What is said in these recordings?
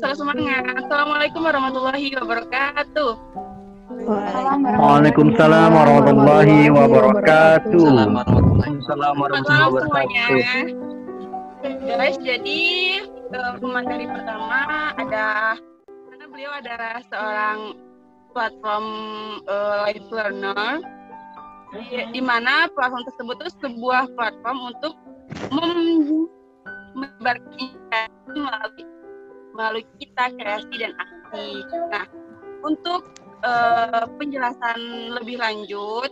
selalu semangat. Assalamualaikum warahmatullahi wabarakatuh. Waalaikumsalam warahmatullahi wabarakatuh. Waalaikumsalam warahmatullahi Selamat malam wabarakatuh. semuanya. Guys, jadi eh, pemateri pertama ada karena beliau adalah seorang platform eh, live learner di, di mana platform tersebut itu sebuah platform untuk menyebarkan melalui melalui kita kreasi dan aksi. Nah, untuk eh, penjelasan lebih lanjut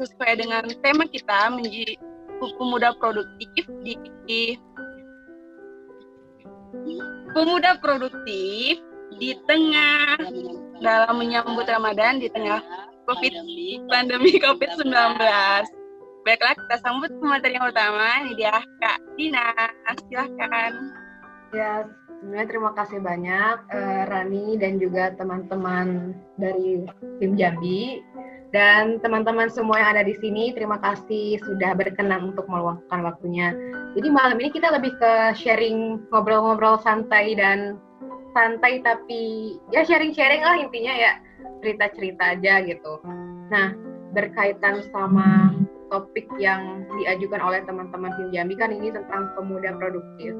sesuai dengan tema kita menjadi pemuda produktif di, di pemuda produktif di tengah dalam menyambut Ramadan di tengah COVID pandemi COVID-19. Baiklah kita sambut pemateri yang utama ini dia Kak Dina. Silahkan. Ya, sebenarnya terima kasih banyak eh, Rani dan juga teman-teman dari tim Jambi dan teman-teman semua yang ada di sini. Terima kasih sudah berkenan untuk meluangkan waktunya. Jadi malam ini kita lebih ke sharing ngobrol-ngobrol santai dan santai tapi ya sharing-sharing lah intinya ya cerita-cerita aja gitu. Nah, berkaitan sama topik yang diajukan oleh teman-teman tim Jambi kan ini tentang pemuda produktif.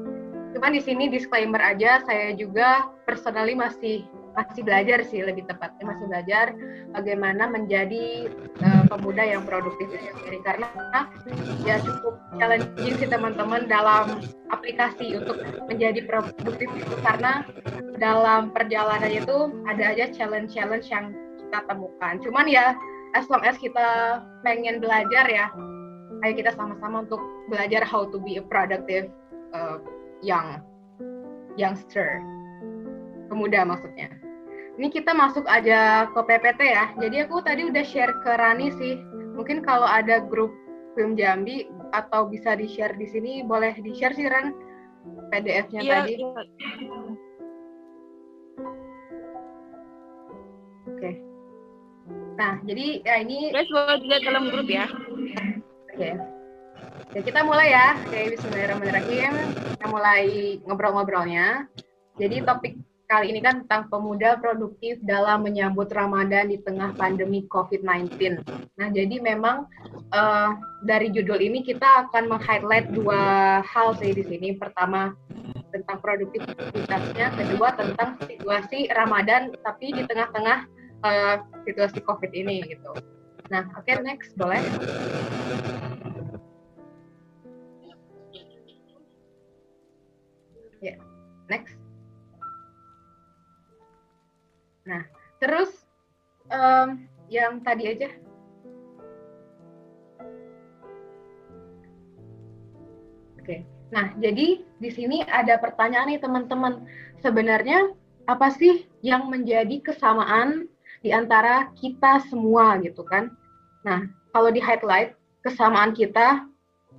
Cuman di sini disclaimer aja, saya juga personally masih masih belajar sih lebih tepatnya masih belajar bagaimana menjadi uh, pemuda yang produktif sendiri karena ya cukup challenging sih teman-teman dalam aplikasi untuk menjadi produktif itu karena dalam perjalanan itu ada aja challenge-challenge yang kita temukan. Cuman ya as long as kita pengen belajar ya, ayo kita sama-sama untuk belajar how to be a productive uh, young youngster pemuda maksudnya. Ini kita masuk aja ke PPT ya. Jadi aku tadi udah share ke Rani sih. Mungkin kalau ada grup film Jambi atau bisa di share di sini boleh di share sih Ran PDF-nya Iya, tadi. iya. Oke. Nah, jadi ya ini Guys, boleh dilihat dalam grup ya. Oke. Ya, kita mulai ya. Oke, bismillahirrahmanirrahim. Kita mulai ngobrol-ngobrolnya. Jadi topik kali ini kan tentang pemuda produktif dalam menyambut Ramadan di tengah pandemi COVID-19. Nah, jadi memang eh, dari judul ini kita akan meng-highlight dua hal sih di sini. Pertama tentang produktivitasnya, kedua tentang situasi Ramadan tapi di tengah-tengah eh, situasi COVID ini gitu. Nah, oke next boleh. Next. Nah, terus em, yang tadi aja. Oke. Nah, jadi di sini ada pertanyaan nih teman-teman. Sebenarnya apa sih yang menjadi kesamaan di antara kita semua gitu kan? Nah, kalau di highlight kesamaan kita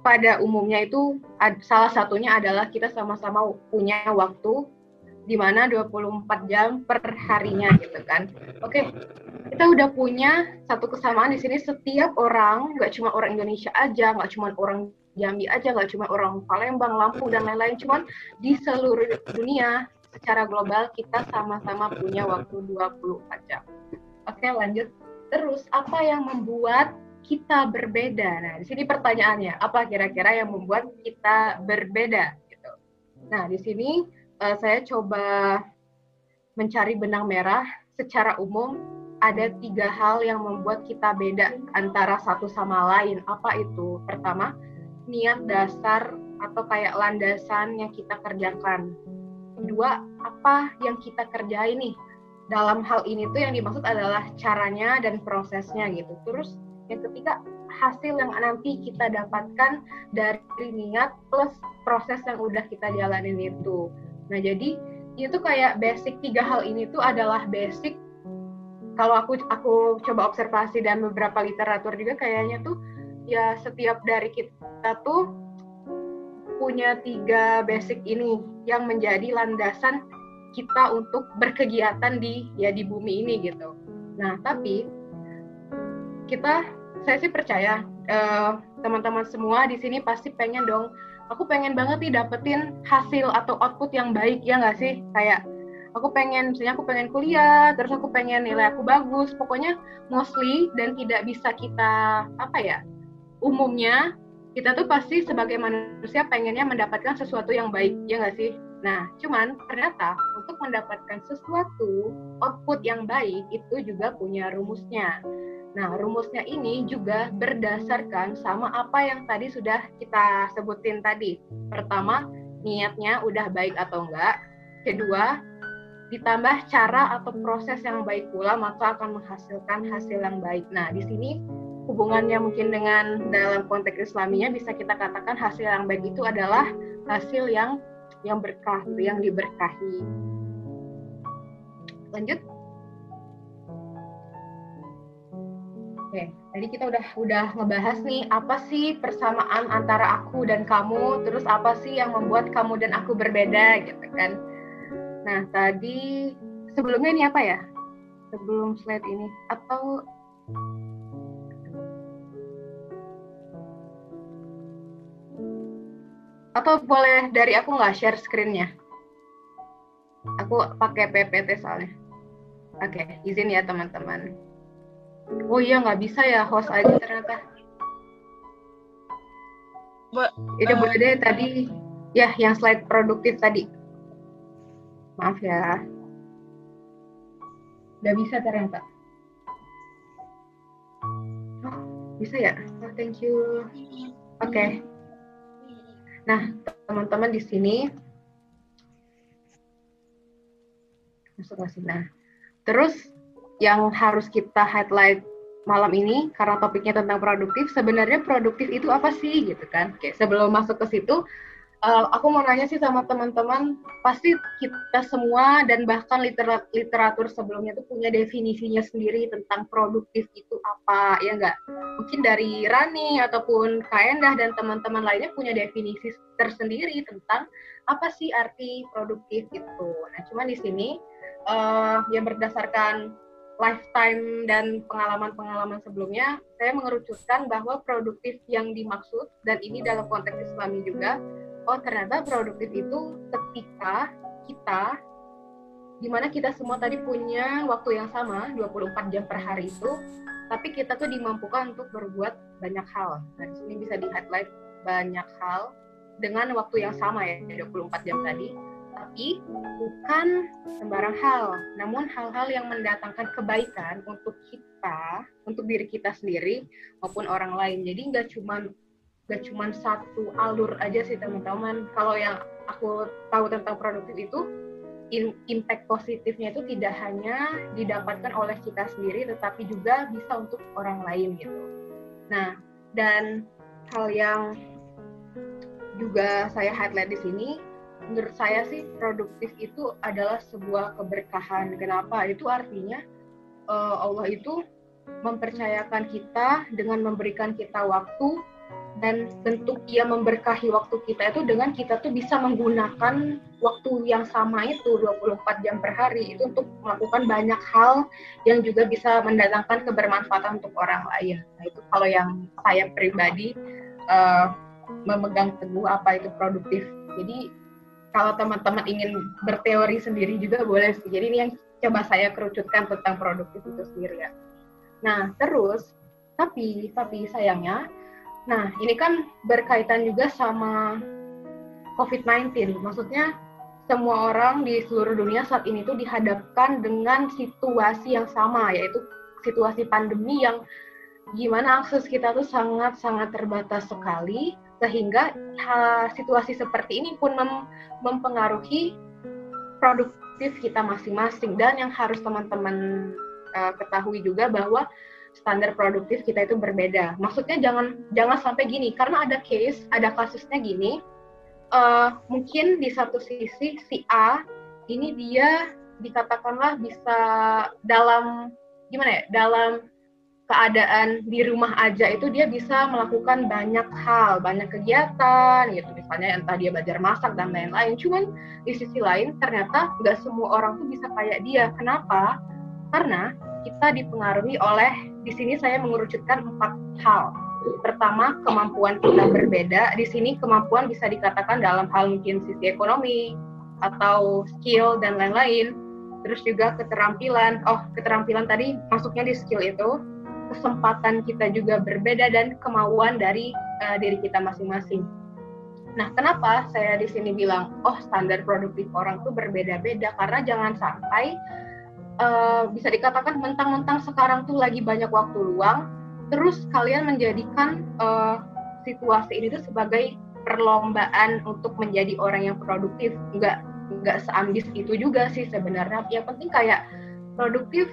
pada umumnya itu ad- salah satunya adalah kita sama-sama punya waktu di mana 24 jam per harinya gitu kan. Oke, kita udah punya satu kesamaan di sini setiap orang, nggak cuma orang Indonesia aja, nggak cuma orang Jambi aja, nggak cuma orang Palembang, Lampung dan lain-lain, cuman di seluruh dunia secara global kita sama-sama punya waktu 24 jam. Oke, lanjut. Terus apa yang membuat kita berbeda? Nah, di sini pertanyaannya, apa kira-kira yang membuat kita berbeda gitu. Nah, di sini eh, saya coba mencari benang merah secara umum ada tiga hal yang membuat kita beda antara satu sama lain. Apa itu? Pertama, niat dasar atau kayak landasan yang kita kerjakan. Kedua, apa yang kita kerjain nih? Dalam hal ini tuh yang dimaksud adalah caranya dan prosesnya gitu. Terus yang ketiga, hasil yang nanti kita dapatkan dari niat plus proses yang udah kita jalanin itu. Nah, jadi itu kayak basic tiga hal ini tuh adalah basic kalau aku aku coba observasi dan beberapa literatur juga kayaknya tuh ya setiap dari kita tuh punya tiga basic ini yang menjadi landasan kita untuk berkegiatan di ya di bumi ini gitu. Nah, tapi kita saya sih percaya eh, teman-teman semua di sini pasti pengen dong. Aku pengen banget nih dapetin hasil atau output yang baik ya nggak sih? Kayak aku pengen misalnya aku pengen kuliah terus aku pengen nilai aku bagus. Pokoknya mostly dan tidak bisa kita apa ya umumnya kita tuh pasti sebagai manusia pengennya mendapatkan sesuatu yang baik ya nggak sih nah cuman ternyata untuk mendapatkan sesuatu output yang baik itu juga punya rumusnya. Nah rumusnya ini juga berdasarkan sama apa yang tadi sudah kita sebutin tadi. Pertama niatnya udah baik atau enggak. Kedua ditambah cara atau proses yang baik pula maka akan menghasilkan hasil yang baik. Nah, di sini hubungannya mungkin dengan dalam konteks islaminya bisa kita katakan hasil yang baik itu adalah hasil yang yang berkah, yang diberkahi. Lanjut. Oke, tadi kita udah udah ngebahas nih apa sih persamaan antara aku dan kamu, terus apa sih yang membuat kamu dan aku berbeda gitu kan. Nah, tadi sebelumnya ini apa ya? Sebelum slide ini atau atau boleh dari aku nggak share screen-nya? Aku pakai PPT soalnya. Oke, okay, izin ya teman-teman. Oh iya nggak bisa ya host aja ternyata. Itu uh, boleh deh tadi ya yang slide produktif tadi. Maaf ya. Udah bisa ternyata. Oh, bisa ya? Oh, thank you. Oke. Okay. Nah, teman-teman di sini masuk sini. Nah, terus yang harus kita highlight malam ini karena topiknya tentang produktif, sebenarnya produktif itu apa sih gitu kan? Oke, sebelum masuk ke situ, uh, aku mau nanya sih sama teman-teman, pasti kita semua dan bahkan literat literatur sebelumnya itu punya definisinya sendiri tentang produktif itu apa, ya enggak? Mungkin dari Rani ataupun Kaendah dan teman-teman lainnya punya definisi tersendiri tentang apa sih arti produktif itu. Nah, cuman di sini uh, yang berdasarkan lifetime dan pengalaman-pengalaman sebelumnya, saya mengerucutkan bahwa produktif yang dimaksud, dan ini dalam konteks Islami juga, oh ternyata produktif itu ketika kita di mana kita semua tadi punya waktu yang sama 24 jam per hari itu tapi kita tuh dimampukan untuk berbuat banyak hal. Nah di sini bisa di highlight banyak hal dengan waktu yang sama ya 24 jam tadi tapi bukan sembarang hal namun hal-hal yang mendatangkan kebaikan untuk kita untuk diri kita sendiri maupun orang lain. Jadi nggak cuma gak cuma satu alur aja sih teman-teman. Kalau yang aku tahu tentang produktif itu impact positifnya itu tidak hanya didapatkan oleh kita sendiri tetapi juga bisa untuk orang lain gitu. Nah dan hal yang juga saya highlight di sini menurut saya sih produktif itu adalah sebuah keberkahan. Kenapa? Itu artinya uh, Allah itu mempercayakan kita dengan memberikan kita waktu dan bentuk ia memberkahi waktu kita itu dengan kita tuh bisa menggunakan waktu yang sama itu 24 jam per hari itu untuk melakukan banyak hal yang juga bisa mendatangkan kebermanfaatan untuk orang lain. Nah itu kalau yang saya pribadi uh, memegang teguh apa itu produktif. Jadi kalau teman-teman ingin berteori sendiri juga boleh sih. Jadi ini yang coba saya kerucutkan tentang produktif itu sendiri ya. Nah terus tapi tapi sayangnya Nah, ini kan berkaitan juga sama COVID-19. Maksudnya semua orang di seluruh dunia saat ini tuh dihadapkan dengan situasi yang sama, yaitu situasi pandemi yang gimana akses kita tuh sangat-sangat terbatas sekali, sehingga situasi seperti ini pun mem mempengaruhi produktif kita masing-masing. Dan yang harus teman-teman uh, ketahui juga bahwa standar produktif kita itu berbeda. Maksudnya jangan jangan sampai gini karena ada case, ada kasusnya gini. Uh, mungkin di satu sisi si A ini dia dikatakanlah bisa dalam gimana ya dalam keadaan di rumah aja itu dia bisa melakukan banyak hal, banyak kegiatan gitu misalnya entah dia belajar masak dan lain-lain. Cuman di sisi lain ternyata nggak semua orang tuh bisa kayak dia. Kenapa? Karena kita dipengaruhi oleh di sini saya mengerucutkan empat hal. Pertama, kemampuan kita berbeda. Di sini kemampuan bisa dikatakan dalam hal mungkin sisi ekonomi, atau skill dan lain-lain. Terus juga keterampilan. Oh, keterampilan tadi masuknya di skill itu. Kesempatan kita juga berbeda dan kemauan dari uh, diri kita masing-masing. Nah, kenapa saya di sini bilang, oh standar produktif orang tuh berbeda-beda karena jangan sampai uh, bisa dikatakan mentang-mentang sekarang tuh lagi banyak waktu luang, terus kalian menjadikan uh, situasi ini tuh sebagai perlombaan untuk menjadi orang yang produktif. Enggak nggak seambis itu juga sih sebenarnya. Yang penting kayak produktif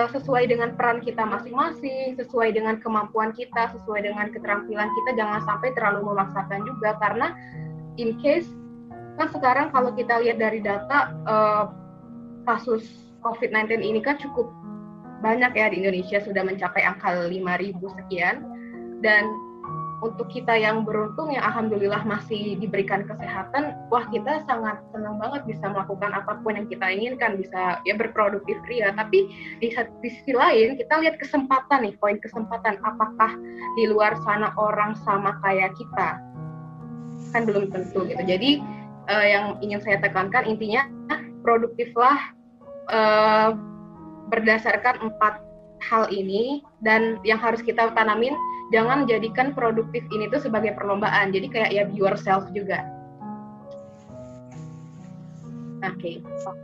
uh, sesuai dengan peran kita masing-masing, sesuai dengan kemampuan kita, sesuai dengan keterampilan kita. Jangan sampai terlalu memaksakan juga karena in case kan sekarang kalau kita lihat dari data uh, kasus COVID-19 ini kan cukup banyak ya di Indonesia sudah mencapai angka 5.000 sekian dan untuk kita yang beruntung yang alhamdulillah masih diberikan kesehatan, wah kita sangat senang banget bisa melakukan apa pun yang kita inginkan, bisa ya berproduktif ria. Tapi di, di sisi lain kita lihat kesempatan nih, poin kesempatan. Apakah di luar sana orang sama kayak kita? Kan belum tentu gitu. Jadi uh, yang ingin saya tekankan intinya produktiflah uh, berdasarkan empat hal ini dan yang harus kita tanamin jangan jadikan produktif ini tuh sebagai perlombaan. Jadi kayak ya be yourself juga. Oke. Okay.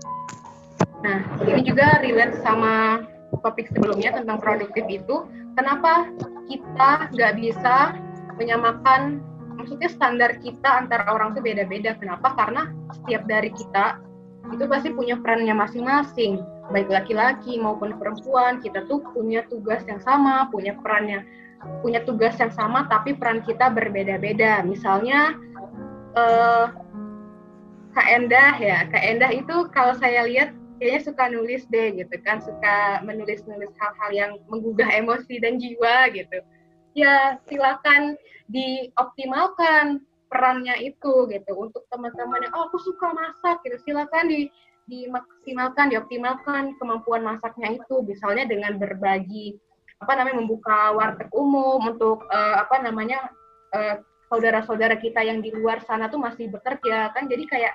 nah ini juga relate sama topik sebelumnya tentang produktif itu. Kenapa kita nggak bisa menyamakan maksudnya standar kita antara orang tuh beda-beda? Kenapa? Karena setiap dari kita itu pasti punya perannya masing-masing baik laki-laki maupun perempuan kita tuh punya tugas yang sama punya perannya punya tugas yang sama tapi peran kita berbeda-beda. Misalnya uh, Kak Endah ya, Kak Endah itu kalau saya lihat kayaknya suka nulis deh gitu kan, suka menulis-nulis hal-hal yang menggugah emosi dan jiwa gitu. Ya silakan dioptimalkan perannya itu gitu. Untuk teman-teman yang oh aku suka masak gitu. Silakan di dimaksimalkan dioptimalkan kemampuan masaknya itu. Misalnya dengan berbagi apa namanya membuka warteg umum untuk uh, apa namanya uh, saudara-saudara kita yang di luar sana tuh masih bekerja kan. Jadi kayak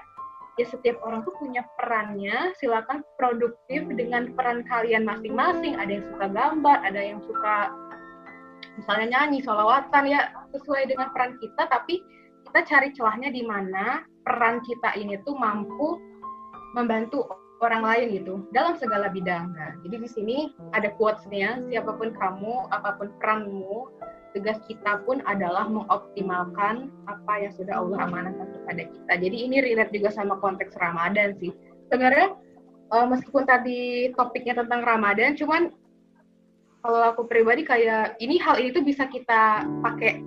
ya setiap orang tuh punya perannya. Silakan produktif dengan peran kalian masing-masing. Ada yang suka gambar ada yang suka misalnya nyanyi solawatan ya sesuai dengan peran kita. Tapi kita cari celahnya di mana peran kita ini tuh mampu membantu orang lain gitu dalam segala bidang. Nah, jadi di sini ada quotes-nya, siapa pun kamu, apa pun peranmu, tugas kita pun adalah mengoptimalkan apa yang sudah Allah amanahkan kepada kita. Jadi ini relate juga sama konteks Ramadan sih. Sebenarnya uh, meskipun tadi topiknya tentang Ramadan, cuman kalau aku pribadi kayak ini hal ini tuh bisa kita pakai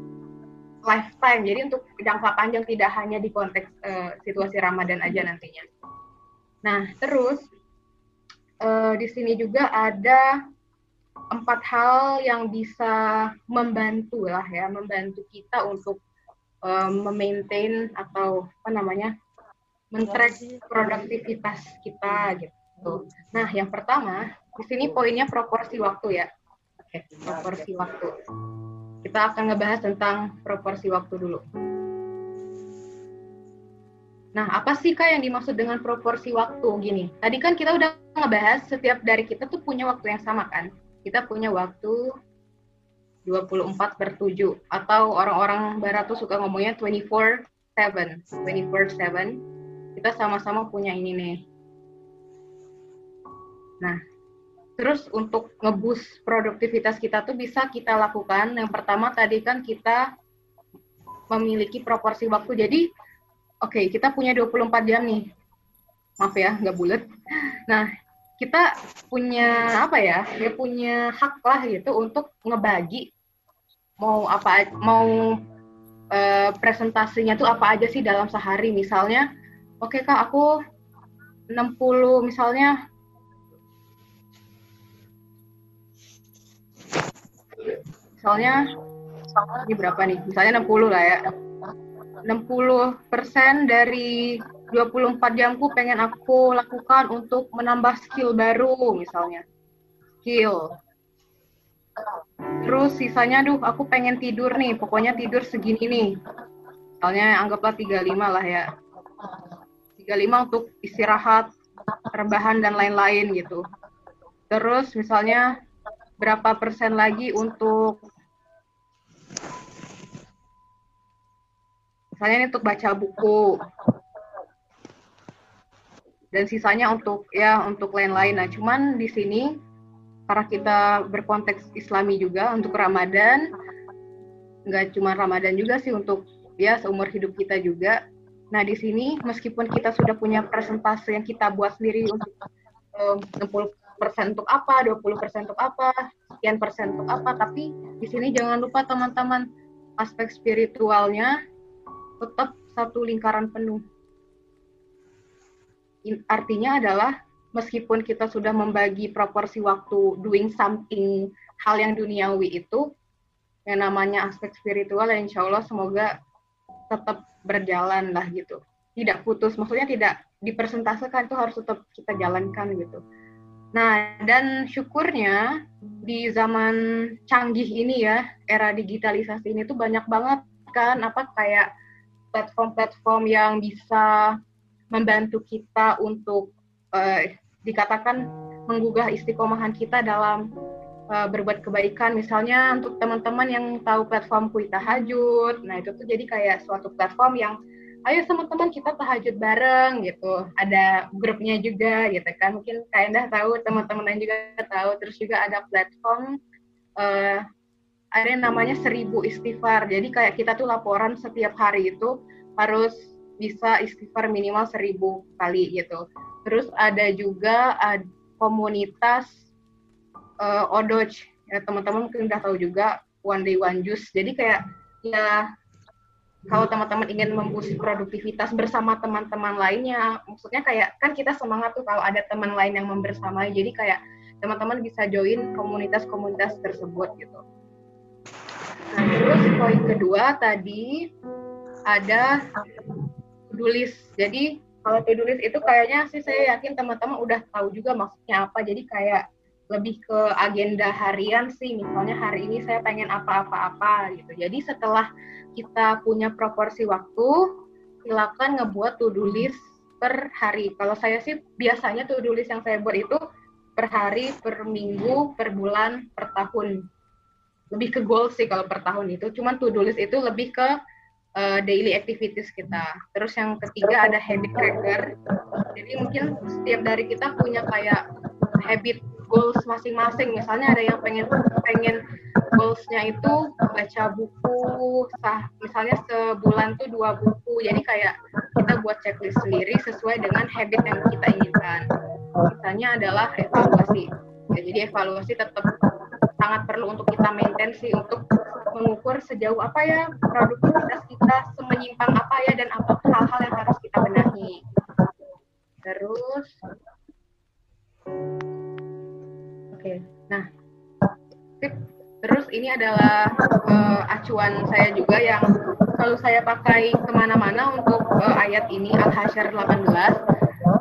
lifetime. Jadi untuk jangka panjang tidak hanya di konteks uh, situasi Ramadan aja nantinya. Nah, terus uh, di sini juga ada empat hal yang bisa membantu lah ya, membantu kita untuk uh, memaintain atau apa namanya, mentrack produktivitas kita gitu. Nah, yang pertama di sini poinnya proporsi waktu ya. Oke, proporsi waktu. Kita akan ngebahas tentang proporsi waktu dulu. Nah, apa sih Kak yang dimaksud dengan proporsi waktu gini? Tadi kan kita udah ngebahas setiap dari kita tuh punya waktu yang sama kan? Kita punya waktu 24 per 7 atau orang-orang barat tuh suka ngomongnya 24 7, 24 7. Kita sama-sama punya ini nih. Nah, terus untuk ngebus produktivitas kita tuh bisa kita lakukan. Yang pertama tadi kan kita memiliki proporsi waktu. Jadi oke okay, kita punya 24 jam nih maaf ya nggak bulat nah kita punya apa ya ya punya hak lah gitu untuk ngebagi mau apa mau e, presentasinya tuh apa aja sih dalam sehari misalnya oke okay, kak aku 60 misalnya misalnya ini berapa nih misalnya 60 lah ya 60% dari 24 jamku pengen aku lakukan untuk menambah skill baru misalnya. Skill. Terus sisanya duh aku pengen tidur nih, pokoknya tidur segini nih. Misalnya anggaplah 35 lah ya. 35 35 untuk istirahat, rebahan dan lain-lain gitu. Terus misalnya berapa persen lagi untuk misalnya ini untuk baca buku dan sisanya untuk ya untuk lain-lain. Nah, cuman di sini karena kita berkonteks Islami juga untuk Ramadan, nggak cuma Ramadan juga sih untuk ya seumur hidup kita juga. Nah, di sini meskipun kita sudah punya presentase yang kita buat sendiri untuk um, 60% untuk apa, 20% untuk apa, sekian persen untuk apa, tapi di sini jangan lupa teman-teman aspek spiritualnya tetap satu lingkaran penuh. Artinya adalah meskipun kita sudah membagi proporsi waktu doing something hal yang duniawi itu, yang namanya aspek spiritual, insya Allah semoga tetap berjalan lah gitu. Tidak putus, maksudnya tidak dipersentasekan itu harus tetap kita jalankan gitu. Nah, dan syukurnya di zaman canggih ini ya, era digitalisasi ini tuh banyak banget kan apa kayak platform-platform yang bisa membantu kita untuk uh, dikatakan menggugah istiqomahan kita dalam uh, berbuat kebaikan. Misalnya untuk teman-teman yang tahu platform Kui Tahajud, nah itu tuh jadi kayak suatu platform yang ayo teman-teman kita tahajud bareng gitu. Ada grupnya juga gitu kan. Mungkin kalian tahu, teman-teman lain juga tahu. Terus juga ada platform uh, ada yang namanya seribu istighfar. Jadi kayak kita tuh laporan setiap hari itu harus bisa istighfar minimal seribu kali gitu. Terus ada juga komunitas uh, Odoj. Ya, teman-teman mungkin udah tahu juga One Day One Juice. Jadi kayak ya kalau teman-teman ingin memboost produktivitas bersama teman-teman lainnya, maksudnya kayak kan kita semangat tuh kalau ada teman lain yang membersamai. Jadi kayak teman-teman bisa join komunitas-komunitas tersebut gitu. Nah, terus poin kedua tadi ada to list. Jadi kalau to list itu kayaknya sih saya yakin teman-teman udah tahu juga maksudnya apa. Jadi kayak lebih ke agenda harian sih. Misalnya hari ini saya pengen apa-apa-apa gitu. Jadi setelah kita punya proporsi waktu, silakan ngebuat to-do list per hari. Kalau saya sih biasanya to-do list yang saya buat itu per hari, per minggu, per bulan, per tahun lebih ke goal sih kalau per tahun itu. Cuman to-do list itu lebih ke uh, daily activities kita. Terus yang ketiga ada habit tracker. Jadi mungkin setiap dari kita punya kayak habit goals masing-masing. Misalnya ada yang pengen pengen goalsnya itu baca buku, sah, misalnya sebulan tuh dua buku. Jadi kayak kita buat checklist sendiri sesuai dengan habit yang kita inginkan. Misalnya adalah evaluasi. Ya, jadi evaluasi tetap sangat perlu untuk kita maintain sih untuk mengukur sejauh apa ya produktivitas kita semenyimpang apa ya dan apa hal-hal yang harus kita benahi terus oke. Nah tip. Terus ini adalah uh, acuan saya juga yang kalau saya pakai ke mana-mana untuk uh, ayat ini Al-Hasyr 18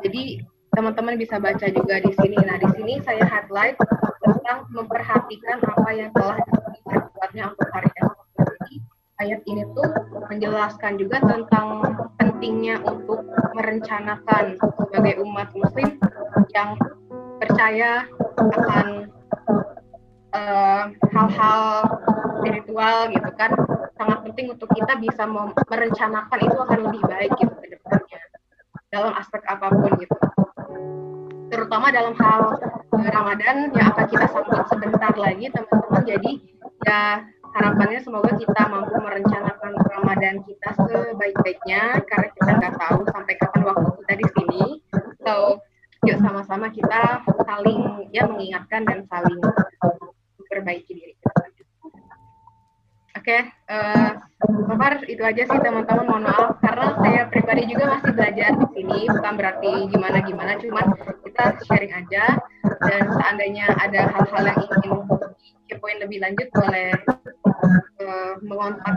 jadi teman-teman bisa baca juga di sini. Nah di sini saya highlight tentang memperhatikan apa yang telah diperbuatnya untuk hari. Jadi ayat ini tuh menjelaskan juga tentang pentingnya untuk merencanakan sebagai umat muslim yang percaya akan eh, hal-hal uh, spiritual gitu kan sangat penting untuk kita bisa merencanakan itu akan lebih baik gitu ke depannya dalam aspek apa pun gitu terutama dalam hal Ramadan yang akan kita sambut sebentar lagi teman-teman. Jadi ya harapannya semoga kita mampu merencanakan Ramadan kita sebaik-baiknya karena kita nggak tahu sampai kapan waktu kita di sini. So yuk sama-sama kita saling ya mengingatkan dan saling memperbaiki diri kita. Oke, okay, uh, eh, itu aja sih teman-teman. Mohon maaf karena saya pribadi juga masih belajar di sini, bukan berarti gimana-gimana, cuman kita sharing aja. Dan seandainya ada hal-hal yang ingin kepoin lebih lanjut, boleh uh, mengontak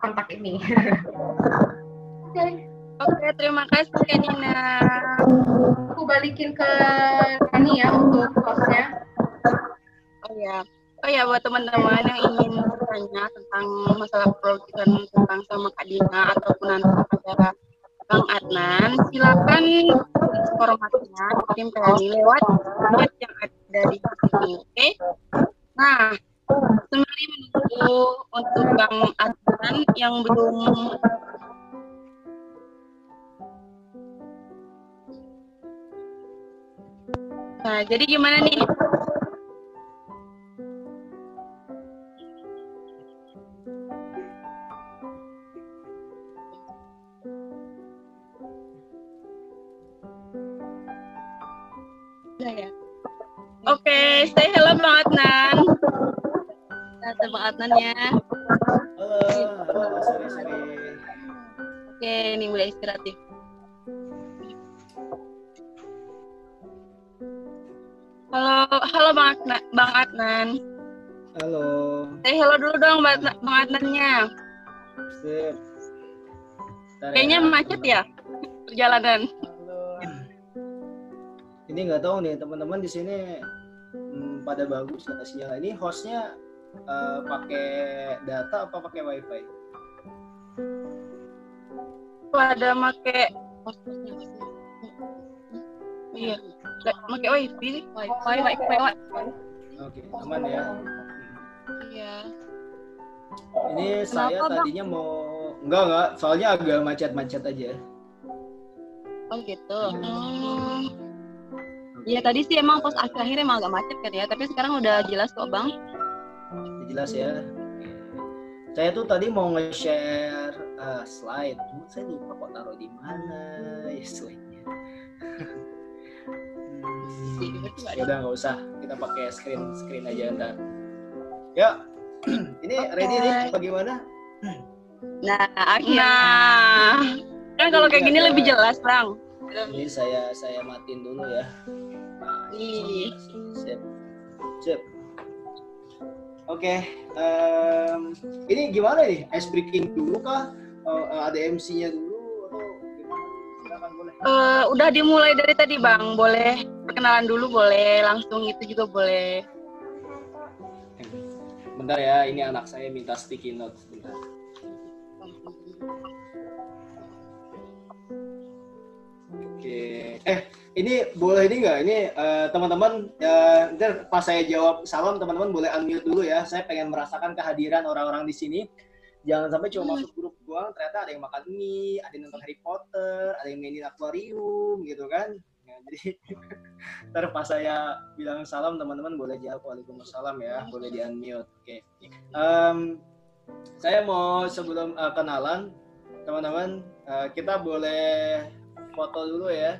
kontak ini. Oke. okay. Oke, terima kasih Nina. Aku balikin ke Nani ya untuk hostnya. Oh ya. Oh ya buat teman-teman yang ingin bertanya tentang masalah program tentang sama Kak Dina ataupun nanti pada Bang Adnan, silakan formatnya kirim kami lewat chat yang ada di sini, oke? Nah, sembari menunggu untuk Bang Adnan yang belum Nah, jadi gimana nih? Udah ya. Oke, say hello Bang Adnan. Kata Bang Adnan ya. Halo, halo, sorry, sorry. Oke, ini mulai istirahat nih. Halo, halo Bang Adnan. Bang Adnan. Halo, Say hello dulu dong Bang Adnan- Bang Adnannya. sip. Bentar Kayaknya macet ya perjalanan. Halo. Ini nggak tahu nih teman-teman di sini hmm, pada bagus nggak sinyal. Ini hostnya eh, pakai data apa pakai wifi? Pada make Iya, Nggak, make wifi, wifi, wifi, wifi. Oke, aman ya. Iya. Ini saya Bang? tadinya mau enggak enggak, soalnya agak macet-macet aja. Oh gitu. Hmm. Iya tadi sih emang pos akhir-akhir emang agak macet kan ya, tapi sekarang udah jelas kok bang. Udah jelas ya. Saya tuh tadi mau nge-share eh, slide, cuma saya lupa kok taruh di mana ya slide-nya. Ya udah nggak usah, kita pakai screen screen aja ntar. Ya, ini ready nih? Bagaimana? Nah, nah, kan kalau kayak gini lebih jelas bang. Ini saya saya matiin dulu ya. Nah, Ih. sip, sip. Oke, em, ini gimana nih? Ice breaking dulu kah? Eh, ada MC-nya dulu? Eh, udah dimulai dari tadi bang, boleh perkenalan dulu boleh, langsung itu juga boleh. Bentar ya, ini anak saya minta sticky notes. Bentar. Oke, eh ini boleh ini nggak? Ini eh, teman-teman, eh, ntar pas saya jawab salam teman-teman boleh unmute dulu ya. Saya pengen merasakan kehadiran orang-orang di sini. Jangan sampai cuma masuk grup doang, ternyata ada yang makan mie, ada yang nonton Harry Potter, ada yang mainin akuarium gitu kan. Ya, jadi ntar pas saya bilang salam teman-teman boleh jawab waalaikumsalam ya, boleh di unmute. Oke. Em, saya mau sebelum eh, kenalan teman-teman eh, kita boleh foto dulu ya.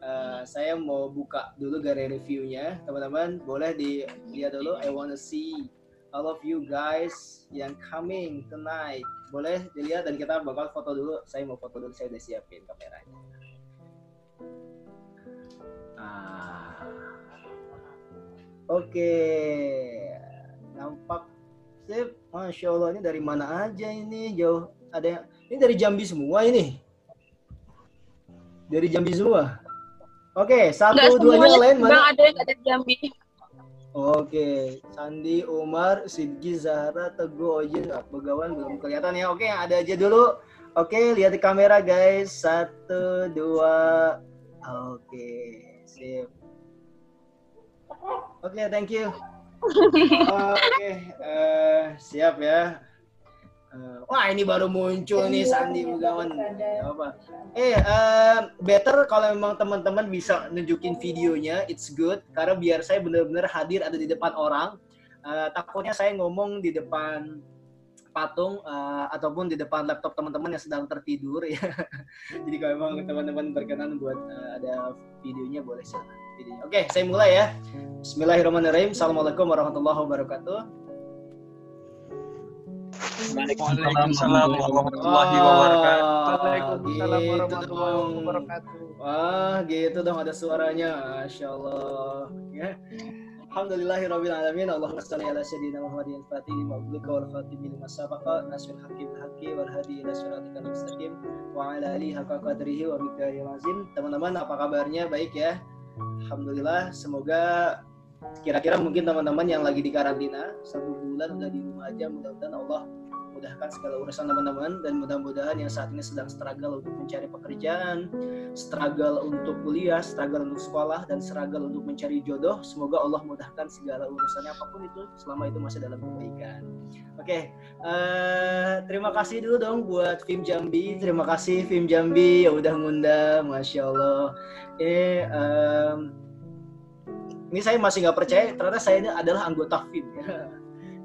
Eh, saya mau buka dulu galeri reviewnya, teman-teman. Boleh dilihat dulu. I wanna see all of you guys yang coming tonight. Boleh dilihat dan kita bakal foto dulu. Saya mau foto dulu. Saya udah siapin kameranya. Ah. Oke, nampak sip. Masya Allah ini dari mana aja ini jauh. Ada yang ini dari Jambi semua ini. Dari Jambi semua. Oke, satu Enggak duanya semuanya lain bang mana? ada yang ada Jambi. Oke, Sandi, Umar, Sidki, Zahra, Teguh, Ojin, ah, Begawan belum kelihatan ya. Oke, yang ada aja dulu. Oke, lihat di kamera guys. Satu, dua. Oke, sip. Oke, thank you. Oke, eh, siap ya. Eh, wah, ini baru muncul nih Sandi Begawan. Gak apa. Eh, eh, better kalau memang teman-teman bisa nunjukin videonya, it's good. Karena biar saya benar-benar hadir ada di depan orang. Eh, takutnya saya ngomong di depan patung ataupun di depan laptop teman-teman yang sedang tertidur ya. Jadi kalau memang teman-teman berkenan buat ada videonya boleh silakan videonya. Oke, saya mulai ya. Bismillahirrahmanirrahim. Assalamualaikum warahmatullahi wabarakatuh. Waalaikumsalam warahmatullahi Wah, wabarakatuh. Waalaikumsalam warahmatullahi wabarakatuh. Wah, gitu dong ada suaranya. Masya Allah. Ya. Alhamdulillahirabbil alamin. Allahumma shalli ala sayyidina Muhammadin fatih lima ublika wal khatimi lima sabaqa nasrul hakim hakim wal hadi ila siratikal mustaqim wa ala alihi haqqa qadrihi wa miqdaril azim. Teman-teman apa kabarnya? Baik ya. Alhamdulillah. Semoga kira-kira mungkin teman-teman yang lagi di karantina satu bulan udah di rumah aja mudah-mudahan Allah memudahkan segala urusan teman-teman dan mudah-mudahan yang saat ini sedang struggle untuk mencari pekerjaan, struggle untuk kuliah, struggle untuk sekolah dan struggle untuk mencari jodoh, semoga Allah mudahkan segala urusannya apa pun itu selama itu masih dalam kebaikan. Oke, eh, terima kasih dulu dong buat Film Jambi. Terima kasih Film Jambi yang udah ngundang, masya Allah. Ini em, ini saya masih nggak percaya ternyata saya ini adalah anggota film ya.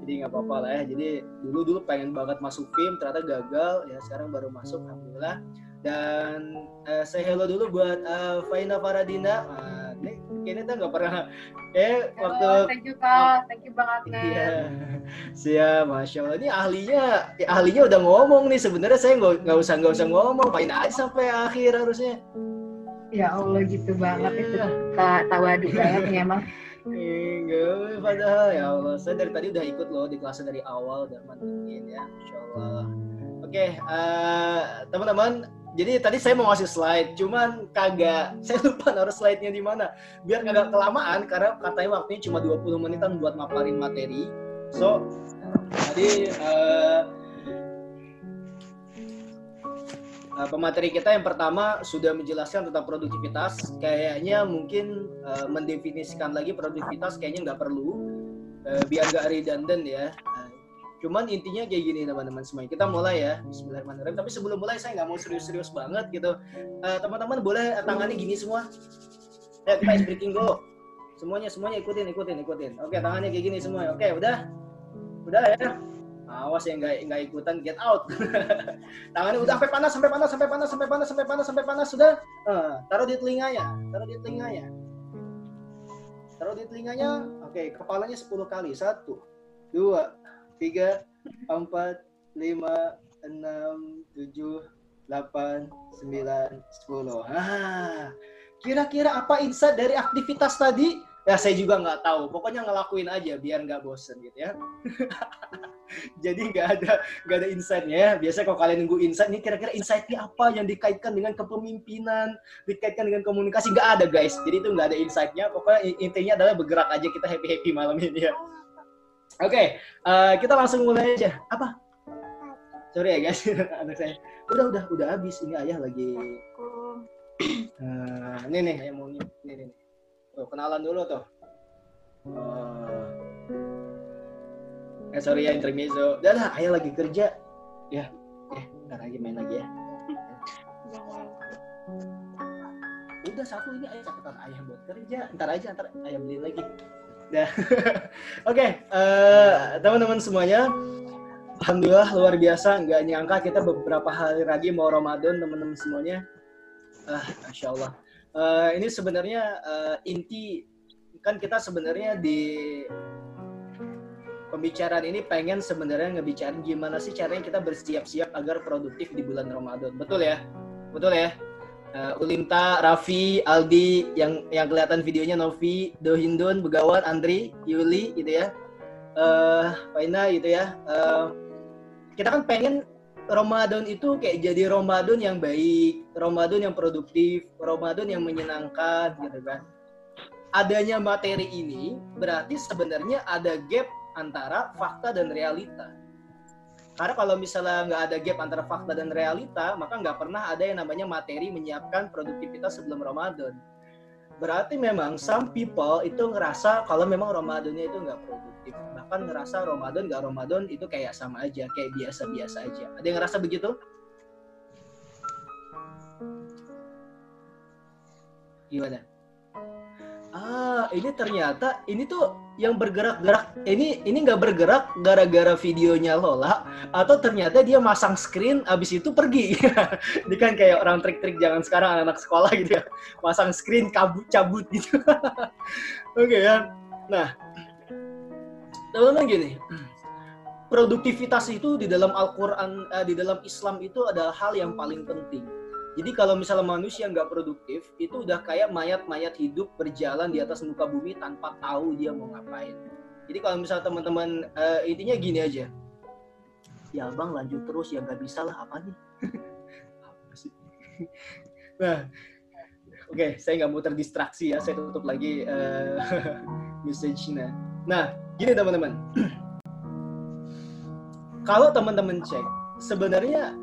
jadi nggak apa-apa lah ya jadi dulu dulu pengen banget masuk film ternyata gagal ya sekarang baru masuk alhamdulillah dan eh, saya hello dulu buat eh, Faina Faradina nah, ini kayaknya tuh nggak pernah eh waktu Halo, thank you kak, thank you Bang Agnes. Iya, siap, masya Allah. Ini ahlinya, ya, ahlinya udah ngomong nih. Sebenarnya saya nggak nggak usah nggak usah ngomong, paling aja sampai akhir harusnya. Ya Allah gitu banget itu tak tawadu banget emang. Enggak, padahal ya Allah. Saya dari tadi udah ikut loh di kelasnya dari awal udah mantengin ya, masya Allah. Oke, eh, teman-teman. Jadi tadi saya mau ngasih slide, cuman kagak, saya lupa naruh slide-nya di mana. Biar kagak kelamaan, karena katanya waktunya cuma 20 menitan buat maparin materi. So, tadi eh, eh, pemateri kita yang pertama sudah menjelaskan tentang produktivitas. Kayaknya mungkin eh, mendefinisikan lagi produktivitas kayaknya nggak perlu, eh, biar nggak redundant ya. Eh, cuman intinya kayak gini teman-teman semuanya. Kita mulai ya. Bismillahirrahmanirrahim. Tapi sebelum mulai saya nggak mau serius-serius banget gitu. Eh, teman-teman boleh tangannya gini semua. Ya kita ice breaking dulu. Semuanya semuanya ikutin ikutin ikutin. Oke tangannya kayak gini semua. Oke udah udah ya. Awas ya nggak nggak ikutan get out. Tangannya udah sampai panas sampai panas sampai panas sampai panas sampai panas sampai panas sudah. Eh, taruh di telinganya taruh di telinganya. Taruh di telinganya. Oke kepalanya 10 kali. Satu, dua, tiga, empat, lima, enam, tujuh, delapan, sembilan, sepuluh. Ah, kira-kira apa insight dari aktivitas tadi? Ya saya juga nggak tahu. Pokoknya ngelakuin aja biar nggak bosen gitu ya. Jadi nggak ada nggak ada insightnya ya. Biasanya kalau kalian nunggu insight, ini kira-kira insightnya apa yang dikaitkan dengan kepemimpinan, dikaitkan dengan komunikasi nggak ada guys. Jadi itu nggak ada insightnya. Pokoknya intinya adalah bergerak aja kita happy happy malam ini ya. Oke, eh, kita langsung mulai aja. Apa? Sorry ya guys, anak saya. Udah udah udah habis. Ini ayah lagi. Eh, ini nih ayah mau ini ini nih. Tuh, kenalan dulu tuh. Oh. Eh sorry ya intermezzo. Udah lah, ayah lagi kerja. Ya, eh ntar lagi main lagi ya. Udah satu ini ayah catatan ayah buat kerja. Ntar aja, ntar ayah beliin lagi. Dah. Oke, eh, teman-teman semuanya. Alhamdulillah luar biasa. Nggak nyangka kita beberapa hari lagi mau Ramadan, teman-teman semuanya. Ah, masya Allah. Eh, ini sebenarnya eh, inti kan kita sebenarnya di pembicaraan ini pengen sebenarnya ngebicarain gimana sih caranya kita bersiap-siap agar produktif di bulan Ramadan. Betul ya? Betul ya? Uh, Ulinta, Raffi, Aldi, yang yang kelihatan videonya Novi, Dohindun, Begawan, Andri, Yuli gitu ya. Eh, Faina gitu ya. Eh, kita kan pengen Ramadan itu kayak jadi Ramadan yang baik, Ramadan yang produktif, Ramadan yang menyenangkan gitu kan. Adanya materi ini berarti sebenarnya ada gap antara fakta dan realita. Karena kalau misalnya nggak ada gap antara fakta dan realita, maka nggak pernah ada yang namanya materi menyiapkan produktivitas sebelum Ramadan. Berarti memang some people itu ngerasa kalau memang Ramadannya itu nggak produktif. Bahkan ngerasa Ramadan nggak Ramadan itu kayak sama aja, kayak biasa-biasa aja. Ada yang ngerasa begitu? Gimana? Ah, ini ternyata ini tuh yang bergerak-gerak. Ini ini nggak bergerak gara-gara videonya Lola atau ternyata dia masang screen abis itu pergi. ini kan kayak orang trik-trik jangan sekarang anak-anak sekolah gitu ya. Masang screen kabut cabut gitu. Oke ya. Nah, teman-teman gini. Produktivitas itu di dalam Al-Qur'an eh, di dalam Islam itu adalah hal yang paling penting. Jadi kalau misalnya manusia nggak produktif, itu udah kayak mayat-mayat hidup berjalan di atas muka bumi tanpa tahu dia mau ngapain. Jadi kalau misalnya teman-teman eh, intinya gini aja, ya bang lanjut terus ya nggak bisa lah apa nih? Apa sih? nah, oke saya nggak mau terdistraksi ya, saya tutup lagi eh, message-nya. Nah, gini teman-teman. kalau teman-teman cek sebenarnya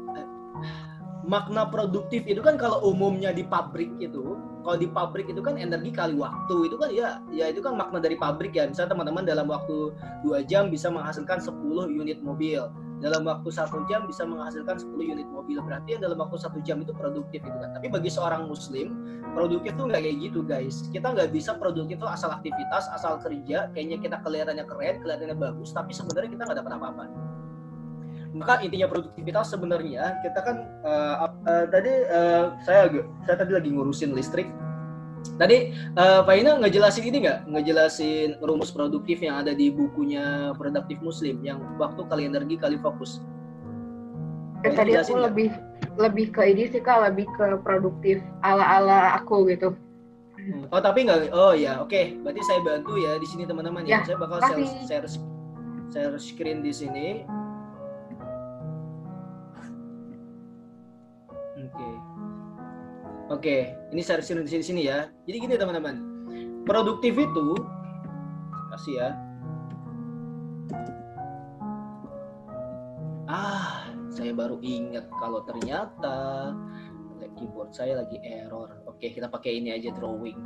makna produktif itu kan kalau umumnya di pabrik itu kalau di pabrik itu kan energi kali waktu. Itu kan ya ya itu kan makna dari pabrik ya. Misalnya teman-teman dalam waktu dua jam bisa menghasilkan 10 unit mobil. Dalam waktu satu jam bisa menghasilkan 10 unit mobil. Berarti yang dalam waktu satu jam itu produktif itu kan. Tapi bagi seorang muslim produktif tuh nggak kayak gitu guys. Kita nggak bisa produktif itu asal aktivitas asal kerja. Kayaknya kita kelihatannya keren kelihatannya bagus tapi sebenarnya kita nggak dapat apa-apa maka intinya produktivitas sebenarnya kita kan uh, uh, tadi uh, saya saya tadi lagi ngurusin listrik Tadi uh, Pak Ina ngejelasin ini nggak? Ngejelasin rumus produktif yang ada di bukunya Produktif Muslim yang waktu kali energi kali fokus. Eh, tadi aku gak? lebih lebih ke ini sih kak, lebih ke produktif ala ala aku gitu. Hmm. Oh tapi nggak? Oh ya, oke. Okay. Berarti saya bantu ya di sini teman-teman ya. ya. Saya bakal share, share share screen di sini. Oke, ini saya di sini ya. Jadi gini teman-teman, produktif itu kasih ya. Ah, saya baru ingat kalau ternyata keyboard saya lagi error. Oke, kita pakai ini aja drawing.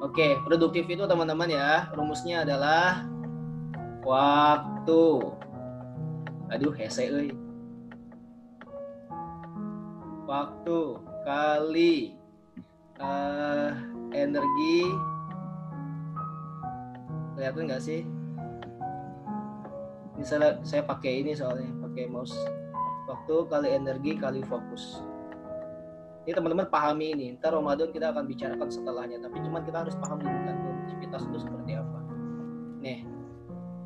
Oke, produktif itu teman-teman ya, rumusnya adalah waktu. Aduh, hese. Waktu kali. Uh, energi. Kelihatan nggak sih? Misalnya saya pakai ini soalnya pakai mouse. Waktu kali energi kali fokus. Ini teman-teman pahami ini. Ntar Ramadan kita akan bicarakan setelahnya tapi cuman kita harus paham dulu kan aktivitas itu seperti apa. Nih.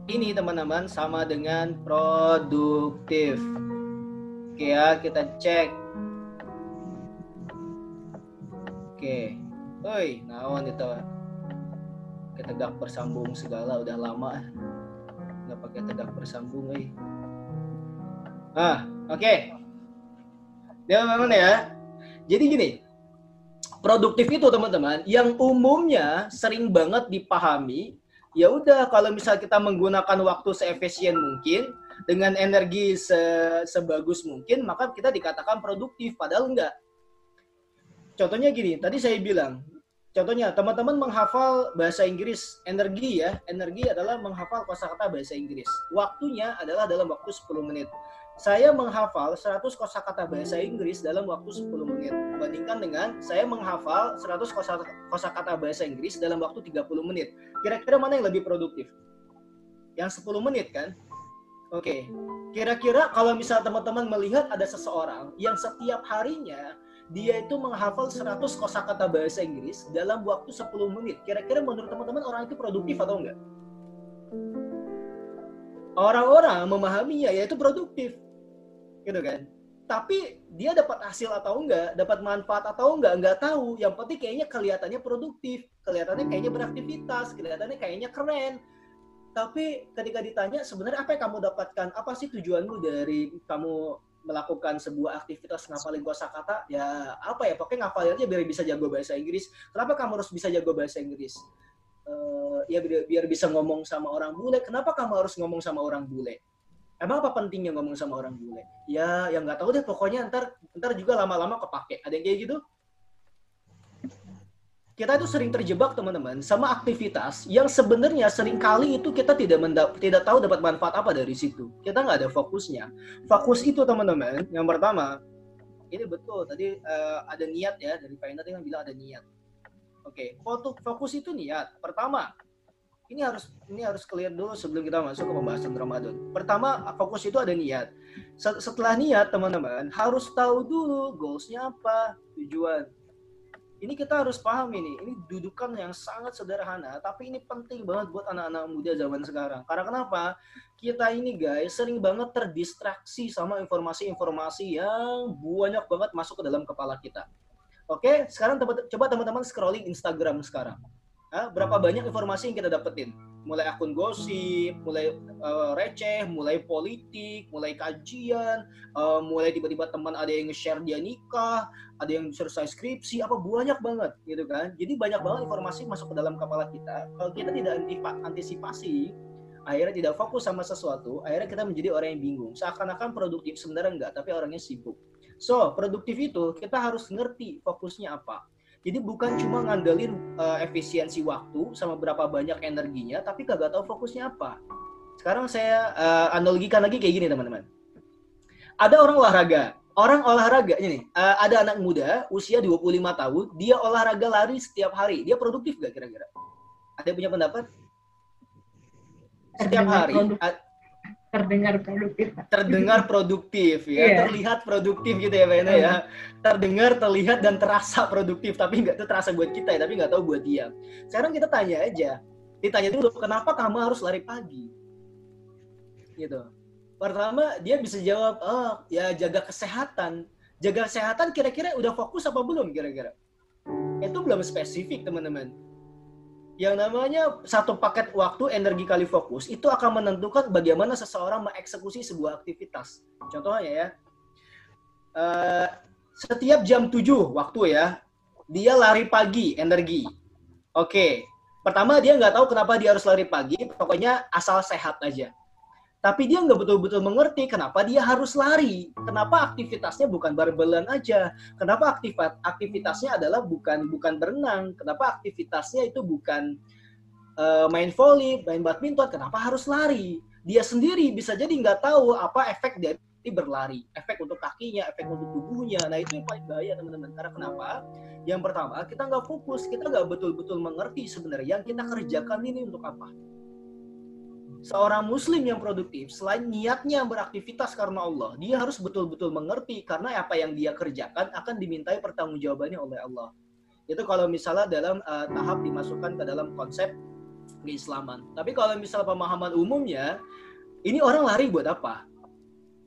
Ini teman-teman sama dengan produktif. Oke ya kita cek Oke. Oi, naon itu? Kita tegak bersambung segala udah lama nggak pakai tegak bersambung eh. Ah, oke. Okay. Dia memang ya. Jadi gini, produktif itu teman-teman yang umumnya sering banget dipahami ya udah kalau misal kita menggunakan waktu seefisien mungkin dengan energi se sebagus mungkin maka kita dikatakan produktif padahal enggak contohnya gini, tadi saya bilang, contohnya teman-teman menghafal bahasa Inggris, energi ya, energi adalah menghafal kosakata bahasa Inggris. Waktunya adalah dalam waktu 10 menit. Saya menghafal 100 kosakata bahasa Inggris dalam waktu 10 menit. Bandingkan dengan saya menghafal 100 kosakata bahasa Inggris dalam waktu 30 menit. Kira-kira mana yang lebih produktif? Yang 10 menit kan? Oke. Okay. Kira-kira kalau misal teman-teman melihat ada seseorang yang setiap harinya dia itu menghafal 100 kosakata bahasa Inggris dalam waktu 10 menit. Kira-kira menurut teman-teman orang itu produktif atau enggak? Orang-orang memahaminya yaitu produktif. Gitu kan? Tapi dia dapat hasil atau enggak, dapat manfaat atau enggak, enggak tahu. Yang penting kayaknya kelihatannya produktif, kelihatannya kayaknya beraktivitas, kelihatannya kayaknya keren. Tapi ketika ditanya sebenarnya apa yang kamu dapatkan, apa sih tujuanmu dari kamu melakukan sebuah aktivitas ngafalin kosakata ya apa ya pokoknya ngafalin aja biar bisa jago bahasa Inggris. Kenapa kamu harus bisa jago bahasa Inggris? Uh, ya biar, biar bisa ngomong sama orang bule. Kenapa kamu harus ngomong sama orang bule? Emang apa pentingnya ngomong sama orang bule? Ya yang nggak tahu deh pokoknya ntar ntar juga lama-lama kepake. Ada yang kayak gitu kita itu sering terjebak teman-teman sama aktivitas yang sebenarnya sering kali itu kita tidak tidak tahu dapat manfaat apa dari situ. Kita nggak ada fokusnya. Fokus itu teman-teman, yang pertama ini betul tadi uh, ada niat ya dari Pak Indra kan bilang ada niat. Oke, okay. fokus itu niat. Pertama, ini harus ini harus clear dulu sebelum kita masuk ke pembahasan Ramadan. Pertama, fokus itu ada niat. Setelah niat, teman-teman harus tahu dulu goalsnya apa, tujuan ini kita harus paham ini. Ini dudukan yang sangat sederhana tapi ini penting banget buat anak-anak muda zaman sekarang. Karena kenapa? Kita ini guys sering banget terdistraksi sama informasi-informasi yang banyak banget masuk ke dalam kepala kita. Oke sekarang coba teman-teman scrolling Instagram sekarang. Hah? berapa banyak informasi yang kita dapetin mulai akun gosip mulai uh, receh mulai politik mulai kajian uh, mulai tiba-tiba teman ada yang nge-share dia nikah ada yang selesai skripsi apa banyak banget gitu kan jadi banyak banget informasi masuk ke dalam kepala kita kalau kita tidak antisipasi akhirnya tidak fokus sama sesuatu, akhirnya kita menjadi orang yang bingung. Seakan-akan produktif, sebenarnya enggak, tapi orangnya sibuk. So, produktif itu kita harus ngerti fokusnya apa. Jadi bukan cuma ngandelin uh, efisiensi waktu sama berapa banyak energinya, tapi kagak tahu fokusnya apa. Sekarang saya uh, analogikan lagi kayak gini teman-teman. Ada orang olahraga, orang olahraga ini uh, ada anak muda usia 25 tahun, dia olahraga lari setiap hari. Dia produktif gak kira-kira? Ada yang punya pendapat? Setiap hari terdengar produktif. Terdengar produktif ya, yeah. terlihat produktif gitu ya Pak ya. Terdengar, terlihat dan terasa produktif, tapi nggak itu terasa buat kita ya, tapi nggak tahu buat dia. Sekarang kita tanya aja, ditanya dulu kenapa kamu harus lari pagi? Gitu. Pertama dia bisa jawab, oh ya jaga kesehatan. Jaga kesehatan kira-kira udah fokus apa belum kira-kira? Itu belum spesifik teman-teman yang namanya satu paket waktu energi kali fokus itu akan menentukan bagaimana seseorang mengeksekusi sebuah aktivitas. Contohnya ya, uh, setiap jam 7 waktu ya, dia lari pagi energi. Oke, pertama dia nggak tahu kenapa dia harus lari pagi, pokoknya asal sehat aja tapi dia nggak betul-betul mengerti kenapa dia harus lari, kenapa aktivitasnya bukan barbelan aja, kenapa aktivitasnya adalah bukan bukan berenang, kenapa aktivitasnya itu bukan uh, main volley, main badminton, kenapa harus lari? Dia sendiri bisa jadi nggak tahu apa efek dari berlari, efek untuk kakinya, efek untuk tubuhnya. Nah itu yang paling bahaya teman-teman. Karena kenapa? Yang pertama kita nggak fokus, kita nggak betul-betul mengerti sebenarnya yang kita kerjakan ini untuk apa seorang muslim yang produktif selain niatnya beraktivitas karena Allah, dia harus betul-betul mengerti karena apa yang dia kerjakan akan dimintai pertanggungjawabannya oleh Allah. Itu kalau misalnya dalam uh, tahap dimasukkan ke dalam konsep keislaman. Tapi kalau misalnya pemahaman umumnya, ini orang lari buat apa?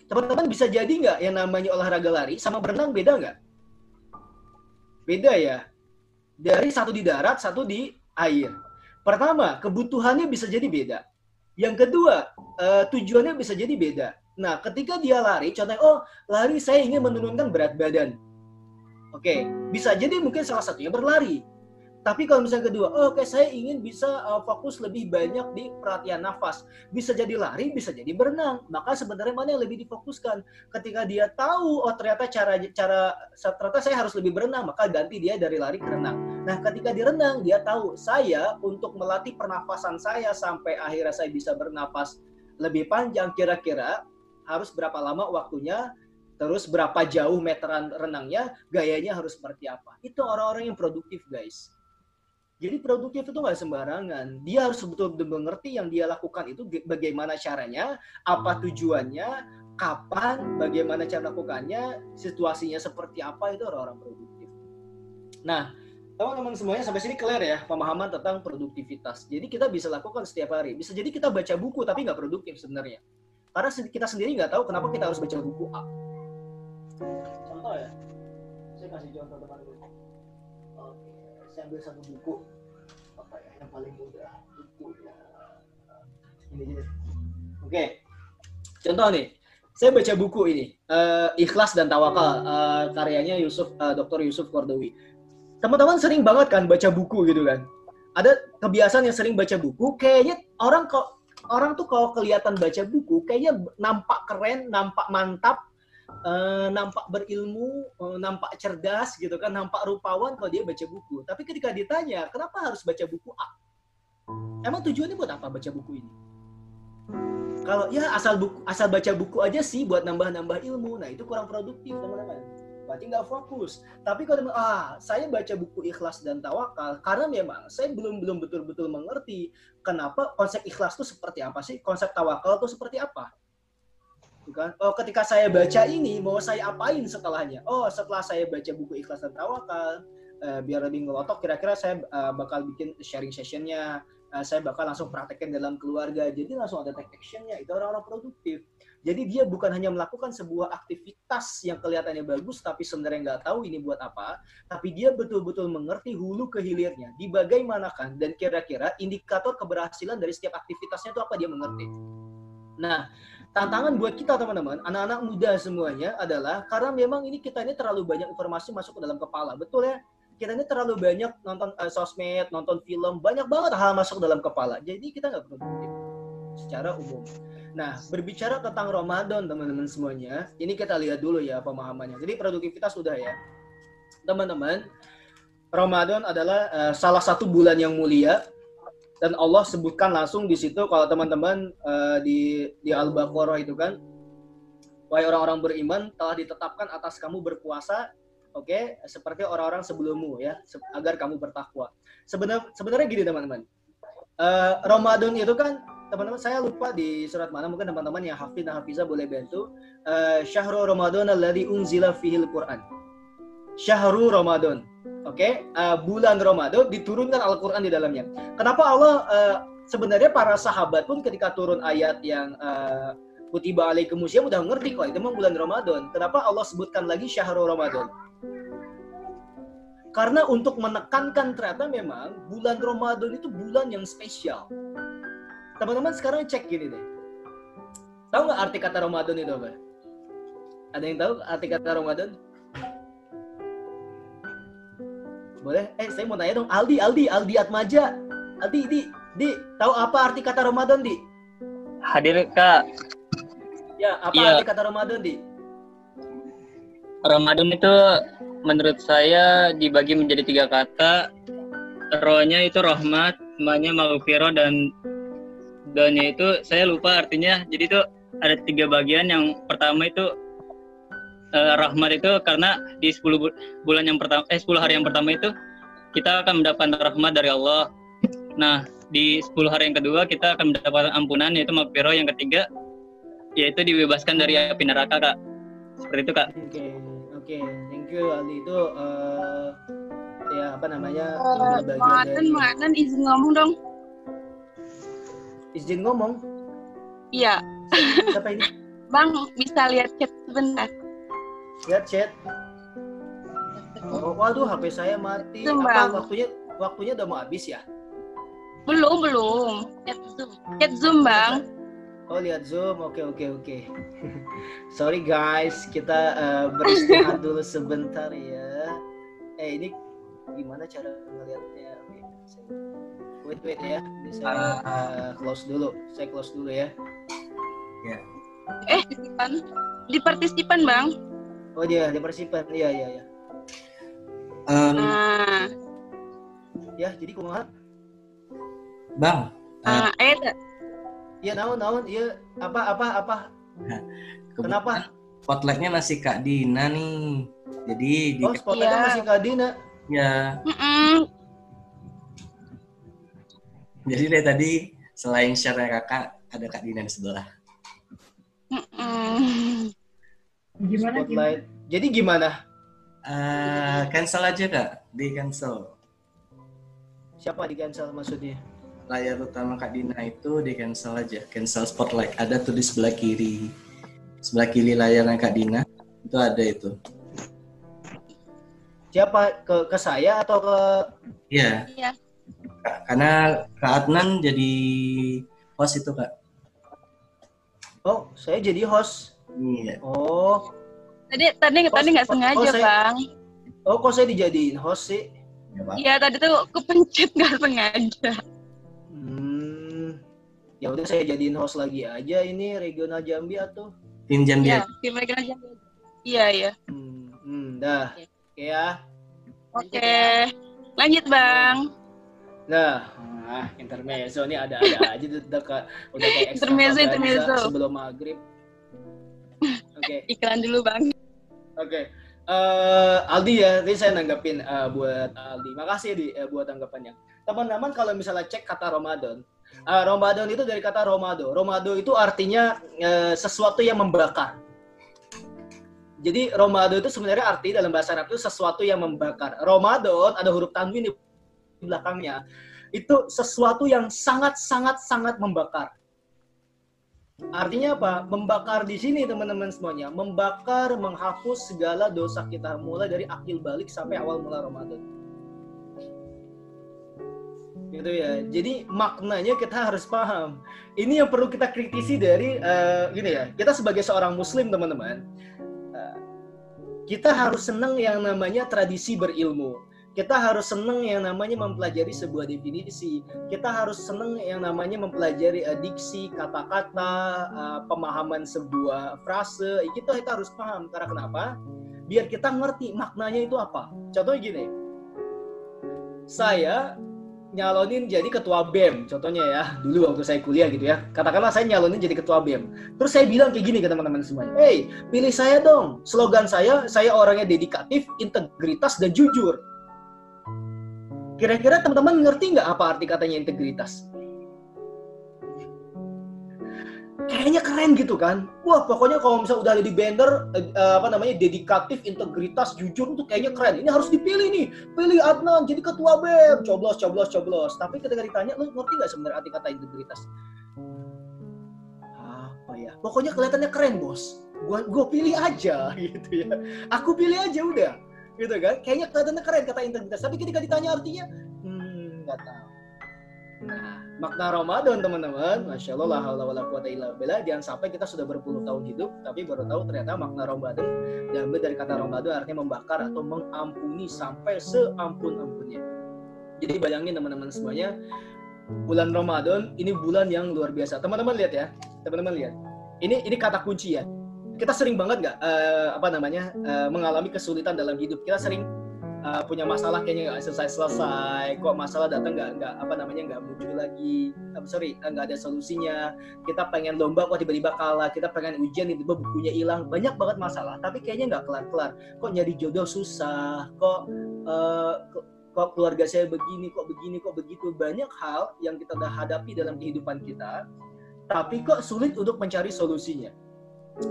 Teman-teman bisa jadi nggak yang namanya olahraga lari sama berenang beda nggak? Beda ya. Dari satu di darat, satu di air. Pertama, kebutuhannya bisa jadi beda yang kedua, uh, tujuannya bisa jadi beda. Nah, ketika dia lari, contohnya, oh lari saya ingin menurunkan berat badan. Oke, okay. bisa jadi mungkin salah satunya berlari. Tapi kalau misalnya kedua, oh, oke okay, saya ingin bisa uh, fokus lebih banyak di perhatian nafas. Bisa jadi lari, bisa jadi berenang. Maka sebenarnya mana yang lebih difokuskan? Ketika dia tahu, oh ternyata cara cara ternyata saya harus lebih berenang, maka ganti dia dari lari ke renang. Nah, ketika di renang, dia tahu saya untuk melatih pernafasan saya sampai akhirnya saya bisa bernafas lebih panjang, kira-kira harus berapa lama waktunya, terus berapa jauh meteran renangnya, gayanya harus seperti apa. Itu orang-orang yang produktif, guys jadi produktif itu nggak sembarangan. Dia harus betul-betul mengerti yang dia lakukan itu bagaimana caranya, apa tujuannya, kapan, bagaimana cara melakukannya, situasinya seperti apa itu orang-orang produktif. Nah, teman-teman semuanya sampai sini clear ya pemahaman tentang produktivitas. Jadi kita bisa lakukan setiap hari. Bisa jadi kita baca buku tapi nggak produktif sebenarnya. Karena kita sendiri nggak tahu kenapa kita harus baca buku A. Contoh ya, saya kasih contoh teman saya ambil satu buku. Apa ya yang paling mudah? Buku ya. Ini gini oke. Contoh nih. Saya baca buku ini. Uh, ikhlas dan tawakal. Uh, karyanya Yusuf uh, Dr. Yusuf Kordowi. Teman-teman sering banget kan baca buku gitu kan? Ada kebiasaan yang sering baca buku kayaknya orang kok orang tuh kalau kelihatan baca buku kayaknya nampak keren nampak mantap uh, nampak berilmu, uh, nampak cerdas gitu kan, nampak rupawan kalau dia baca buku. Tapi ketika ditanya, kenapa harus baca buku A? Emang tujuannya buat apa baca buku ini? Kalau ya asal buku asal baca buku aja sih buat nambah-nambah ilmu, nah itu kurang produktif teman-teman. Berarti nggak fokus. Tapi kalau ah saya baca buku ikhlas dan tawakal karena memang saya belum belum betul-betul mengerti kenapa konsep ikhlas itu seperti apa sih, konsep tawakal itu seperti apa kan? Oh, ketika saya baca ini, mau saya apain setelahnya? Oh, setelah saya baca buku Ikhlas dan Tawakal, uh, biar lebih ngelotok, kira-kira saya uh, bakal bikin sharing sessionnya, uh, saya bakal langsung praktekin dalam keluarga. Jadi langsung ada take actionnya. Itu orang-orang produktif. Jadi dia bukan hanya melakukan sebuah aktivitas yang kelihatannya bagus, tapi sebenarnya nggak tahu ini buat apa. Tapi dia betul-betul mengerti hulu ke hilirnya. Di bagaimanakan dan kira-kira indikator keberhasilan dari setiap aktivitasnya itu apa dia mengerti. Nah, tantangan buat kita teman-teman, anak-anak muda semuanya adalah karena memang ini kita ini terlalu banyak informasi masuk ke dalam kepala. Betul ya? Kita ini terlalu banyak nonton uh, sosmed, nonton film, banyak banget hal masuk ke dalam kepala. Jadi kita nggak produktif. secara umum. Nah, berbicara tentang Ramadan teman-teman semuanya, ini kita lihat dulu ya pemahamannya. Jadi produktivitas sudah ya. Teman-teman, Ramadan adalah uh, salah satu bulan yang mulia dan Allah sebutkan langsung di situ kalau teman-teman uh, di di Al-Baqarah itu kan wahai orang-orang beriman telah ditetapkan atas kamu berpuasa oke okay, seperti orang-orang sebelummu ya agar kamu bertakwa. Sebenarnya sebenarnya gini teman-teman. Uh, Ramadan itu kan teman-teman saya lupa di surat mana mungkin teman-teman yang hafiz dan hafizah boleh bantu uh, syahrul ramadan alladzi unzila fihil quran syahrul ramadan oke okay? uh, bulan ramadan diturunkan Al-Qur'an di dalamnya kenapa Allah uh, sebenarnya para sahabat pun ketika turun ayat yang uh, kutiba alaikumusya udah ngerti kok itu memang bulan Ramadan kenapa Allah sebutkan lagi syahrul ramadan karena untuk menekankan ternyata memang bulan Ramadan itu bulan yang spesial teman-teman sekarang cek gini deh. Tahu nggak arti kata Ramadan itu apa? Ada yang tahu arti kata Ramadan? Boleh? Eh, saya mau nanya dong. Aldi, Aldi, Aldi Atmaja. Aldi, Di, Di, tahu apa arti kata Ramadan, Di? Hadir, Kak. Ya, apa ya. arti kata Ramadan, Di? Ramadan itu menurut saya dibagi menjadi tiga kata. Rohnya itu rahmat, semuanya maghfirah dan doanya itu saya lupa artinya jadi itu ada tiga bagian yang pertama itu uh, rahmat itu karena di 10 bulan yang pertama eh 10 hari yang pertama itu kita akan mendapatkan rahmat dari Allah nah di 10 hari yang kedua kita akan mendapatkan ampunan yaitu maghfirah yang ketiga yaitu dibebaskan dari api neraka kak seperti itu kak oke okay, oke okay. thank you Ali itu uh, ya apa namanya uh, bagian dari izin ngomong dong izin ngomong? Iya. Siapa ini? Bang, bisa lihat chat sebentar. Lihat chat. Oh, waduh, HP saya mati. Apa waktunya waktunya udah mau habis ya? Belum, belum. Chat Zoom. Chat Zoom, Bang. Oh, lihat Zoom. Oke, oke, oke. Sorry guys, kita uh, beristirahat dulu sebentar ya. Eh, ini gimana cara ngeliatnya? wait wait ya Ini saya uh, close dulu saya close dulu ya ya eh partisipan di partisipan bang oh dia di partisipan iya iya iya. Um, nah. ya jadi kumaha bang uh, eh iya naon naon? Iya apa apa apa? Kenapa? spotlightnya masih kak Dina nih. Jadi di oh spotlightnya ya. masih kak Dina? Ya mm -mm jadi dari tadi selain share kakak ada kak Dina di sebelah. Gimana? Spotlight. Jadi gimana? Uh, cancel aja kak, di cancel. Siapa di cancel maksudnya? Layar utama kak Dina itu di cancel aja, cancel spotlight. Ada tuh di sebelah kiri, sebelah kiri layarnya kak Dina itu ada itu. Siapa ke ke saya atau ke? Iya. Iya karena Kak Adnan jadi host itu Kak. Oh, saya jadi host. Iya. Oh. Tadi tadi host, tadi nggak sengaja saya, bang. Oh, kok saya dijadiin host sih? Iya tadi tuh kepencet nggak sengaja. Hmm. Ya udah saya jadiin host lagi aja ini regional Jambi atau? Tim Jambi. Iya, tim regional Jambi. Iya iya. Hmm, hmm dah. Oke okay, ya. Oke. Lanjut bang. Nah, ah, intermezzo ini ada-ada aja udah kayak udah kayak intermezzo intermezzo sebelum maghrib. Oke. Okay. Iklan dulu bang. Oke. Okay. Uh, eh, Aldi ya, tadi saya nanggapin uh, buat Aldi. Makasih di uh, buat tanggapannya. Teman-teman kalau misalnya cek kata Ramadan, uh, Ramadan itu dari kata Romado. Romado itu artinya uh, sesuatu yang membakar. Jadi Romado itu sebenarnya arti dalam bahasa Arab itu sesuatu yang membakar. Ramadan ada huruf tanwin di belakangnya itu sesuatu yang sangat sangat sangat membakar. Artinya apa? Membakar di sini teman-teman semuanya, membakar, menghapus segala dosa kita mulai dari akil balik sampai awal mula Ramadan. Gitu ya. Jadi maknanya kita harus paham. Ini yang perlu kita kritisi dari uh, gini ya. Kita sebagai seorang muslim teman-teman, uh, kita harus senang yang namanya tradisi berilmu Kita harus seneng yang namanya mempelajari sebuah definisi. Kita harus seneng yang namanya mempelajari uh, diksi, kata-kata, uh, pemahaman sebuah frase. Kita kita harus paham karena kenapa? Biar kita ngerti maknanya itu apa. Contohnya gini. Saya nyalonin jadi ketua BEM contohnya ya dulu waktu saya kuliah gitu ya katakanlah saya nyalonin jadi ketua BEM terus saya bilang kayak gini ke teman-teman semuanya hey pilih saya dong slogan saya saya orangnya dedikatif integritas dan jujur kira-kira teman-teman ngerti nggak apa arti katanya integritas? Kayaknya keren gitu kan. Wah pokoknya kalau misalnya udah ada di banner apa namanya dedikatif integritas jujur itu kayaknya keren. Ini harus dipilih nih. Pilih Adnan jadi ketua BEM. Coblos coblos coblos. Tapi ketika ditanya lu ngerti nggak sebenarnya arti kata integritas? Apa ya? Pokoknya kelihatannya keren bos. Gua gua pilih aja gitu ya. Aku pilih aja udah gitu kan kayaknya kelihatannya keren kata integritas tapi ketika ditanya artinya hmm nggak tahu Nah, makna Ramadan teman-teman, masya Allah, la haula wala quwata illa billah. Jangan sampai kita sudah berpuluh tahun hidup, tapi baru tahu ternyata makna Ramadan diambil dari kata Ramadan artinya membakar atau mengampuni sampai seampun-ampunnya. Jadi bayangin teman-teman semuanya, bulan Ramadan ini bulan yang luar biasa. Teman-teman lihat ya, teman-teman lihat. Ini ini kata kunci ya. Kita sering banget nggak uh, apa namanya uh, mengalami kesulitan dalam hidup. Kita sering uh, punya masalah kayaknya nggak selesai selesai kok masalah datang nggak nggak apa namanya nggak muncul lagi. Uh, sorry nggak ada solusinya. Kita pengen lomba kok tiba-tiba kalah. Kita pengen ujian tiba-tiba bukunya hilang. Banyak banget masalah tapi kayaknya nggak kelar-kelar. Kok nyari jodoh susah? Kok uh, kok keluarga saya begini kok begini kok begitu? Banyak hal yang kita udah hadapi dalam kehidupan kita tapi kok sulit untuk mencari solusinya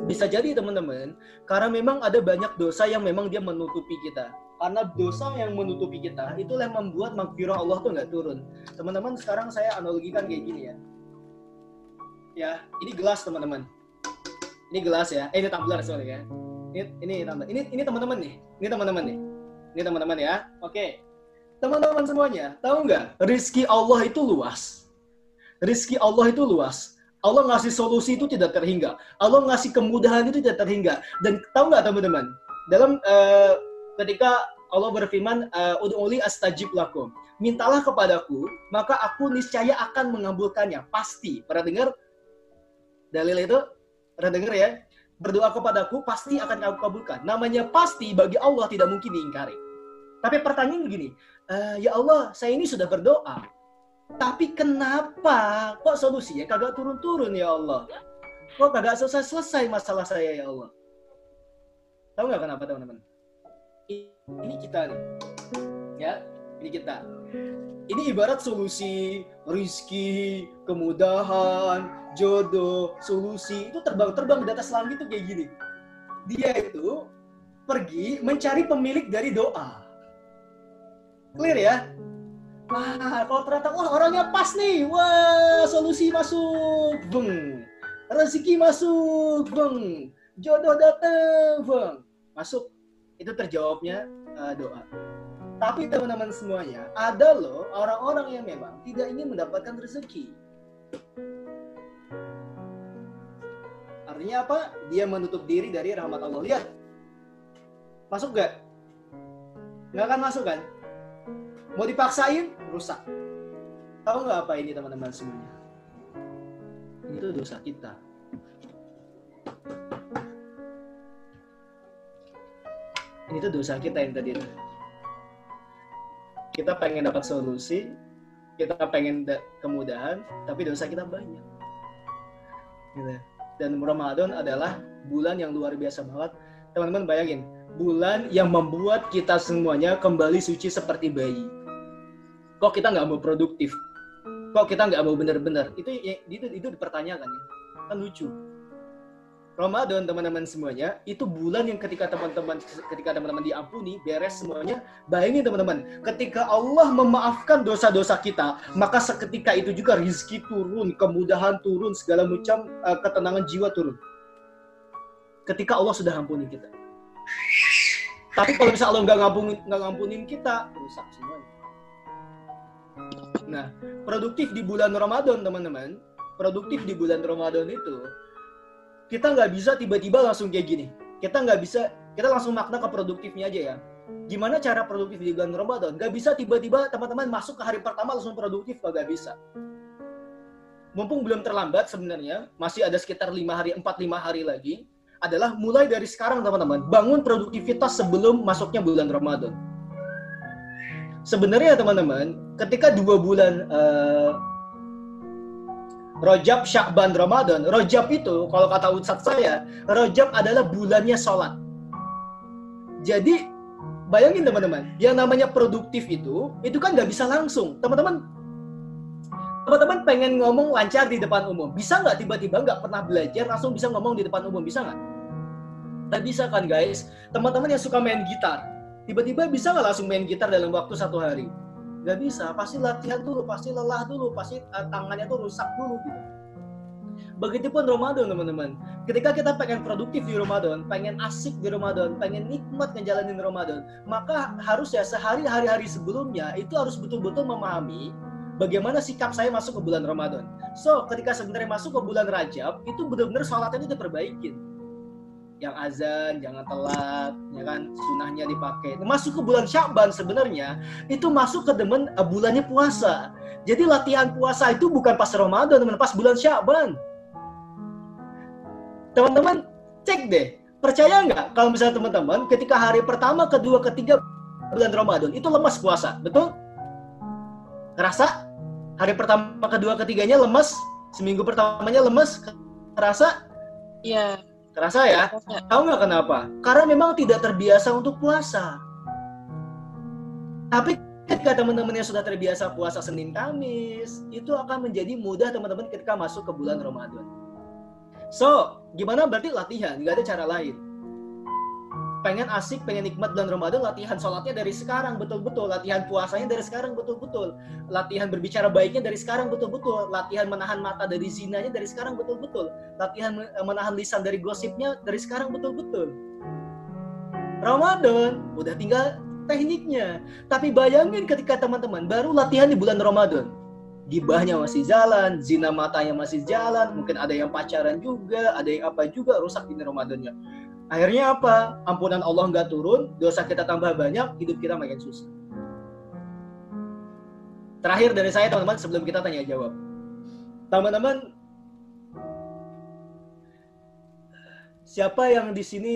bisa jadi teman-teman karena memang ada banyak dosa yang memang dia menutupi kita. Karena dosa yang menutupi kita itu yang membuat magfirah Allah tuh nggak turun. Teman-teman sekarang saya analogikan kayak gini ya. Ya ini gelas teman-teman. Ini gelas ya. Eh ini tumbler sorry ya. Ini ini ini ini teman-teman nih. Ini teman-teman nih. Ini teman-teman ya. Oke. Teman-teman semuanya tahu nggak? Rizki Allah itu luas. Rizki Allah itu luas Allah ngasih solusi itu tidak terhingga. Allah ngasih kemudahan itu tidak terhingga. Dan tahu nggak teman-teman? Dalam uh, ketika Allah berfirman, Ud'uli astajib lakum. Mintalah kepadaku, maka aku niscaya akan mengabulkannya. Pasti. Pernah dengar? Dalil itu? Pernah dengar ya? Berdoa kepadaku, pasti akan aku kabulkan. Namanya pasti bagi Allah tidak mungkin diingkari. Tapi pertanyaan begini, uh, ya Allah, saya ini sudah berdoa tapi kenapa kok solusinya kagak turun-turun ya Allah? Kok kagak selesai-selesai masalah saya ya Allah? Tahu nggak kenapa teman-teman? Ini kita nih. Ya, ini kita. Ini ibarat solusi rizki, kemudahan, jodoh, solusi itu terbang-terbang di atas langit itu kayak gini. Dia itu pergi mencari pemilik dari doa. Clear ya? Wah, kalau ternyata wah orangnya pas nih, wah solusi masuk, beng, rezeki masuk, beng, jodoh datang, beng, masuk. Itu terjawabnya uh, doa. Tapi teman-teman semuanya, ada loh orang-orang yang memang tidak ingin mendapatkan rezeki. Artinya apa? Dia menutup diri dari rahmat Allah. Lihat, masuk gak? Nggak akan masuk kan? Mau dipaksain, rusak. Tahu nggak apa ini teman-teman semuanya? Itu dosa kita. Ini tuh dosa kita yang tadi. Kita pengen dapat solusi, kita pengen kemudahan, tapi dosa kita banyak. Gitu. Dan Ramadan adalah bulan yang luar biasa banget. Teman-teman bayangin, bulan yang membuat kita semuanya kembali suci seperti bayi kok kita nggak mau produktif? Kok kita nggak mau benar-benar? Itu itu itu dipertanyakan ya. Kan lucu. Ramadan teman-teman semuanya itu bulan yang ketika teman-teman ketika teman-teman diampuni beres semuanya. Bayangin teman-teman ketika Allah memaafkan dosa-dosa kita maka seketika itu juga rizki turun kemudahan turun segala macam uh, ketenangan jiwa turun. Ketika Allah sudah ampuni kita. Tapi kalau misalnya Allah nggak ngampunin nggak ngampunin kita rusak semuanya Nah, produktif di bulan Ramadan, teman-teman. Produktif di bulan Ramadan itu, kita nggak bisa tiba-tiba langsung kayak gini. Kita nggak bisa, kita langsung makna ke produktifnya aja ya. Gimana cara produktif di bulan Ramadan? Gak bisa tiba-tiba teman-teman masuk ke hari pertama langsung produktif, gak bisa. Mumpung belum terlambat sebenarnya, masih ada sekitar lima hari, empat lima hari lagi, adalah mulai dari sekarang teman-teman, bangun produktivitas sebelum masuknya bulan Ramadan. Sebenarnya teman-teman, ketika dua bulan uh, Rojab, Syakban, Ramadan, Rojab itu kalau kata ustadz saya, Rojab adalah bulannya sholat. Jadi bayangin teman-teman, yang namanya produktif itu, itu kan nggak bisa langsung. Teman-teman, teman-teman pengen ngomong lancar di depan umum, bisa nggak tiba-tiba nggak pernah belajar langsung bisa ngomong di depan umum, bisa nggak? Nggak bisa kan guys? Teman-teman yang suka main gitar, tiba-tiba bisa nggak langsung main gitar dalam waktu satu hari? Nggak bisa, pasti latihan dulu, pasti lelah dulu, pasti uh, tangannya tuh rusak dulu gitu. Begitupun Ramadan teman-teman. Ketika kita pengen produktif di Ramadan, pengen asik di Ramadan, pengen nikmat ngejalanin Ramadan, maka harus ya sehari hari-hari sebelumnya itu harus betul-betul memahami bagaimana sikap saya masuk ke bulan Ramadan. So, ketika sebenarnya masuk ke bulan Rajab, itu benar-benar sholatnya itu diperbaikin. Yang azan, jangan telat, ya kan, sunahnya dipakai. Masuk ke bulan Syakban sebenarnya, itu masuk ke demen uh, bulannya puasa. Jadi latihan puasa itu bukan pas Ramadan, teman pas bulan Syakban. Teman-teman cek deh. Percaya nggak kalau misalnya teman-teman ketika hari pertama kedua ketiga bulan Ramadan itu lemas puasa betul? Kerasa? Hari pertama kedua ketiganya lemas seminggu pertamanya lemas kerasa? Iya kerasa ya? Tahu nggak kenapa? Karena memang tidak terbiasa untuk puasa. Tapi ketika teman-teman yang sudah terbiasa puasa Senin Kamis itu akan menjadi mudah teman-teman ketika masuk ke bulan Ramadan. So, gimana berarti latihan? Gak ada cara lain. Pengen asik, pengen nikmat bulan Ramadan, latihan sholatnya dari sekarang betul-betul. Latihan puasanya dari sekarang betul-betul. Latihan berbicara baiknya dari sekarang betul-betul. Latihan menahan mata dari zinanya dari sekarang betul-betul. Latihan eh, menahan lisan dari gosipnya dari sekarang betul-betul. Ramadan, udah tinggal tekniknya. Tapi bayangin ketika teman-teman baru latihan di bulan Ramadan gibahnya masih jalan, zina matanya masih jalan, mungkin ada yang pacaran juga, ada yang apa juga rusak ini Ramadannya. Akhirnya apa? Ampunan Allah nggak turun, dosa kita tambah banyak, hidup kita makin susah. Terakhir dari saya teman-teman sebelum kita tanya jawab. Teman-teman, siapa yang di sini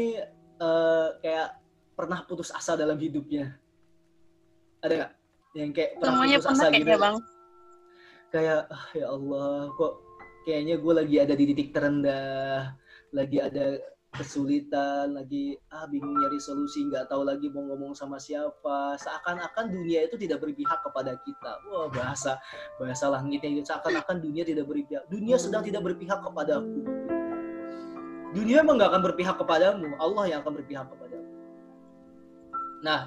uh, kayak pernah putus asa dalam hidupnya? Ada nggak? Yang kayak pernah Semuanya putus pernah asa gitu? bang. kayak ah, ya Allah kok kayaknya gue lagi ada di titik terendah lagi ada kesulitan lagi ah bingung nyari solusi nggak tahu lagi mau ngomong sama siapa. Seakan-akan dunia itu tidak berpihak kepada kita. Wah bahasa bahasa langitnya seakan-akan dunia tidak berpihak. Dunia sedang tidak berpihak kepadaku. Dunia emang nggak akan berpihak kepadamu. Allah yang akan berpihak kepadamu. Nah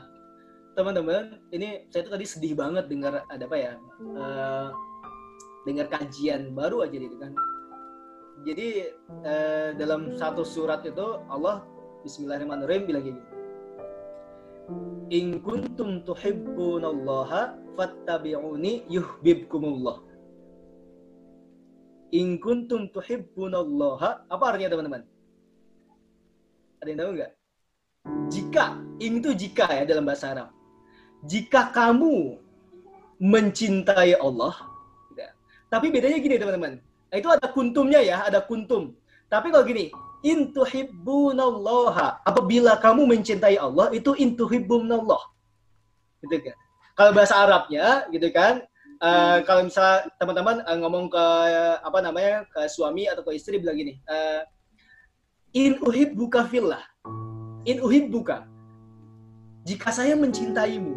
teman-teman ini saya tuh tadi sedih banget dengar ada apa ya uh, dengar kajian baru aja gitu kan. Jadi eh, dalam satu surat itu Allah Bismillahirrahmanirrahim bilang gini. In kuntum tuhibbunallaha fattabi'uni yuhibbukumullah. In kuntum tuhibbunallaha apa artinya teman-teman? Ada yang tahu nggak? Jika, in itu jika ya dalam bahasa Arab. Jika kamu mencintai Allah, tapi bedanya gini teman-teman. Nah, itu ada kuntumnya ya, ada kuntum. Tapi kalau gini, intuhibbunallaha. Apabila kamu mencintai Allah, itu intuhibbunallah. Gitu kan. Kalau bahasa Arabnya, gitu kan, uh, kalau misalnya teman-teman uh, ngomong ke apa namanya ke suami atau ke istri bilang gini, uh, in uhibbuka fillah, in uhibbuka. Jika saya mencintaimu,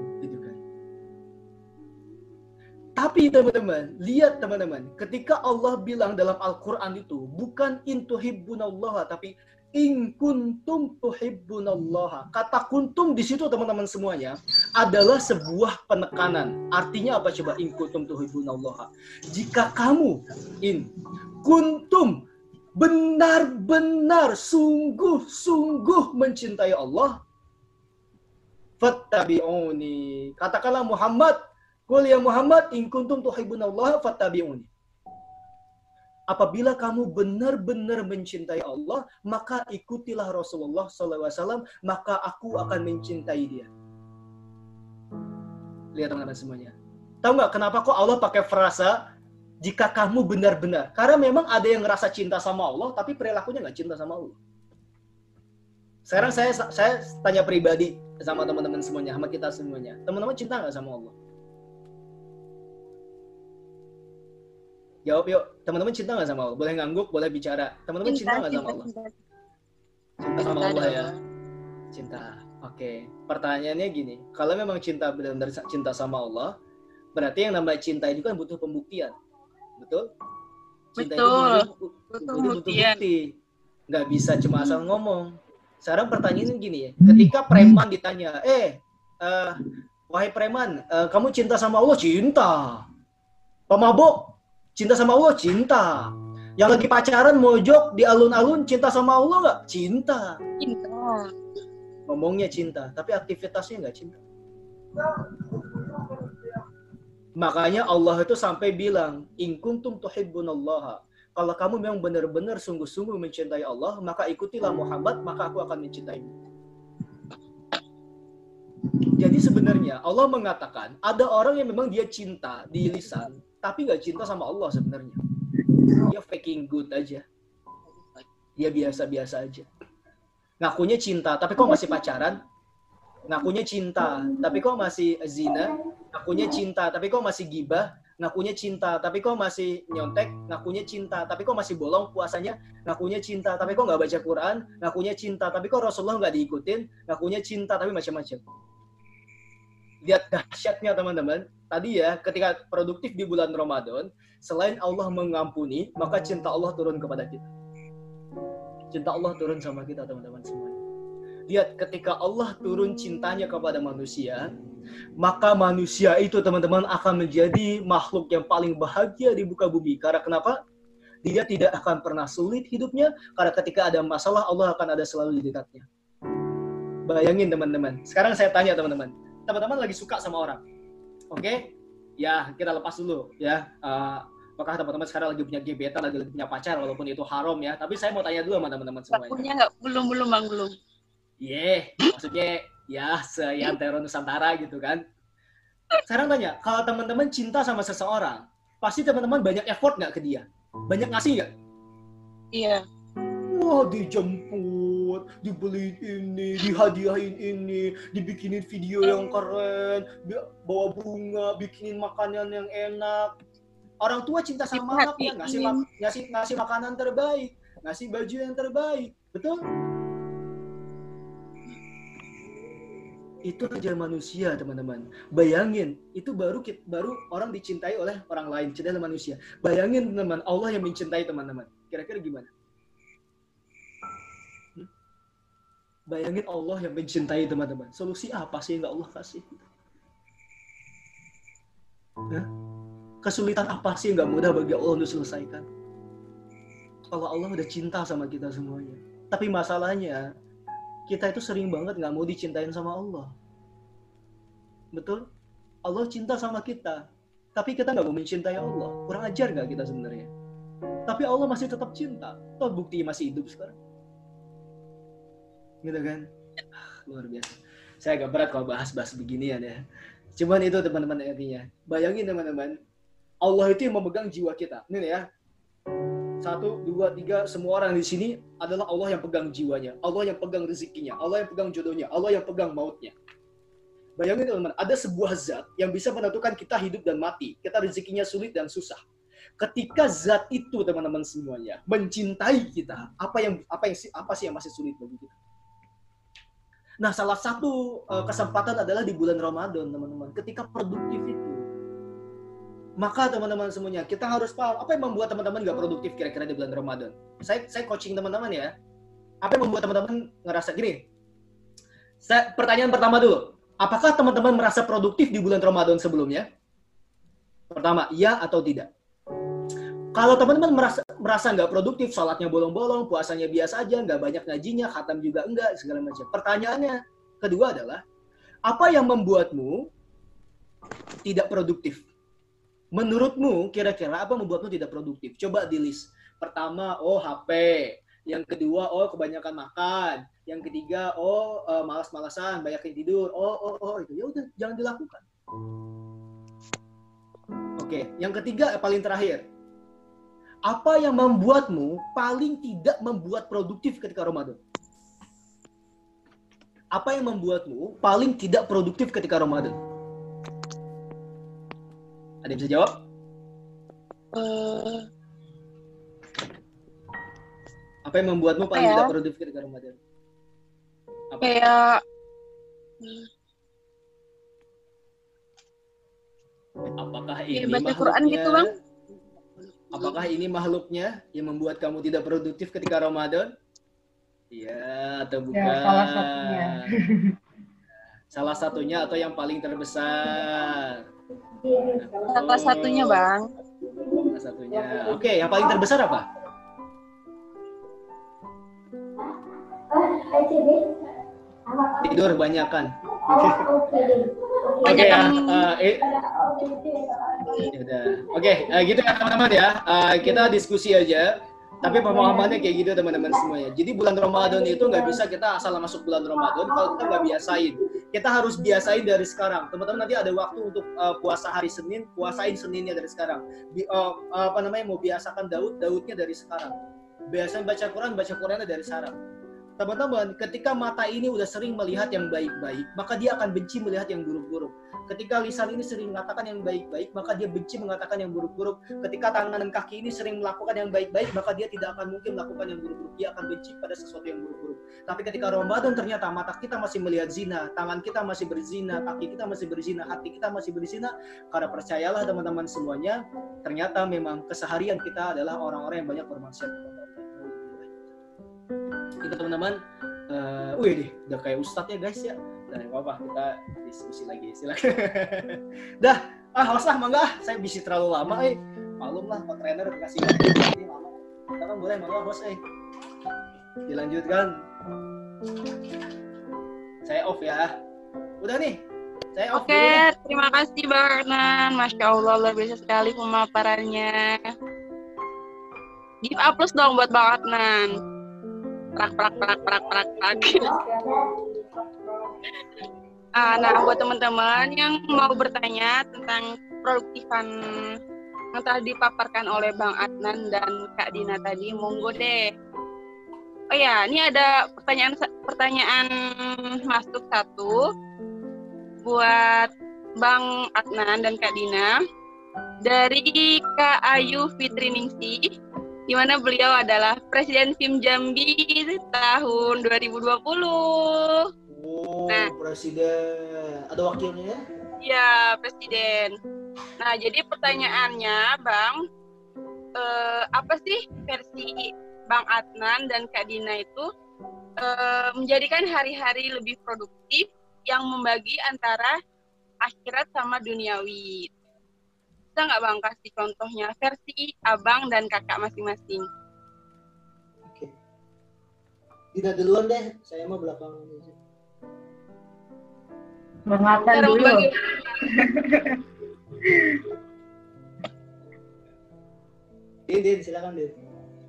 tapi teman-teman, lihat teman-teman, ketika Allah bilang dalam Al-Quran itu, bukan intuhibbunallah, tapi in kuntum tuhibbunallaha. Kata kuntum di situ teman-teman semuanya adalah sebuah penekanan. Artinya apa coba in kuntum tuhibbunallaha? Jika kamu in kuntum benar-benar sungguh-sungguh mencintai Allah, fattabi'uni. Katakanlah Muhammad, Qul ya Muhammad in kuntum tuhibbunallaha fattabi'uni. Apabila kamu benar-benar mencintai Allah, maka ikutilah Rasulullah SAW, maka aku akan mencintai dia. Lihat teman-teman semuanya. Tahu nggak kenapa kok Allah pakai frasa jika kamu benar-benar? Karena memang ada yang ngerasa cinta sama Allah, tapi perilakunya nggak cinta sama Allah. Sekarang saya saya tanya pribadi sama teman-teman semuanya, sama kita semuanya. Teman-teman cinta nggak sama Allah? Jawab yuk. Teman-teman cinta nggak sama Allah? Boleh ngangguk, boleh bicara. Teman-teman cinta nggak sama Allah? Cinta sama Allah ya. Cinta. Oke. Pertanyaannya gini, kalau memang cinta benar-benar cinta sama Allah, berarti yang namanya cinta itu kan butuh pembuktian. Betul? Cinta Betul. itu butuh, Butuh butuh, bukti. Nggak bisa cuma asal ngomong. Sekarang pertanyaannya gini ya, ketika preman ditanya, eh, eh, wahai preman, eh, kamu cinta sama Allah? Cinta. Pemabuk, cinta sama Allah? Cinta. Yang lagi pacaran mojok di alun-alun cinta sama Allah nggak? Cinta. Cinta. Ngomongnya cinta, tapi aktivitasnya nggak cinta. Makanya Allah itu sampai bilang, "In kuntum tuhibbunallaha." Kalau kamu memang benar-benar sungguh-sungguh mencintai Allah, maka ikutilah Muhammad, maka aku akan mencintaimu. Jadi sebenarnya Allah mengatakan ada orang yang memang dia cinta di lisan, tapi nggak cinta sama Allah sebenarnya. Dia faking good aja. Dia biasa-biasa aja. Ngakunya cinta, tapi kok masih pacaran? Ngakunya cinta, tapi kok masih zina? Ngakunya cinta, tapi kok masih gibah? Ngakunya cinta, tapi kok masih nyontek? Ngakunya cinta, tapi kok masih bolong puasanya? Ngakunya cinta, tapi kok nggak baca Quran? Ngakunya cinta, tapi kok Rasulullah nggak diikutin? Ngakunya cinta, tapi macam-macam. Lihat dahsyatnya teman-teman. Tadi ya, ketika produktif di bulan Ramadan, selain Allah mengampuni, maka cinta Allah turun kepada kita. Cinta Allah turun sama kita teman-teman semuanya. Lihat ketika Allah turun cintanya kepada manusia, maka manusia itu teman-teman akan menjadi makhluk yang paling bahagia di muka bumi. Karena kenapa? Dia tidak akan pernah sulit hidupnya, karena ketika ada masalah Allah akan ada selalu di dekatnya. Bayangin teman-teman. Sekarang saya tanya teman-teman. Teman-teman lagi suka sama orang. Oke? Ya, kita lepas dulu ya. Uh, apakah teman-teman sekarang lagi punya gebetan, lagi punya pacar, walaupun itu haram ya. Tapi saya mau tanya dulu sama teman-teman semuanya. Punya nggak? Belum belum bang belum. Iya, maksudnya ya seantero Nusantara gitu kan. Sekarang tanya, kalau teman-teman cinta sama seseorang, pasti teman-teman banyak effort nggak ke dia? Banyak ngasih nggak? Iya. Wah, dijemput, dibeliin ini, dihadiahin ini, dibikinin video yang keren, bawa bunga, bikinin makanan yang enak. Orang tua cinta sama anaknya, ngasih, mak- ngasih, ngasih makanan terbaik, ngasih baju yang terbaik. Betul? itu aja manusia teman-teman bayangin itu baru baru orang dicintai oleh orang lain cintai oleh manusia bayangin teman Allah yang mencintai teman-teman kira-kira gimana bayangin Allah yang mencintai teman-teman solusi apa sih yang nggak Allah kasih Hah? kesulitan apa sih yang nggak mudah bagi Allah untuk selesaikan kalau Allah udah cinta sama kita semuanya tapi masalahnya kita itu sering banget nggak mau dicintain sama Allah. Betul? Allah cinta sama kita, tapi kita nggak mau mencintai Allah. Kurang ajar nggak kita sebenarnya? Tapi Allah masih tetap cinta. Toh bukti masih hidup sekarang. Gitu kan? Luar biasa. Saya agak berat kalau bahas-bahas beginian ya. Cuman itu teman-teman artinya. Bayangin teman-teman, Allah itu yang memegang jiwa kita. Ini ya, satu, dua, tiga, semua orang di sini adalah Allah yang pegang jiwanya, Allah yang pegang rezekinya, Allah yang pegang jodohnya, Allah yang pegang mautnya. Bayangin teman-teman, ada sebuah zat yang bisa menentukan kita hidup dan mati, kita rezekinya sulit dan susah. Ketika zat itu teman-teman semuanya mencintai kita, apa yang apa yang apa sih yang masih sulit bagi kita? Nah, salah satu uh, kesempatan adalah di bulan Ramadan, teman-teman. Ketika produktif itu, maka teman-teman semuanya, kita harus paham apa yang membuat teman-teman nggak produktif kira-kira di bulan Ramadan. Saya saya coaching teman-teman ya. Apa yang membuat teman-teman ngerasa gini? Saya, pertanyaan pertama dulu. Apakah teman-teman merasa produktif di bulan Ramadan sebelumnya? Pertama, iya atau tidak? Kalau teman-teman merasa merasa nggak produktif, sholatnya bolong-bolong, puasanya biasa aja, nggak banyak ngajinya, khatam juga enggak, segala macam. Pertanyaannya kedua adalah, apa yang membuatmu tidak produktif? Menurutmu kira-kira apa membuatmu tidak produktif? Coba di list. Pertama, oh HP. Yang kedua, oh kebanyakan makan. Yang ketiga, oh uh, malas-malasan, banyak yang tidur. Oh, oh, oh itu ya udah jangan dilakukan. Oke, yang ketiga paling terakhir. Apa yang membuatmu paling tidak membuat produktif ketika Ramadan? Apa yang membuatmu paling tidak produktif ketika Ramadan? Ada yang bisa jawab? Eh, Apa yang membuatmu paling ya? tidak produktif ketika Ramadan? Apa? kayak Apakah ini baca Quran gitu, Bang? Apakah ini makhluknya yang membuat kamu tidak produktif ketika Ramadan? Iya atau bukan? Ya, salah satunya. Salah satunya atau yang paling terbesar? salah satunya bang. Salah satunya. Oke, yang paling terbesar apa? Tidur banyakan. Oke ya. eh, eh, Ya udah. Oke, eh, gitu ya teman-teman ya. Eh, kita diskusi aja. Tapi pemahamannya kayak gitu teman-teman semuanya. Jadi bulan Ramadan itu nggak bisa kita asal masuk bulan Ramadan kalau kita nggak biasain. Kita harus biasain dari sekarang. Teman-teman nanti ada waktu untuk eh, puasa hari Senin, puasain Seninnya dari sekarang. Bi- eh, apa namanya mau biasakan Daud, Daudnya dari sekarang. Biasain baca Quran, baca Qurannya dari sekarang. Teman-teman, ketika mata ini udah sering melihat yang baik-baik, maka dia akan benci melihat yang buruk-buruk. Ketika lisan ini sering mengatakan yang baik-baik, maka dia benci mengatakan yang buruk-buruk. Ketika tangan dan kaki ini sering melakukan yang baik-baik, maka dia tidak akan mungkin melakukan yang buruk-buruk. Dia akan benci pada sesuatu yang buruk-buruk. Tapi ketika Ramadan ternyata mata kita masih melihat zina, tangan kita masih berzina, kaki kita masih berzina, hati kita masih berzina, karena percayalah teman-teman semuanya, ternyata memang keseharian kita adalah orang-orang yang banyak bermaksiat. Itu teman-teman, eh wih deh, udah kayak ustadz ya guys ya. Nah, apa-apa, kita diskusi lagi, silakan. Dah, ah host lah, mangga, ah. saya bisa terlalu lama, eh. Malum lah, Pak trainer kasih ini lama. Kita kan boleh, mangga host, eh. Dilanjutkan. Saya off ya. Udah nih, saya off Oke, dulu terima kasih Bang Arnan. Masya Allah, luar biasa sekali pemaparannya. Give A plus dong buat Bang Adnan. Prak, prak, prak, prak, prak, prak. Ah, nah, buat teman-teman yang mau bertanya tentang produktifan yang telah dipaparkan oleh Bang Adnan dan Kak Dina tadi, monggo deh. Oh ya, ini ada pertanyaan pertanyaan masuk satu buat Bang Adnan dan Kak Dina dari Kak Ayu Fitri Ningsi di mana beliau adalah Presiden FIM Jambi tahun 2020. Oh, Nah. presiden. Ada wakilnya? Ya, Presiden. Nah, jadi pertanyaannya, Bang, eh, apa sih versi Bang Adnan dan Kak Dina itu eh, menjadikan hari-hari lebih produktif yang membagi antara akhirat sama duniawi? Bisa nggak Bang kasih contohnya versi Abang dan Kakak masing-masing? Oke. Tidak duluan deh, saya mau belakangan aja. Mengatan Cara dulu. Din, Din, silakan Din.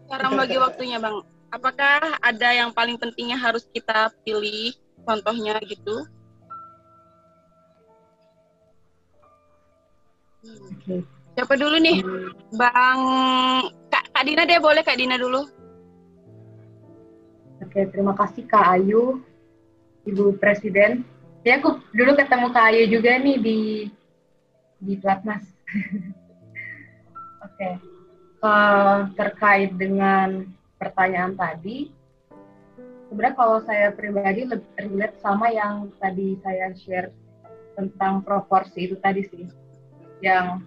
cara membagi waktunya, Bang. Apakah ada yang paling pentingnya harus kita pilih contohnya gitu? Oke. Siapa dulu nih? Bang Kak, Kak Dina deh boleh Kak Dina dulu. Oke, terima kasih Kak Ayu, Ibu Presiden. Ya, aku dulu ketemu Kak Ayu juga nih di di Platnas. Oke, Eh, terkait dengan pertanyaan tadi, sebenarnya kalau saya pribadi lebih relate sama yang tadi saya share tentang proporsi itu tadi sih, yang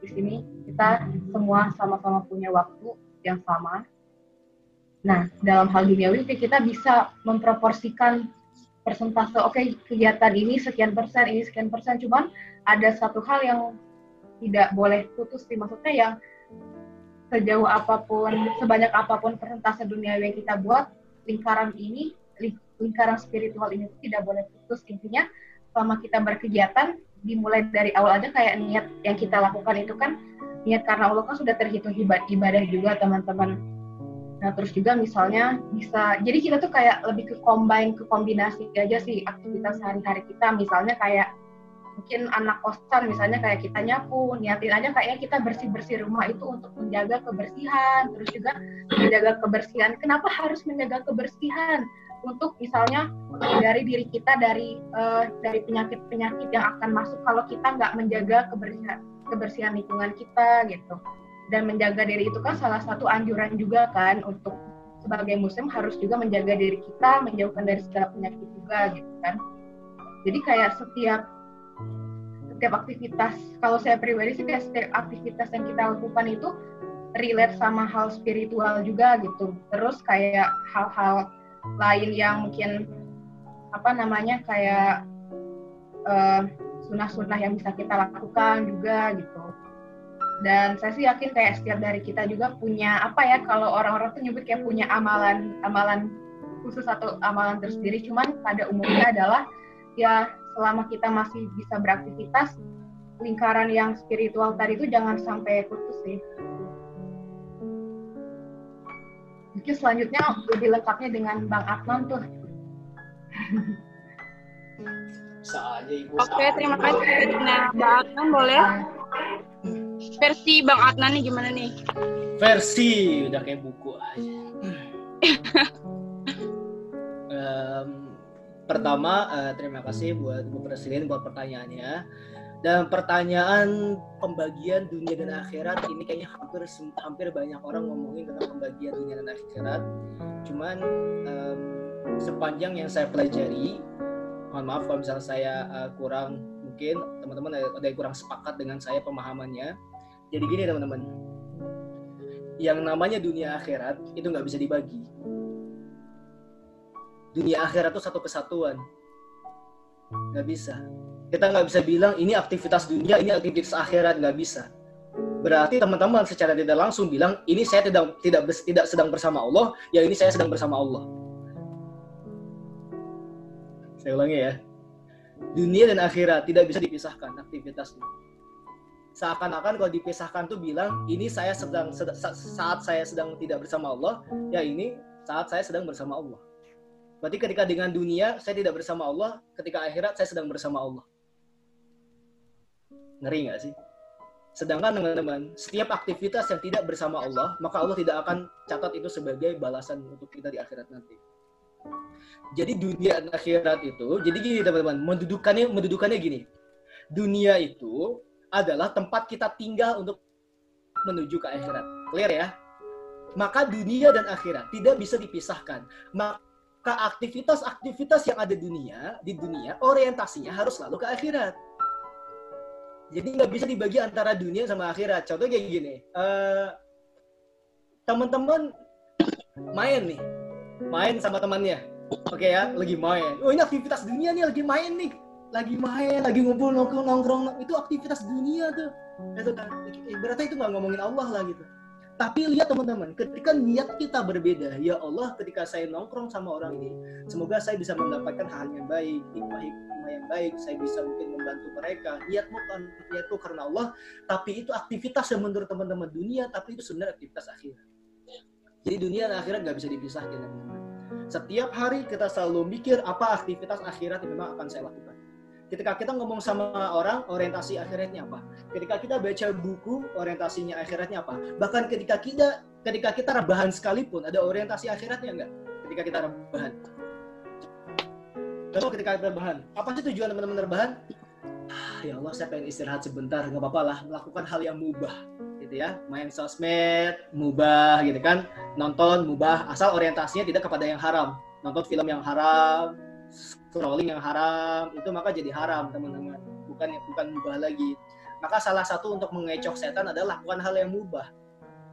di sini kita semua sama-sama punya waktu yang sama, Nah, dalam hal duniawi sih kita bisa memproporsikan persentase, oke kegiatan ini sekian persen, ini sekian persen, cuman ada satu hal yang tidak boleh putus sih, maksudnya yang sejauh apa pun, sebanyak apa pun persentase duniawi yang kita buat, lingkaran ini, ling- lingkaran spiritual ini tidak boleh putus, intinya selama kita berkegiatan, dimulai dari awal aja kayak niat yang kita lakukan itu kan, niat karena Allah kan sudah terhitung iba- ibadah juga teman-teman. Nah, terus juga misalnya bisa, jadi kita tuh kayak lebih ke combine, ke kombinasi aja sih aktivitas sehari-hari kita. Misalnya kayak mungkin anak kosan misalnya kayak kita nyapu niatin aja kayaknya kita bersih bersih rumah itu untuk menjaga kebersihan terus juga menjaga kebersihan kenapa harus menjaga kebersihan untuk misalnya dari diri kita dari uh, dari penyakit penyakit yang akan masuk kalau kita nggak menjaga kebersihan kebersihan lingkungan kita gitu. Dan menjaga diri itu kan salah satu anjuran juga kan untuk sebagai muslim harus juga menjaga diri kita menjauhkan dari segala penyakit juga gitu kan. Jadi kayak setiap setiap aktivitas kalau saya pribadi sih kayak setiap aktivitas yang kita lakukan itu relate sama hal spiritual juga gitu. Terus kayak hal-hal lain yang mungkin apa namanya kayak uh, sunnah-sunnah yang bisa kita lakukan juga gitu. Dan saya sih yakin kayak setiap dari kita juga punya apa ya kalau orang-orang tuh nyebut kayak punya amalan amalan khusus atau amalan tersendiri. Cuman pada umumnya adalah ya selama kita masih bisa beraktivitas lingkaran yang spiritual tadi itu jangan sampai putus sih mungkin selanjutnya lebih lengkapnya dengan Bang Adnan tuh Oke, terima kasih. Nah, Bang Adnan boleh? Versi Bang Adnan nih gimana nih? Versi udah kayak buku aja. um, pertama, uh, terima kasih buat Bu Presiden buat pertanyaannya. Dan pertanyaan pembagian dunia dan akhirat ini kayaknya hampir hampir banyak orang ngomongin tentang pembagian dunia dan akhirat. Cuman um, sepanjang yang saya pelajari, mohon maaf kalau misalnya saya uh, kurang mungkin teman-teman ada, ada yang kurang sepakat dengan saya pemahamannya. Jadi gini teman-teman, yang namanya dunia akhirat itu nggak bisa dibagi. Dunia akhirat itu satu kesatuan, nggak bisa kita nggak bisa bilang ini aktivitas dunia, ini aktivitas akhirat nggak bisa. Berarti teman-teman secara tidak langsung bilang ini saya tidak tidak tidak sedang bersama Allah, ya ini saya sedang bersama Allah. Saya ulangi ya. Dunia dan akhirat tidak bisa dipisahkan aktivitasnya. Seakan-akan kalau dipisahkan tuh bilang ini saya sedang saat saya sedang tidak bersama Allah, ya ini saat saya sedang bersama Allah. Berarti ketika dengan dunia saya tidak bersama Allah, ketika akhirat saya sedang bersama Allah. Ngeri nggak sih? Sedangkan teman-teman, setiap aktivitas yang tidak bersama Allah, maka Allah tidak akan catat itu sebagai balasan untuk kita di akhirat nanti. Jadi dunia dan akhirat itu, jadi gini teman-teman, mendudukannya mendudukannya gini. Dunia itu adalah tempat kita tinggal untuk menuju ke akhirat. Clear ya? Maka dunia dan akhirat tidak bisa dipisahkan. Maka aktivitas-aktivitas yang ada dunia di dunia orientasinya harus selalu ke akhirat. Jadi nggak bisa dibagi antara dunia sama akhirat. Contoh kayak gini, uh, teman-teman main nih, main sama temannya. Oke okay ya, lagi main. Oh ini aktivitas dunia nih, lagi main nih, lagi main, lagi ngumpul nongkrong nongkrong. Itu aktivitas dunia tuh. Itu kan, berarti itu nggak ngomongin Allah lah gitu. Tapi lihat teman-teman, ketika niat kita berbeda, ya Allah ketika saya nongkrong sama orang ini, semoga saya bisa mendapatkan hal yang baik, hikmah-hikmah yang baik, saya bisa mungkin membantu mereka. Niatmu kan niatku karena Allah, tapi itu aktivitas yang menurut teman-teman dunia, tapi itu sebenarnya aktivitas akhirat. Jadi dunia dan akhirat nggak bisa dipisahkan. Setiap hari kita selalu mikir apa aktivitas akhirat yang memang akan saya lakukan. Ketika kita ngomong sama orang, orientasi akhiratnya apa? Ketika kita baca buku, orientasinya akhiratnya apa? Bahkan ketika kita ketika kita rebahan sekalipun, ada orientasi akhiratnya enggak? Ketika kita rebahan. Contoh ketika kita rebahan, apa sih tujuan teman-teman rebahan? Ah, ya Allah, saya pengen istirahat sebentar, nggak apa-apa lah, melakukan hal yang mubah, gitu ya, main sosmed, mubah, gitu kan, nonton, mubah, asal orientasinya tidak kepada yang haram, nonton film yang haram, scrolling yang haram itu maka jadi haram teman-teman. Bukan bukan mubah lagi. Maka salah satu untuk mengecoh setan adalah lakukan hal yang mubah.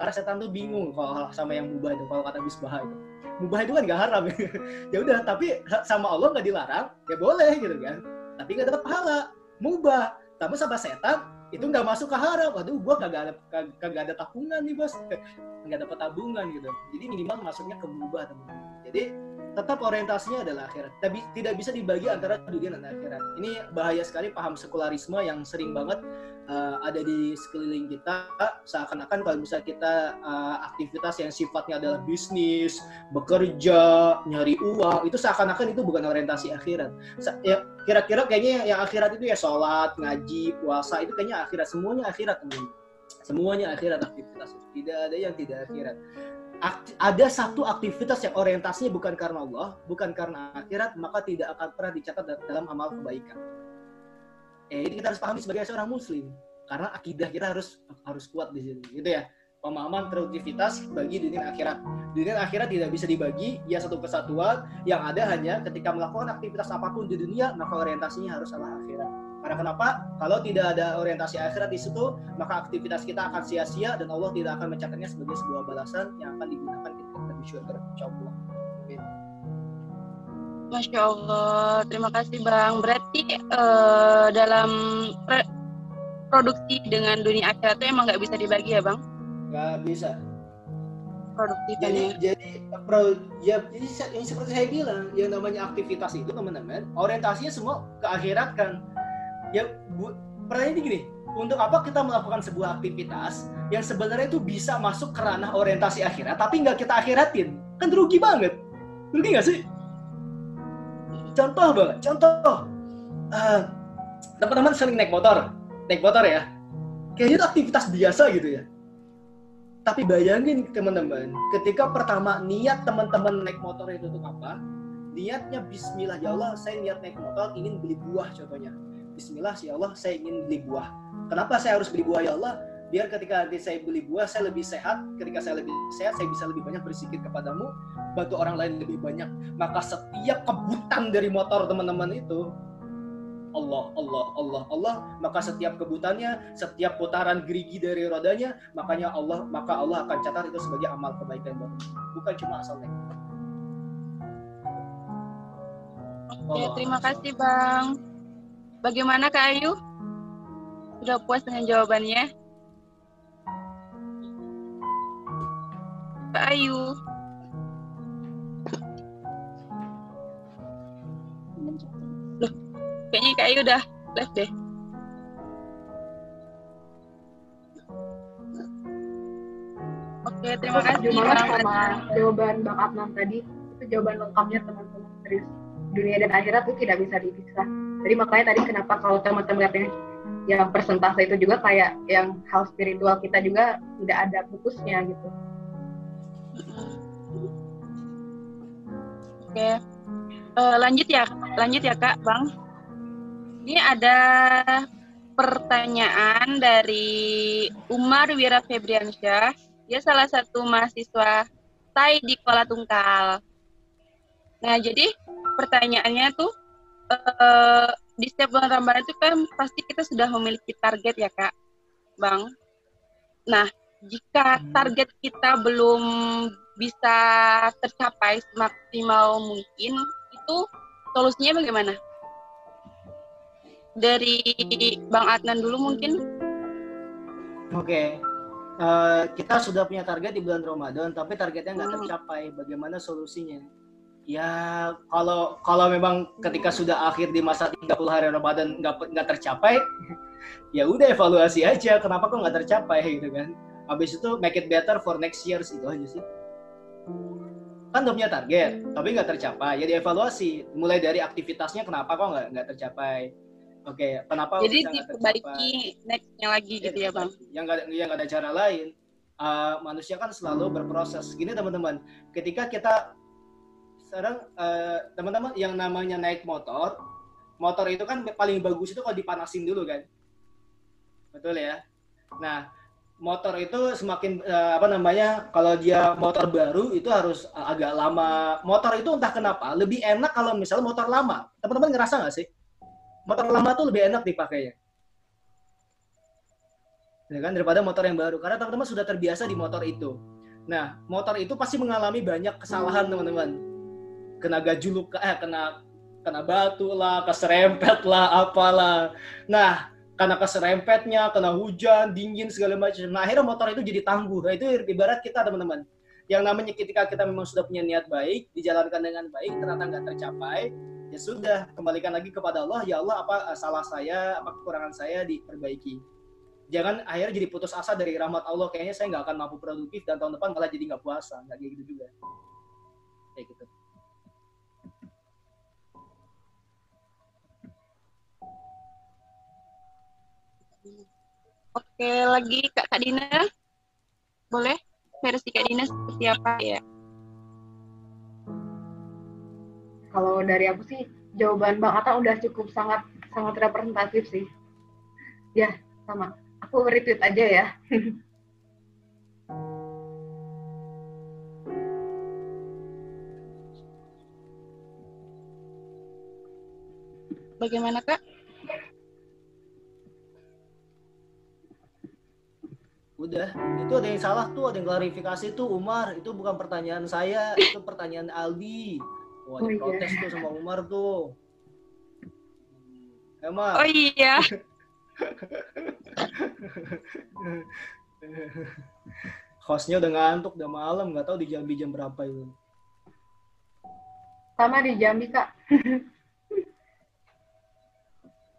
Karena setan tuh bingung kalau sama yang mubah itu kalau kata misbah itu. Mubah itu kan gak haram. Ya udah tapi sama Allah nggak dilarang ya boleh gitu kan. Tapi nggak dapat pahala. Mubah. Tapi sama setan itu nggak masuk ke haram. Waduh gua kagak ada kagak ada tabungan nih bos. Nggak dapat tabungan gitu. Jadi minimal masuknya ke mubah teman-teman. Jadi tetap orientasinya adalah akhirat. Tapi tidak bisa dibagi antara dunia dan akhirat. Ini bahaya sekali paham sekularisme yang sering banget uh, ada di sekeliling kita. Seakan-akan kalau bisa kita uh, aktivitas yang sifatnya adalah bisnis, bekerja, nyari uang, itu seakan-akan itu bukan orientasi akhirat. Ya, kira-kira kayaknya yang akhirat itu ya sholat, ngaji, puasa, itu kayaknya akhirat. Semuanya akhirat. Semuanya akhirat aktivitas. Tidak ada yang tidak akhirat ada satu aktivitas yang orientasinya bukan karena Allah, bukan karena akhirat, maka tidak akan pernah dicatat dalam amal kebaikan. Eh, ini kita harus pahami sebagai seorang muslim karena akidah kita harus harus kuat di sini, gitu ya. Pemahaman produktivitas bagi dunia akhirat. Dunia akhirat tidak bisa dibagi, ya satu kesatuan yang ada hanya ketika melakukan aktivitas apa pun di dunia, maka orientasinya harus adalah akhirat. Karena kenapa? Kalau tidak ada orientasi akhirat di situ, maka aktivitas kita akan sia-sia dan Allah tidak akan mencatatnya sebagai sebuah balasan yang akan digunakan ketika kita di syurga. Insyaallah. Masya Allah, terima kasih Bang. Berarti uh, dalam produksi dengan dunia akhirat itu emang nggak bisa dibagi ya Bang? Nggak bisa. Produktifnya. Jadi, jadi, pro, ya, jadi yang seperti saya bilang, yang namanya aktivitas itu teman-teman, orientasinya semua ke akhirat kan ya bu, pertanyaannya gini untuk apa kita melakukan sebuah aktivitas yang sebenarnya itu bisa masuk ke ranah orientasi akhirat tapi nggak kita akhiratin? Kan rugi banget. Rugi nggak sih? Contoh banget contoh uh, teman-teman sering naik motor. Naik motor ya. Kayaknya itu aktivitas biasa gitu ya. Tapi bayangin teman-teman ketika pertama niat teman-teman naik motor itu untuk apa? Niatnya Bismillah ya Allah saya niat naik motor ingin beli buah contohnya Bismillah ya Allah saya ingin beli buah. Kenapa saya harus beli buah ya Allah? Biar ketika nanti saya beli buah saya lebih sehat. Ketika saya lebih sehat saya bisa lebih banyak bersikir kepadamu, bantu orang lain lebih banyak. Maka setiap kebutan dari motor teman-teman itu Allah, Allah, Allah, Allah, maka setiap kebutannya, setiap putaran gerigi dari rodanya, makanya Allah, maka Allah akan catat itu sebagai amal kebaikan buat Bukan cuma asal naik. Oke, terima kasih Bang. Bagaimana Kak Ayu? Sudah puas dengan jawabannya? Kak Ayu. Loh, kayaknya Kak Ayu udah live deh. Oke, terima kasih sama jawaban Bang Adnan tadi. Itu jawaban lengkapnya teman-teman serius. Dunia dan akhirat itu tidak bisa dipisah jadi makanya tadi kenapa kalau teman-teman lihatnya yang persentase itu juga kayak yang hal spiritual kita juga tidak ada putusnya gitu. Oke, uh, lanjut ya, lanjut ya kak, bang. Ini ada pertanyaan dari Umar Wira Febriansyah. Dia salah satu mahasiswa TAI di Kuala Tungkal. Nah, jadi pertanyaannya tuh uh, di setiap bulan Ramadan itu kan pasti kita sudah memiliki target ya kak, bang. Nah, jika hmm. target kita belum bisa tercapai semaksimal mungkin, itu solusinya bagaimana? Dari Bang Adnan dulu mungkin. Oke, okay. uh, eh, kita sudah punya target di bulan Ramadan, tapi targetnya nggak hmm. tercapai. Bagaimana solusinya? Ya kalau kalau memang ketika sudah akhir di masa 30 hari Ramadan nggak nggak tercapai, ya udah evaluasi aja kenapa kok nggak tercapai gitu kan. Habis itu make it better for next year itu aja sih. Kan udah punya target, tapi nggak tercapai. Ya dievaluasi. Mulai dari aktivitasnya kenapa kok nggak nggak tercapai. Oke, okay, kenapa Jadi diperbaiki nextnya lagi gitu ya bang? Yang nggak yang ada cara lain. Uh, manusia kan selalu berproses. Gini teman-teman, ketika kita sekarang uh, teman-teman yang namanya naik motor, motor itu kan paling bagus itu kalau dipanasin dulu kan, betul ya. Nah, motor itu semakin uh, apa namanya kalau dia motor baru itu harus uh, agak lama. Motor itu entah kenapa lebih enak kalau misalnya motor lama. Teman-teman ngerasa nggak sih? Motor lama tuh lebih enak dipakainya. Ya kan daripada motor yang baru karena teman-teman sudah terbiasa di motor itu. Nah, motor itu pasti mengalami banyak kesalahan teman-teman kena gajuluk eh kena kena batu lah, keserempet lah, apalah. Nah, karena keserempetnya, kena hujan, dingin segala macam. Nah, akhirnya motor itu jadi tangguh. Nah, itu ibarat kita teman-teman. yang namanya ketika kita memang sudah punya niat baik dijalankan dengan baik ternyata nggak tercapai ya sudah kembalikan lagi kepada Allah ya Allah apa eh, salah saya apa kekurangan saya diperbaiki jangan akhirnya jadi putus asa dari rahmat Allah kayaknya saya nggak akan mampu produktif dan tahun depan malah jadi nggak puasa nggak gitu juga kayak gitu Oke, lagi Kak Kak Dina. Boleh? Versi Kak Dina seperti apa ya? Kalau dari aku sih jawaban Bang Ata udah cukup sangat sangat representatif sih. Ya, sama. Aku retweet aja ya. Bagaimana Kak? Udah, itu ada yang salah tuh, ada yang klarifikasi tuh Umar, itu bukan pertanyaan saya, itu pertanyaan Aldi. Wah, Oh, iya. protes tuh sama Umar tuh. Emang. Oh iya. Hostnya udah ngantuk, udah malam, nggak tahu di Jambi jam berapa itu. Sama di Jambi, Kak.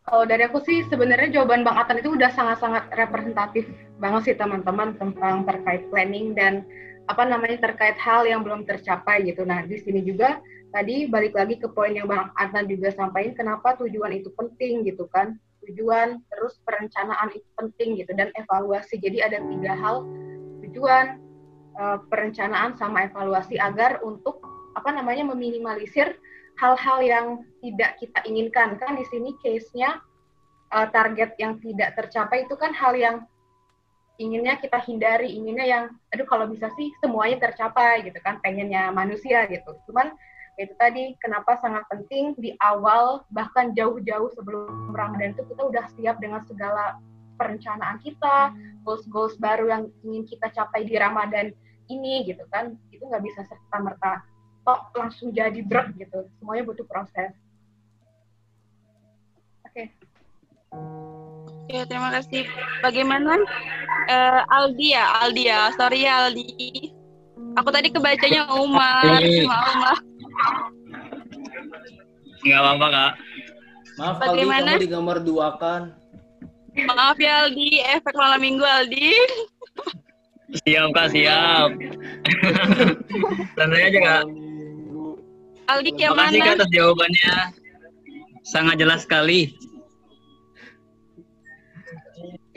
Kalau dari aku sih sebenarnya jawaban Bang Atan itu udah sangat-sangat representatif banget sih teman-teman tentang terkait planning dan apa namanya terkait hal yang belum tercapai gitu. Nah, di sini juga tadi balik lagi ke poin yang Bang Atan juga sampaikan kenapa tujuan itu penting gitu kan. Tujuan terus perencanaan itu penting gitu dan evaluasi. Jadi ada tiga hal tujuan, eh, perencanaan sama evaluasi agar untuk apa namanya meminimalisir hal-hal yang tidak kita inginkan kan di sini case-nya uh, target yang tidak tercapai itu kan hal yang inginnya kita hindari inginnya yang aduh kalau bisa sih semuanya tercapai gitu kan pengennya manusia gitu cuman itu tadi kenapa sangat penting di awal bahkan jauh-jauh sebelum Ramadan itu kita udah siap dengan segala perencanaan kita goals-goals baru yang ingin kita capai di Ramadan ini gitu kan itu nggak bisa serta merta kok langsung jadi berat gitu. Semuanya butuh proses. Oke. Oke, terima kasih. Bagaimana eh, Aldi ya? Aldi ya. Sorry ya Aldi. Aku tadi kebacanya Umar. Oke. Maaf, maaf. Nggak apa-apa kak. Maaf Aldi, Bagaimana? kamu digambar duakan. Maaf ya Aldi. Efek malam minggu Aldi. Siap kak, siap. Santai aja kak. Aldi Terima kasih kak gimana? atas jawabannya. Sangat jelas sekali.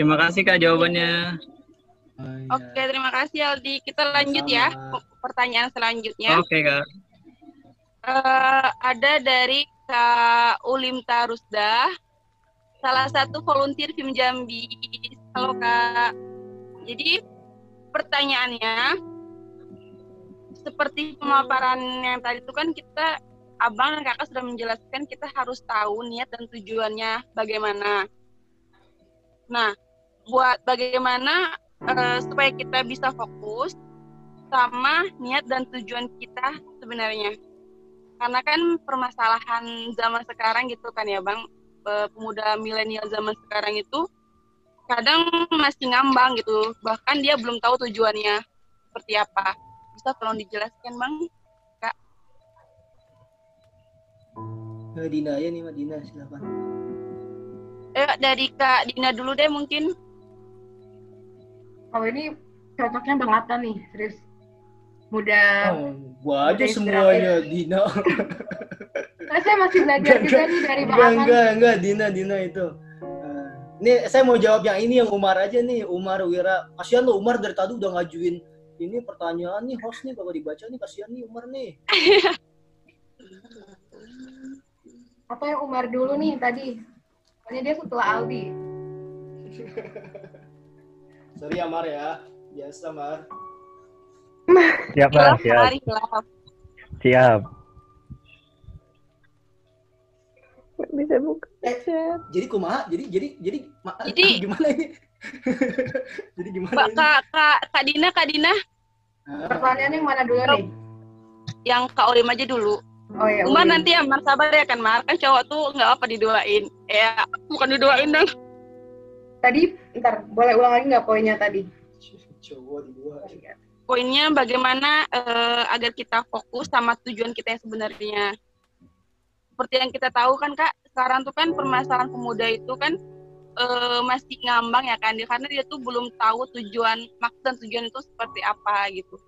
Terima kasih kak jawabannya. Oke, terima kasih Aldi. Kita lanjut ya. Sama. Pertanyaan selanjutnya. Oke kak. Eh, ada dari Kak Ulim Tarusda, salah satu volunteer film Jambi. Halo Kak. Jadi pertanyaannya, seperti pemaparan yang tadi itu kan kita, abang dan kakak sudah menjelaskan kita harus tahu niat dan tujuannya bagaimana. Nah, buat bagaimana eh, supaya kita bisa fokus sama niat dan tujuan kita sebenarnya. Karena kan permasalahan zaman sekarang gitu kan ya bang. Eh, pemuda milenial zaman sekarang itu kadang masih ngambang gitu. Bahkan dia belum tahu tujuannya seperti apa. Bisa tolong dijelaskan bang? Eh, Dina ya nih, Mbak Dina, silakan. eh dari kak Dina dulu deh mungkin Kalau ini cocoknya Bang Ata nih, serius. Mudah. Oh, gua aja semuanya, Dina. Karena saya masih belajar juga nih dari Bang enggak, Atan. enggak, enggak, Dina, Dina itu. Eh, Nih, saya mau jawab yang ini, yang Umar aja nih, Umar Wira. Kasihan lo, Umar dari tadi udah ngajuin ini pertanyaan nih, host nih, kalau dibaca nih, kasihan nih Umar nih. Apa yang Umar dulu nih tadi? Pokoknya dia setelah Aldi. Sorry ya, Mar ya. Biasa, Mar. Siap lah, siap. mari, hilaf. Siap. bisa buka Eh, chat. Jadi kumaha? Jadi jadi jadi Jadi- gimana ini? jadi gimana Mbak ini? kak kak kak Dina kak Dina Ah, Pertanyaannya yang mana dulu nih? yang kak Olim aja dulu Oh ya, Umar Ulim. nanti ya Mar sabar ya kan Mar kan cowok tuh nggak apa diduain ya bukan diduain dong Tadi, ntar, boleh ulang lagi nggak poinnya tadi? poinnya bagaimana eh, agar kita fokus sama tujuan kita yang sebenarnya. Seperti yang kita tahu kan kak, sekarang tuh kan permasalahan pemuda itu kan eh, masih ngambang ya kan, karena dia tuh belum tahu tujuan maksud dan tujuan itu seperti apa gitu.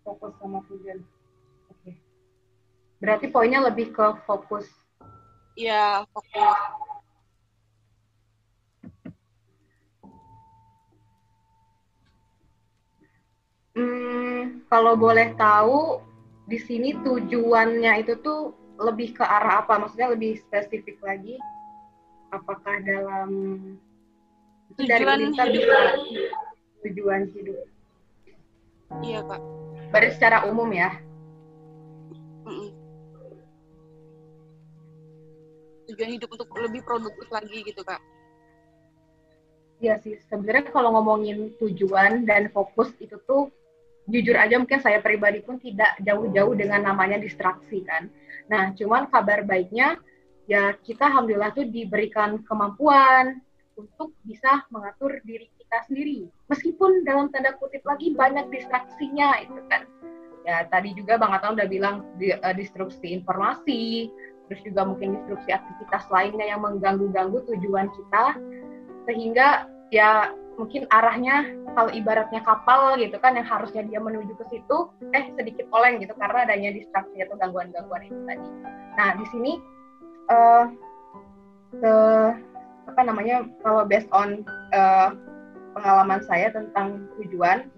Fokus sama tujuan. Oke. Berarti poinnya lebih ke fokus. Iya, fokus. Hmm, kalau boleh tahu di sini tujuannya itu tuh lebih ke arah apa? Maksudnya lebih spesifik lagi? Apakah dalam itu dari Tujuan Unita hidup. bisa tujuan hidup? Iya kak. Berarti secara umum ya? Tujuan hidup untuk lebih produktif lagi gitu kak. Iya sih, sebenarnya kalau ngomongin tujuan dan fokus itu tuh jujur aja mungkin saya pribadi pun tidak jauh-jauh dengan namanya distraksi kan. Nah, cuman kabar baiknya ya kita alhamdulillah tuh diberikan kemampuan untuk bisa mengatur diri kita sendiri. Meskipun dalam tanda kutip lagi banyak distraksinya itu kan. Ya tadi juga Bang Atta udah bilang di, eh, distruksi informasi, terus juga mungkin distruksi aktivitas lainnya yang mengganggu-ganggu tujuan kita sehingga ya mungkin arahnya kalau ibaratnya kapal gitu kan yang harusnya dia menuju ke situ eh sedikit oleng gitu karena adanya distraksi atau gangguan-gangguan itu tadi. Nah di sini eh ke apa namanya kalau based on eh, pengalaman saya tentang tujuan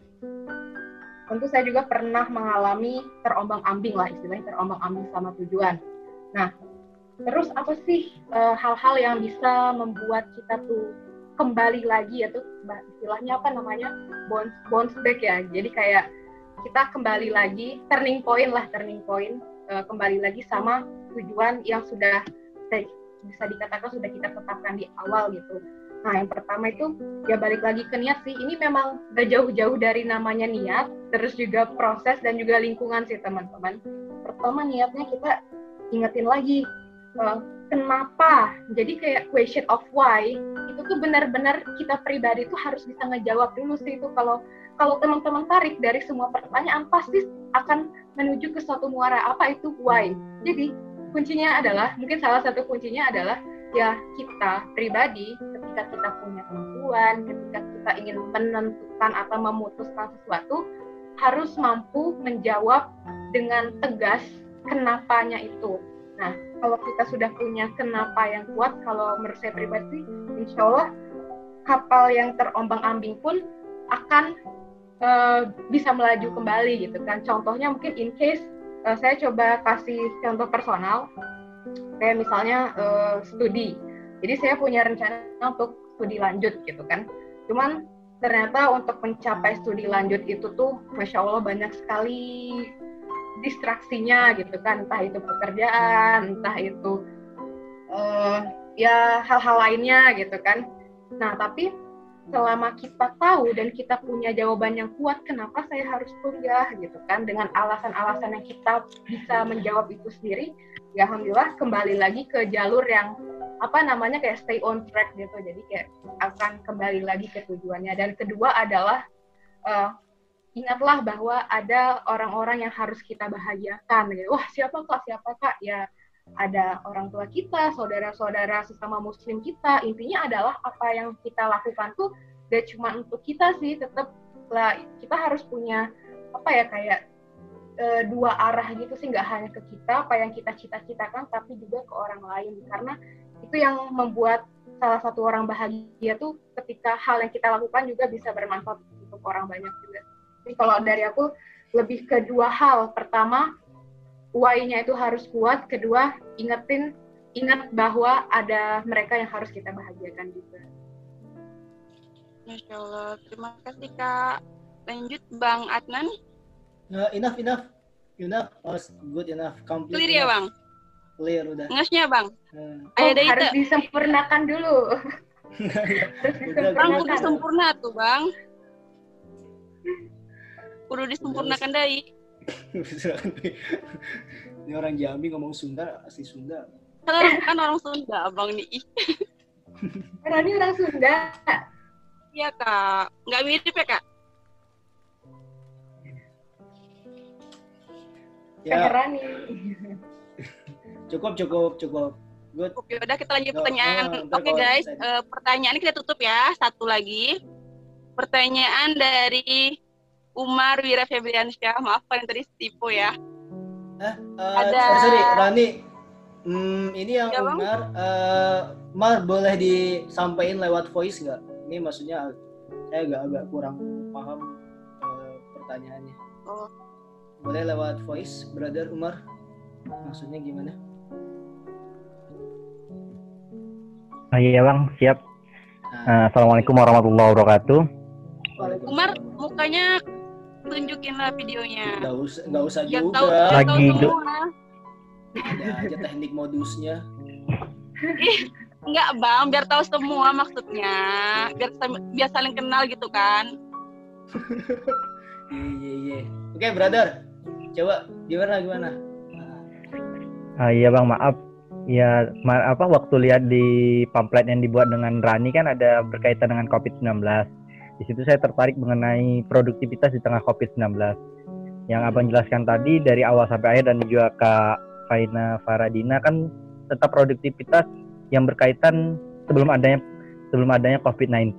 tentu saya juga pernah mengalami terombang-ambing lah istilahnya terombang-ambing sama tujuan. Nah terus apa sih eh, hal-hal yang bisa membuat kita tuh kembali lagi atau istilahnya apa namanya? Bounce bounce back ya. Jadi kayak kita kembali lagi turning point lah turning point eh, kembali lagi sama tujuan yang sudah bisa dikatakan sudah kita tetapkan di awal gitu. Nah yang pertama itu ya balik lagi ke niat sih. Ini memang gak jauh-jauh dari namanya niat terus juga proses dan juga lingkungan sih teman-teman. Pertama niatnya kita ingetin lagi eh, kenapa? Jadi kayak question of why itu tuh benar-benar kita pribadi tuh harus bisa ngejawab dulu sih itu. Kalau kalau teman-teman tarik dari semua pertanyaan pasti akan menuju ke suatu muara. Apa itu why? Jadi kuncinya adalah mungkin salah satu kuncinya adalah ya kita pribadi ketika kita punya kemampuan ketika kita ingin menentukan atau memutuskan sesuatu harus mampu menjawab dengan tegas kenapanya itu. Nah kalau kita sudah punya kenapa yang kuat, kalau menurut saya pribadi, insya Allah kapal yang terombang-ambing pun akan eh, bisa melaju kembali gitu kan. Contohnya mungkin in case eh, saya coba kasih contoh personal, kayak misalnya eh, studi. Jadi saya punya rencana untuk studi lanjut gitu kan. Cuman ternyata untuk mencapai studi lanjut itu tuh, masya Allah banyak sekali distraksinya gitu kan. Entah itu pekerjaan entah itu eh, ya hal-hal lainnya gitu kan. Nah tapi selama kita tahu dan kita punya jawaban yang kuat kenapa saya harus kuliah gitu kan? Dengan alasan-alasan yang kita bisa menjawab itu sendiri ya alhamdulillah kembali lagi ke jalur yang apa namanya kayak stay on track gitu. Jadi kayak akan kembali lagi ke tujuannya. Dan kedua adalah eh, ingatlah bahwa ada orang-orang yang harus kita bahagiakan gitu. Wah, siapa Kak? Siapa Kak? Ya ada orang tua kita, saudara-saudara sesama muslim kita. Intinya adalah apa yang kita lakukan tuh gak cuma untuk kita sih, tetap lah kita harus punya apa ya kayak eh, dua arah gitu sih, nggak hanya ke kita apa yang kita cita-citakan, tapi juga ke orang lain. Karena itu yang membuat salah satu orang bahagia tuh ketika hal yang kita lakukan juga bisa bermanfaat untuk orang banyak juga. Jadi kalau dari aku lebih ke dua hal. Pertama, why-nya itu harus kuat. Kedua, ingetin ingat bahwa ada mereka yang harus kita bahagiakan juga. Masya Allah. Terima kasih Kak. Lanjut Bang Adnan. Nah, enough, enough. Enough. Oh, good enough. Complete. Clear ya enough. Bang? Clear udah. Ngasnya Bang? Nah, Oh, Ada harus itu. disempurnakan dulu. harus Bang udah. disempurnakan. sempurna tuh Bang. Kudu disempurnakan dai. Ini orang Jambi ngomong Sunda, asli Sunda. Kan kan orang Sunda Abang nih. Ih, Rani orang Sunda. Iya kak, nggak mirip ya kak? Ya, nih. cukup cukup cukup. Good. Oke, udah kita lanjut pertanyaan. oh, Oke kalau guys, eh, pertanyaan kita tutup ya. Satu lagi. Pertanyaan dari Umar Wira Febriansyah. Maaf kalau yang tadi tipu ya. Eh, Ada- sorry, sorry, Rani. Hmm, ini yang Ya, Bang. Umar, eh, Mar boleh disampaikan lewat voice nggak? Ini maksudnya saya agak-agak kurang paham eh, pertanyaannya. Oh. Boleh lewat voice, brother Umar? Maksudnya gimana? Ah, iya bang, siap. Nah, Assalamualaikum warahmatullahi wabarakatuh. Waalaikumsalam. Umar, mukanya tunjukin lah videonya. nggak usah, nggak usah juga. tahu, tahu Lagi do- semua. Ada aja teknik modusnya. Enggak bang, biar tahu semua maksudnya. Biar biar saling kenal gitu kan. Iya, iya, iya. Oke, brother. Coba gimana gimana? Ah, iya bang, maaf. Ya, ma- apa waktu lihat di pamflet yang dibuat dengan Rani kan ada berkaitan dengan COVID-19. Di situ saya tertarik mengenai produktivitas di tengah COVID-19. Yang abang jelaskan tadi dari awal sampai akhir dan juga Kak Faina Faradina kan tetap produktivitas yang berkaitan sebelum adanya sebelum adanya COVID-19.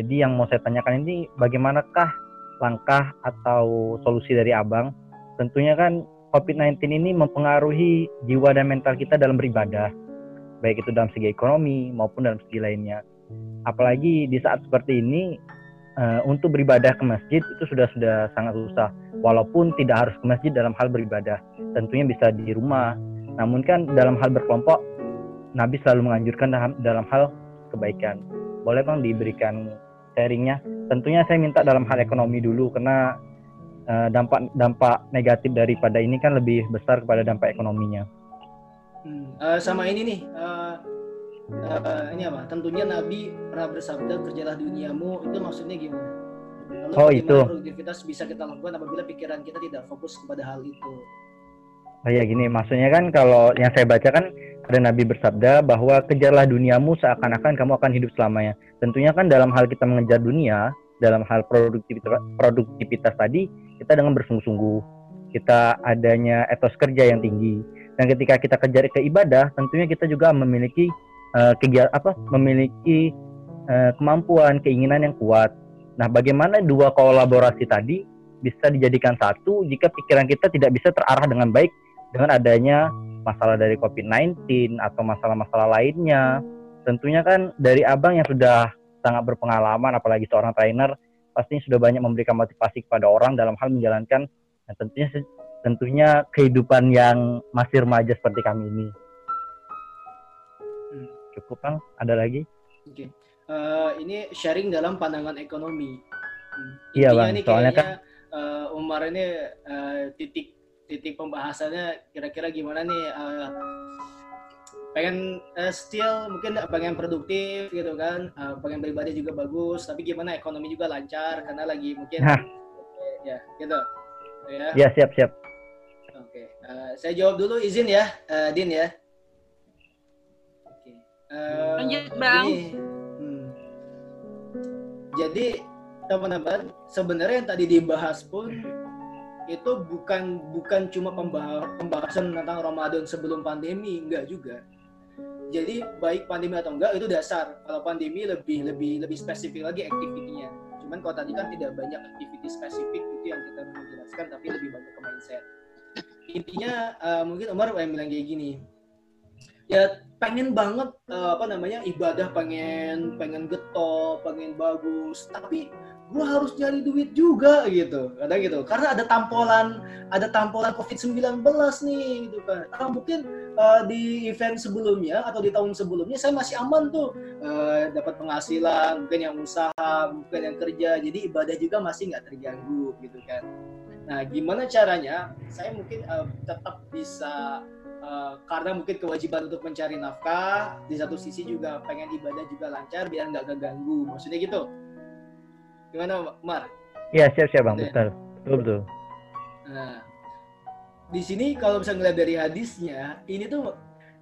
Jadi yang mau saya tanyakan ini bagaimanakah langkah atau solusi dari abang? Tentunya kan COVID-19 ini mempengaruhi jiwa dan mental kita dalam beribadah, baik itu dalam segi ekonomi maupun dalam segi lainnya. Apalagi di saat seperti ini, eh, untuk beribadah ke masjid itu sudah sudah sangat susah. Walaupun tidak harus ke masjid dalam hal beribadah, tentunya bisa di rumah. Namun kan dalam hal berkelompok, Nabi selalu menganjurkan dalam, dalam hal kebaikan. Boleh bang diberikan sharingnya? Tentunya saya minta dalam hal ekonomi dulu karena eh, dampak dampak negatif daripada ini kan lebih besar kepada dampak ekonominya. Hmm, eh, sama ini nih, eh, eh, ini apa? Tentunya Nabi pernah bersabda kerjalah duniamu itu maksudnya gimana? Lalu Oh, itu. produktivitas bisa kita lakukan apabila pikiran kita tidak fokus kepada hal itu. Oh ya gini, maksudnya kan kalau yang saya baca kan ada Nabi bersabda bahwa kejarlah duniamu seakan-akan kamu akan hidup selamanya. Tentunya kan dalam hal kita mengejar dunia, dalam hal produktivitas, produktivitas tadi, kita dengan bersungguh-sungguh, kita adanya etos kerja yang tinggi. Dan ketika kita kejar ke ibadah, tentunya kita juga memiliki eh, kegiatan apa? Memiliki eh, kemampuan, keinginan yang kuat. Nah, bagaimana dua kolaborasi tadi bisa dijadikan satu jika pikiran kita tidak bisa terarah dengan baik dengan adanya masalah dari COVID-19 atau masalah-masalah lainnya. Tentunya kan dari abang yang sudah sangat berpengalaman, apalagi seorang trainer, pastinya sudah banyak memberikan motivasi kepada orang dalam hal menjalankan nah, tentunya tentunya kehidupan yang masih remaja seperti kami ini. Cukup bang, ada lagi? Oke, Eh, ini sharing dalam pandangan ekonomi. Hmm. Iya, Intinya Bang. nih Soalnya kayaknya eh, Umar ini eh, titik titik pembahasannya kira-kira gimana nih? eh, pengen eh, still mungkin pengen produktif gitu kan, eh, pengen beribadah juga bagus, tapi gimana ekonomi juga lancar karena lagi mungkin Hah. ya gitu. Ya. Ya siap siap. Oke, eh, saya jawab dulu izin ya, eh, Din ya. Eh, Lanjut, Bang. gini, hmm. Jadi teman-teman, sebenarnya yang tadi dibahas pun itu bukan bukan cuma pembah- pembahasan tentang Ramadan sebelum pandemi, enggak juga. Jadi baik pandemi atau enggak itu dasar. Kalau pandemi lebih lebih lebih spesifik lagi aktivitinya. Cuman kalau tadi kan tidak banyak aktiviti spesifik itu yang kita mau jelaskan, tapi lebih banyak ke mindset. Intinya eh, mungkin Umar yang bilang kayak gini. Ya pengen banget eh, apa namanya ibadah pengen pengen getol, pengen bagus, tapi gua harus nyari duit juga gitu. Kadang gitu. Karena ada tampolan ada tampolan covid 19 nih gitu kan. Ah, mungkin eh, di event sebelumnya atau di tahun sebelumnya saya masih aman tuh. Eh, dapat penghasilan mungkin yang usaha mungkin yang kerja. Jadi ibadah juga masih nggak terganggu gitu kan. Nah gimana caranya? Saya mungkin eh, tetap bisa eh, karena mungkin kewajiban untuk mencari nafkah di satu sisi juga pengen ibadah juga lancar biar nggak keganggu maksudnya gitu gimana Mar? Iya siap siap bang, Udah. betul betul betul. Nah, di sini kalau bisa ngeliat dari hadisnya, ini tuh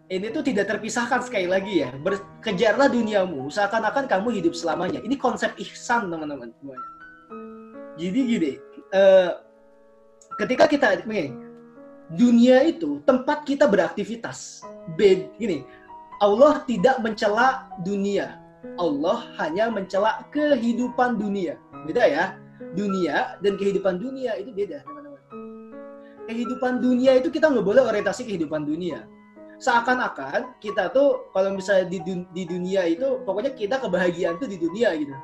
ini tuh tidak terpisahkan sekali lagi ya. Berkejarlah duniamu seakan-akan kamu hidup selamanya. Ini konsep ihsan teman-teman semuanya. Jadi gini, eh, ketika kita begini, dunia itu tempat kita beraktivitas. Bed, gini, Allah tidak mencela dunia. Allah hanya mencela kehidupan dunia. Beda ya. Dunia dan kehidupan dunia itu beda, teman-teman. Kehidupan dunia itu kita nggak boleh orientasi kehidupan dunia seakan-akan kita tuh kalau misalnya di, dun di dunia itu pokoknya kita kebahagiaan tuh di dunia gitu.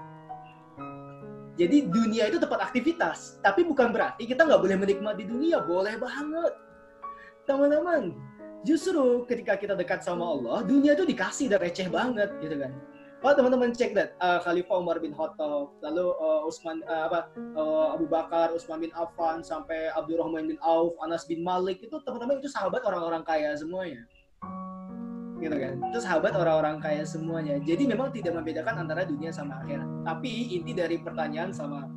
Jadi dunia itu tempat aktivitas, tapi bukan berarti kita nggak boleh menikmati dunia, boleh banget. Teman-teman, justru ketika kita dekat sama Allah, dunia itu dikasih dan receh banget gitu kan. Oh teman-teman cek that uh, Khalifah Umar bin Khattab, lalu uh, Utsman uh, apa uh, Abu Bakar, Utsman bin Affan sampai Abdurrahman bin Auf, Anas bin Malik itu teman-teman itu sahabat orang-orang kaya semuanya. Gitu kan? Itu sahabat orang-orang kaya semuanya. Jadi memang tidak membedakan antara dunia sama akhirat. Tapi inti dari pertanyaan sama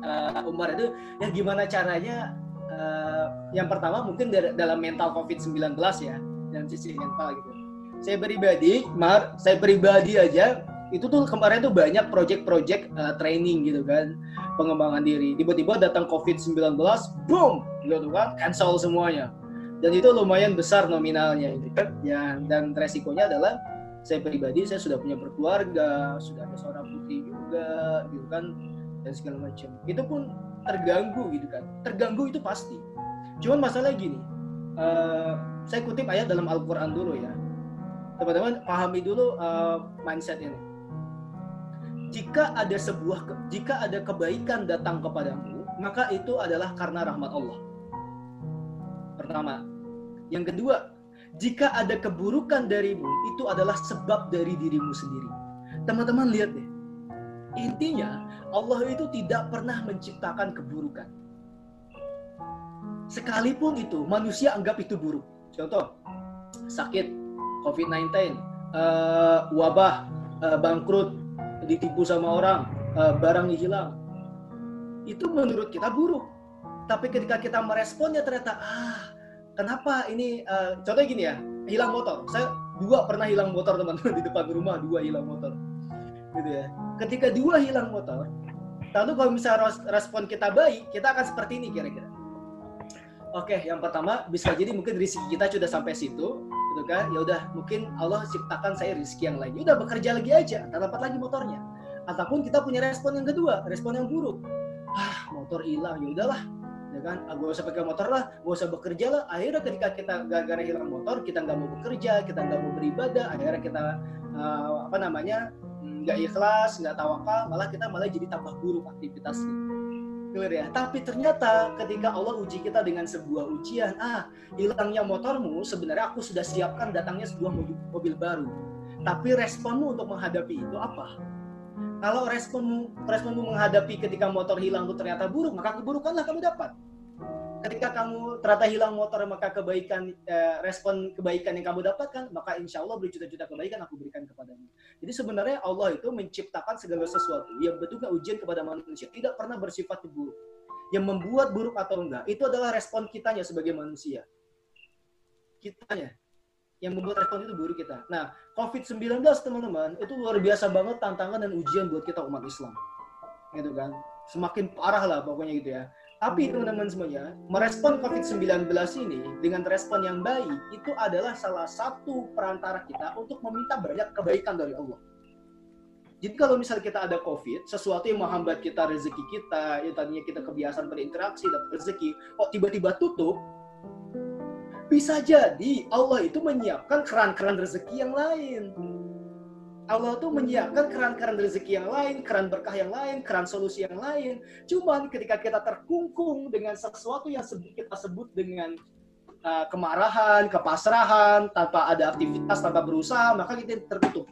uh, Umar itu ya gimana caranya uh, yang pertama mungkin dalam mental COVID-19 ya dalam sisi mental gitu. Saya pribadi mar saya pribadi aja itu tuh kemarin tuh banyak project-project uh, training gitu kan pengembangan diri. Tiba-tiba datang COVID-19 boom gitu kan cancel semuanya. Dan itu lumayan besar nominalnya itu. Kan ya dan resikonya adalah saya pribadi saya sudah punya berkeluarga sudah ada seorang putri juga gitu kan dan segala macam. Itu pun terganggu gitu kan terganggu itu pasti cuman masalah gini uh, saya kutip ayat dalam Al-Quran dulu ya teman-teman pahami dulu uh, mindset ini jika ada sebuah jika ada kebaikan datang kepadamu maka itu adalah karena rahmat Allah pertama. Yang kedua, jika ada keburukan darimu, itu adalah sebab dari dirimu sendiri. Teman-teman lihat deh. Intinya, Allah itu tidak pernah menciptakan keburukan. Sekalipun itu, manusia anggap itu buruk. Contoh, sakit, COVID-19, uh, eh, wabah, uh, bangkrut, ditipu sama orang, uh, barang hilang. Itu menurut kita buruk. Tapi ketika kita meresponnya ternyata, ah kenapa ini uh, contohnya gini ya hilang motor saya dua pernah hilang motor teman-teman di depan rumah dua hilang motor gitu ya ketika dua hilang motor lalu kalau misalnya respon kita baik kita akan seperti ini kira-kira. Oke yang pertama bisa jadi mungkin rezeki kita sudah sampai situ gitu kan? Ya udah mungkin Allah ciptakan saya rezeki yang lain. Ya udah bekerja lagi aja tak dapat lagi motornya. Ataupun kita punya respon yang kedua respon yang buruk. Ah motor hilang ya udahlah ya kan? Ah, gak usah pakai motor lah gak usah bekerja lah. Akhirnya ketika kita gara-gara hilang motor kita nggak mau bekerja kita nggak mau beribadah akhirnya kita uh, apa namanya nggak ikhlas nggak tawakal malah kita malah jadi tambah buruk aktivitasnya. Clear ya? Tapi ternyata ketika Allah uji kita dengan sebuah ujian ah hilangnya motormu sebenarnya aku sudah siapkan datangnya sebuah mobil, mobil baru. Tapi responmu untuk menghadapi itu apa? Kalau responmu responmu menghadapi ketika motor hilang itu ternyata buruk, maka keburukanlah kamu dapat. Ketika kamu ternyata hilang motor, maka kebaikan eh, respon kebaikan yang kamu dapatkan, maka insya Allah berjuta-juta kebaikan aku berikan kepadamu. Jadi sebenarnya Allah itu menciptakan segala sesuatu yang bentuknya ujian kepada manusia, tidak pernah bersifat buruk. Yang membuat buruk atau enggak, itu adalah respon kitanya sebagai manusia. Kitanya yang membuat respon itu buruk kita. Nah, COVID-19 teman-teman, itu luar biasa banget tantangan dan ujian buat kita umat Islam. Gitu kan. Semakin parah lah pokoknya gitu ya. Tapi teman-teman semuanya, merespon COVID-19 ini dengan respon yang baik, itu adalah salah satu perantara kita untuk meminta banyak kebaikan dari Allah. Jadi kalau misalnya kita ada COVID, sesuatu yang menghambat kita rezeki kita, yang tadinya kita kebiasaan berinteraksi, dapat rezeki, kok tiba-tiba tutup, bisa jadi Allah itu menyiapkan keran-keran rezeki yang lain. Allah tuh menyiapkan keran-keran rezeki yang lain, keran berkah yang lain, keran solusi yang lain. Cuman ketika kita terkungkung dengan sesuatu yang kita sebut dengan uh, kemarahan, kepasrahan, tanpa ada aktivitas, tanpa berusaha, maka kita tertutup.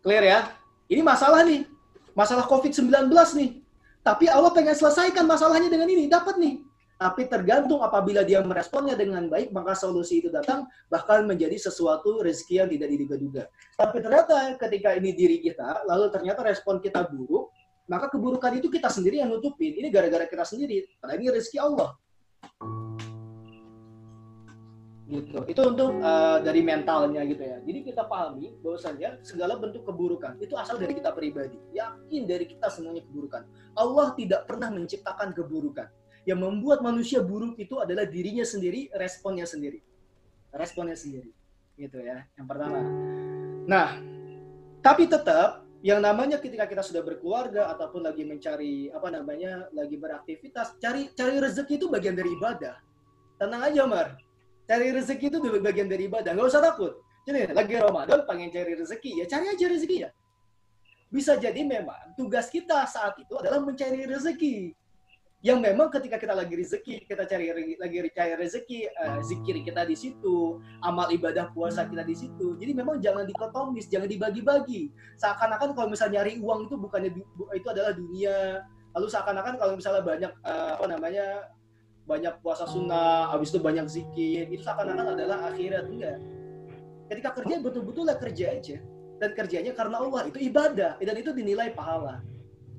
Clear ya? Ini masalah nih. Masalah COVID-19 nih. Tapi Allah pengen selesaikan masalahnya dengan ini, dapat nih. Tapi tergantung apabila dia meresponnya dengan baik, maka solusi itu datang, bahkan menjadi sesuatu rezeki yang tidak diduga-duga. Tapi ternyata ketika ini diri kita, lalu ternyata respon kita buruk, maka keburukan itu kita sendiri yang nutupin. Ini gara-gara kita sendiri. Karena ini rezeki Allah. gitu itu untuk uh, dari mentalnya gitu ya jadi kita pahami bahwasanya segala bentuk keburukan itu asal dari kita pribadi yakin dari kita semuanya keburukan Allah tidak pernah menciptakan keburukan yang membuat manusia buruk itu adalah dirinya sendiri responnya sendiri. Responnya sendiri. Gitu ya yang pertama. Nah tapi tetap yang namanya ketika kita sudah berkeluarga ataupun lagi mencari apa namanya lagi beraktivitas cari cari rezeki itu bagian dari ibadah. Tenang aja Mar. Cari rezeki itu bagian dari ibadah. Nggak usah takut. Jadi lagi Ramadan pengen cari rezeki. Ya cari aja rezeki ya. Bisa jadi memang tugas kita saat itu adalah mencari rezeki yang memang ketika kita lagi rezeki kita cari lagi cari rezeki uh, zikir kita di situ amal ibadah puasa kita di situ. Jadi memang jangan dikotomis jangan dibagi-bagi. Seakan-akan kalau misalnya nyari uang itu bukannya itu adalah dunia. Lalu seakan-akan kalau misalnya banyak uh, apa namanya banyak puasa sunnah, habis itu banyak zikir, itu seakan-akan adalah akhirat. Enggak. Ketika kerja betul-betul lah kerja aja. Dan kerjanya karena Allah itu ibadah. Dan itu dinilai pahala.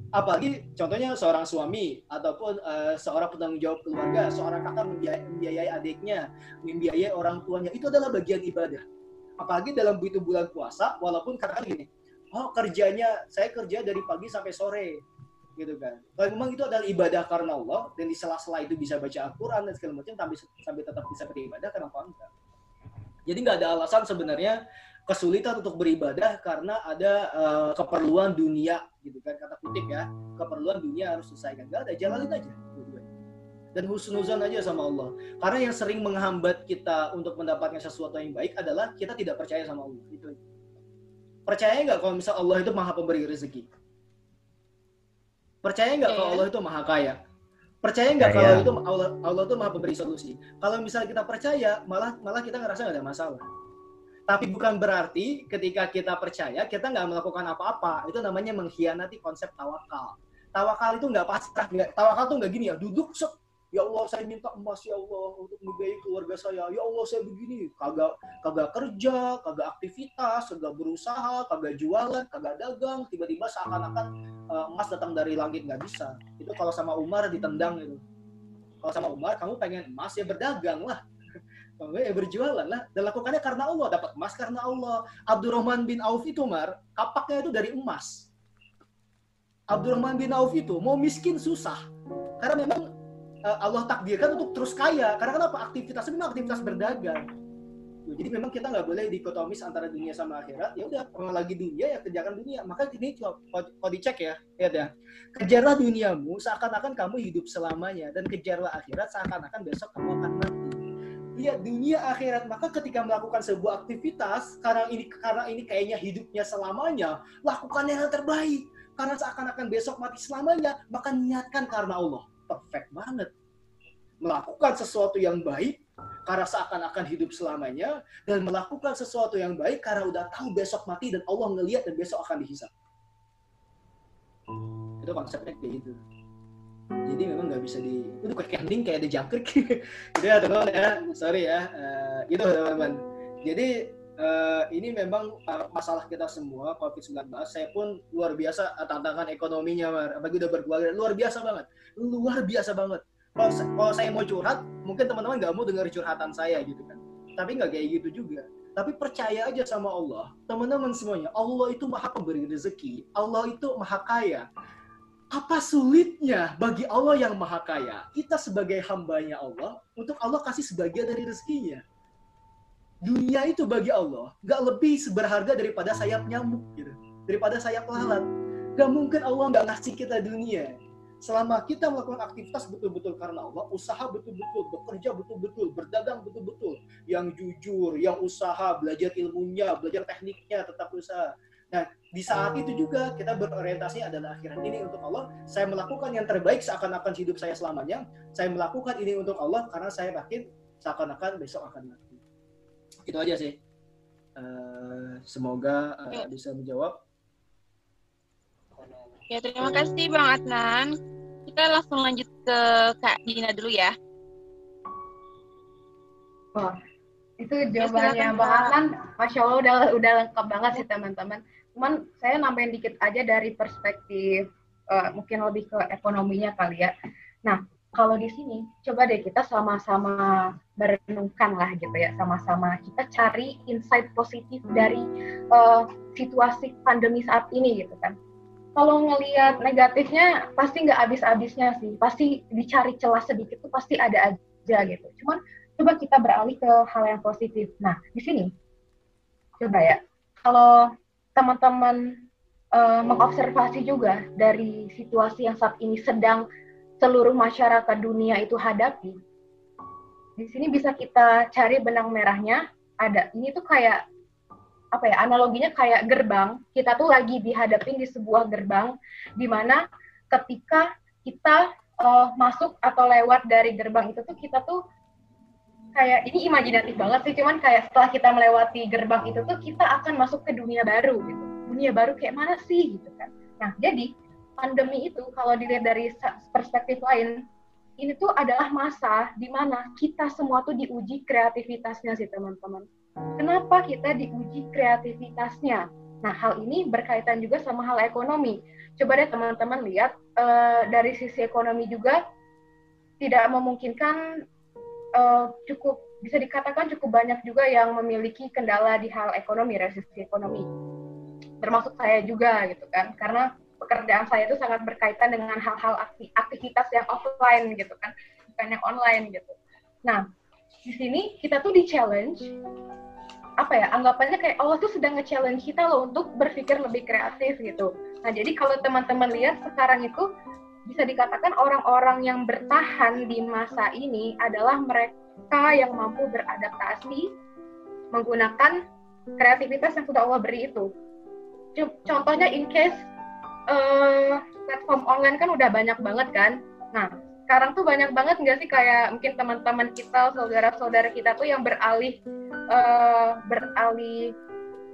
Apalagi contohnya seorang suami ataupun uh, seorang penanggung jawab keluarga, seorang kakak membiayai, membiayai adiknya, membiayai orang tuanya itu adalah bagian ibadah. Apalagi dalam itu bulan puasa, walaupun kadang gini, oh kerjanya saya kerja dari pagi sampai sore, gitu kan. Kalau memang itu adalah ibadah karena Allah dan di sela-sela itu bisa baca Al-Quran dan segala macam tapi tetap bisa beribadah kenapa enggak? Jadi nggak ada alasan sebenarnya kesulitan untuk beribadah karena ada uh, keperluan dunia gitu kan kata kutip ya keperluan dunia harus selesaikan nggak ada jalanin aja dan husnuzan aja sama Allah karena yang sering menghambat kita untuk mendapatkan sesuatu yang baik adalah kita tidak percaya sama Allah itu percaya nggak kalau misal Allah itu maha pemberi rezeki Percaya nggak kalau. Allah itu maha kaya? Percaya nggak kalau itu Allah Allah itu maha pemberi solusi? Kalau misalnya kita percaya, malah malah kita ngerasa nggak ada masalah. Tapi bukan berarti ketika kita percaya kita nggak melakukan apa-apa. Itu namanya mengkhianati konsep tawakal. Tawakal itu nggak pasrah. Tawakal tuh nggak gini ya, duduk sek, ya Allah saya minta emas ya Allah untuk membiayai keluarga saya. Ya Allah saya begini. Kagak kagak kerja kagak aktivitas kagak berusaha kagak jualan kagak dagang. Tiba-tiba seakan-akan uh, emas datang dari langit nggak bisa. Itu kalau sama Umar ditendang itu. Kalau sama Umar kamu pengen emas ya berdagang lah kamu ya berjualan lah dan lakukannya karena Allah dapat emas karena Allah Abdurrahman bin Auf itu Umar kapaknya itu dari emas Abdurrahman bin Auf itu mau miskin susah karena memang Eh, Allah takdirkan untuk terus kaya. Karena kenapa? Aktivitasnya memang aktivitas berdagang. Jadi memang kita nggak boleh dikotomis antara dunia sama akhirat. Ya udah, kalau lagi dunia ya kerjakan dunia. Maka ini kalau dicek ya, ya ya. Kejarlah duniamu seakan-akan kamu hidup selamanya dan kejarlah akhirat seakan-akan besok kamu akan mati. Iya dunia akhirat maka ketika melakukan sebuah aktivitas karena ini karena ini kayaknya hidupnya selamanya lakukan yang terbaik karena seakan-akan besok mati selamanya maka niatkan karena Allah perfect banget. Melakukan sesuatu yang baik karena seakan-akan hidup selamanya dan melakukan sesuatu yang baik karena udah tahu besok mati dan Allah ngelihat dan besok akan dihisap. Itu konsepnya kayak gitu. Jadi memang nggak bisa di itu kayak ending kayak ada jangkrik. gitu ya teman-teman ya. Sorry ya. Uh, gitu teman-teman. Jadi uh, ini memang uh, masalah kita semua COVID-19. Saya pun luar biasa tantangan ekonominya, Mar. Apalagi udah berkeluarga, luar biasa banget. Luar biasa banget. Kalau, kalau saya mau curhat, mungkin teman-teman nggak mau dengar curhatan saya gitu kan. Tapi nggak kayak gitu juga. Tapi percaya aja sama Allah. Teman-teman semuanya, Allah itu maha pemberi rezeki. Allah itu maha kaya. Apa sulitnya bagi Allah yang maha kaya? Kita sebagai hambanya Allah, untuk Allah kasih sebagian dari rezekinya. Dunia itu bagi Allah nggak lebih berharga daripada sayap nyamuk gitu. Daripada sayap lalat. Gak mungkin Allah nggak ngasih kita dunia. Selama kita melakukan aktivitas betul-betul karena Allah usaha betul-betul bekerja betul-betul berdagang betul-betul yang jujur yang usaha belajar ilmunya belajar tekniknya tetap usaha nah di saat itu juga kita berorientasi adalah akhirat ini untuk Allah. Saya melakukan yang terbaik seakan-akan hidup saya selamanya. Saya melakukan ini untuk Allah karena saya yakin seakan-akan besok akan mati. Itu aja sih. Uh, semoga uh, bisa menjawab. Ya terima kasih bang Adnan. Kita langsung lanjut ke kak Dina dulu ya. Oh itu ya, jawabannya ya, bang Adnan. Masya Allah udah udah lengkap banget sih teman-teman cuman saya nambahin dikit aja dari perspektif uh, mungkin lebih ke ekonominya kali ya nah kalau di sini coba deh kita sama-sama merenungkan lah gitu ya, sama-sama kita cari insight positif dari uh, situasi pandemi saat ini gitu kan. Kalau ngelihat negatifnya pasti nggak habis-habisnya sih, pasti dicari celah sedikit tuh pasti ada aja gitu. Cuman coba kita beralih ke hal yang positif. Nah di sini coba ya, kalau teman-teman uh, mengobservasi juga dari situasi yang saat ini sedang seluruh masyarakat dunia itu hadapi, di sini bisa kita cari benang merahnya. Ada. Ini tuh kayak apa ya? Analoginya kayak gerbang. Kita tuh lagi dihadapin di sebuah gerbang di mana ketika kita uh, masuk atau lewat dari gerbang itu tuh kita tuh kayak ini imajinatif banget sih cuman kayak setelah kita melewati gerbang itu tuh kita akan masuk ke dunia baru gitu dunia baru kayak mana sih gitu kan nah jadi pandemi itu kalau dilihat dari perspektif lain ini tuh adalah masa di mana kita semua tuh diuji kreativitasnya sih teman-teman. Kenapa kita diuji kreativitasnya? Nah, hal ini berkaitan juga sama hal ekonomi. Coba deh teman-teman lihat uh, dari sisi ekonomi juga tidak memungkinkan uh, cukup bisa dikatakan cukup banyak juga yang memiliki kendala di hal ekonomi, resisi ekonomi. Termasuk saya juga gitu kan. Karena pekerjaan saya itu sangat berkaitan dengan hal-hal aktivitas yang offline gitu kan, bukan yang online gitu. Nah, di sini kita tuh di challenge apa ya anggapannya kayak Allah tuh sedang nge-challenge kita loh untuk berpikir lebih kreatif gitu. Nah jadi kalau teman-teman lihat sekarang itu bisa dikatakan orang-orang yang bertahan di masa ini adalah mereka yang mampu beradaptasi menggunakan kreativitas yang sudah Allah beri itu. Contohnya in case uh, platform online kan udah banyak banget kan. Nah, sekarang tuh banyak banget nggak sih kayak mungkin teman-teman kita, saudara-saudara kita tuh yang beralih, uh, beralih,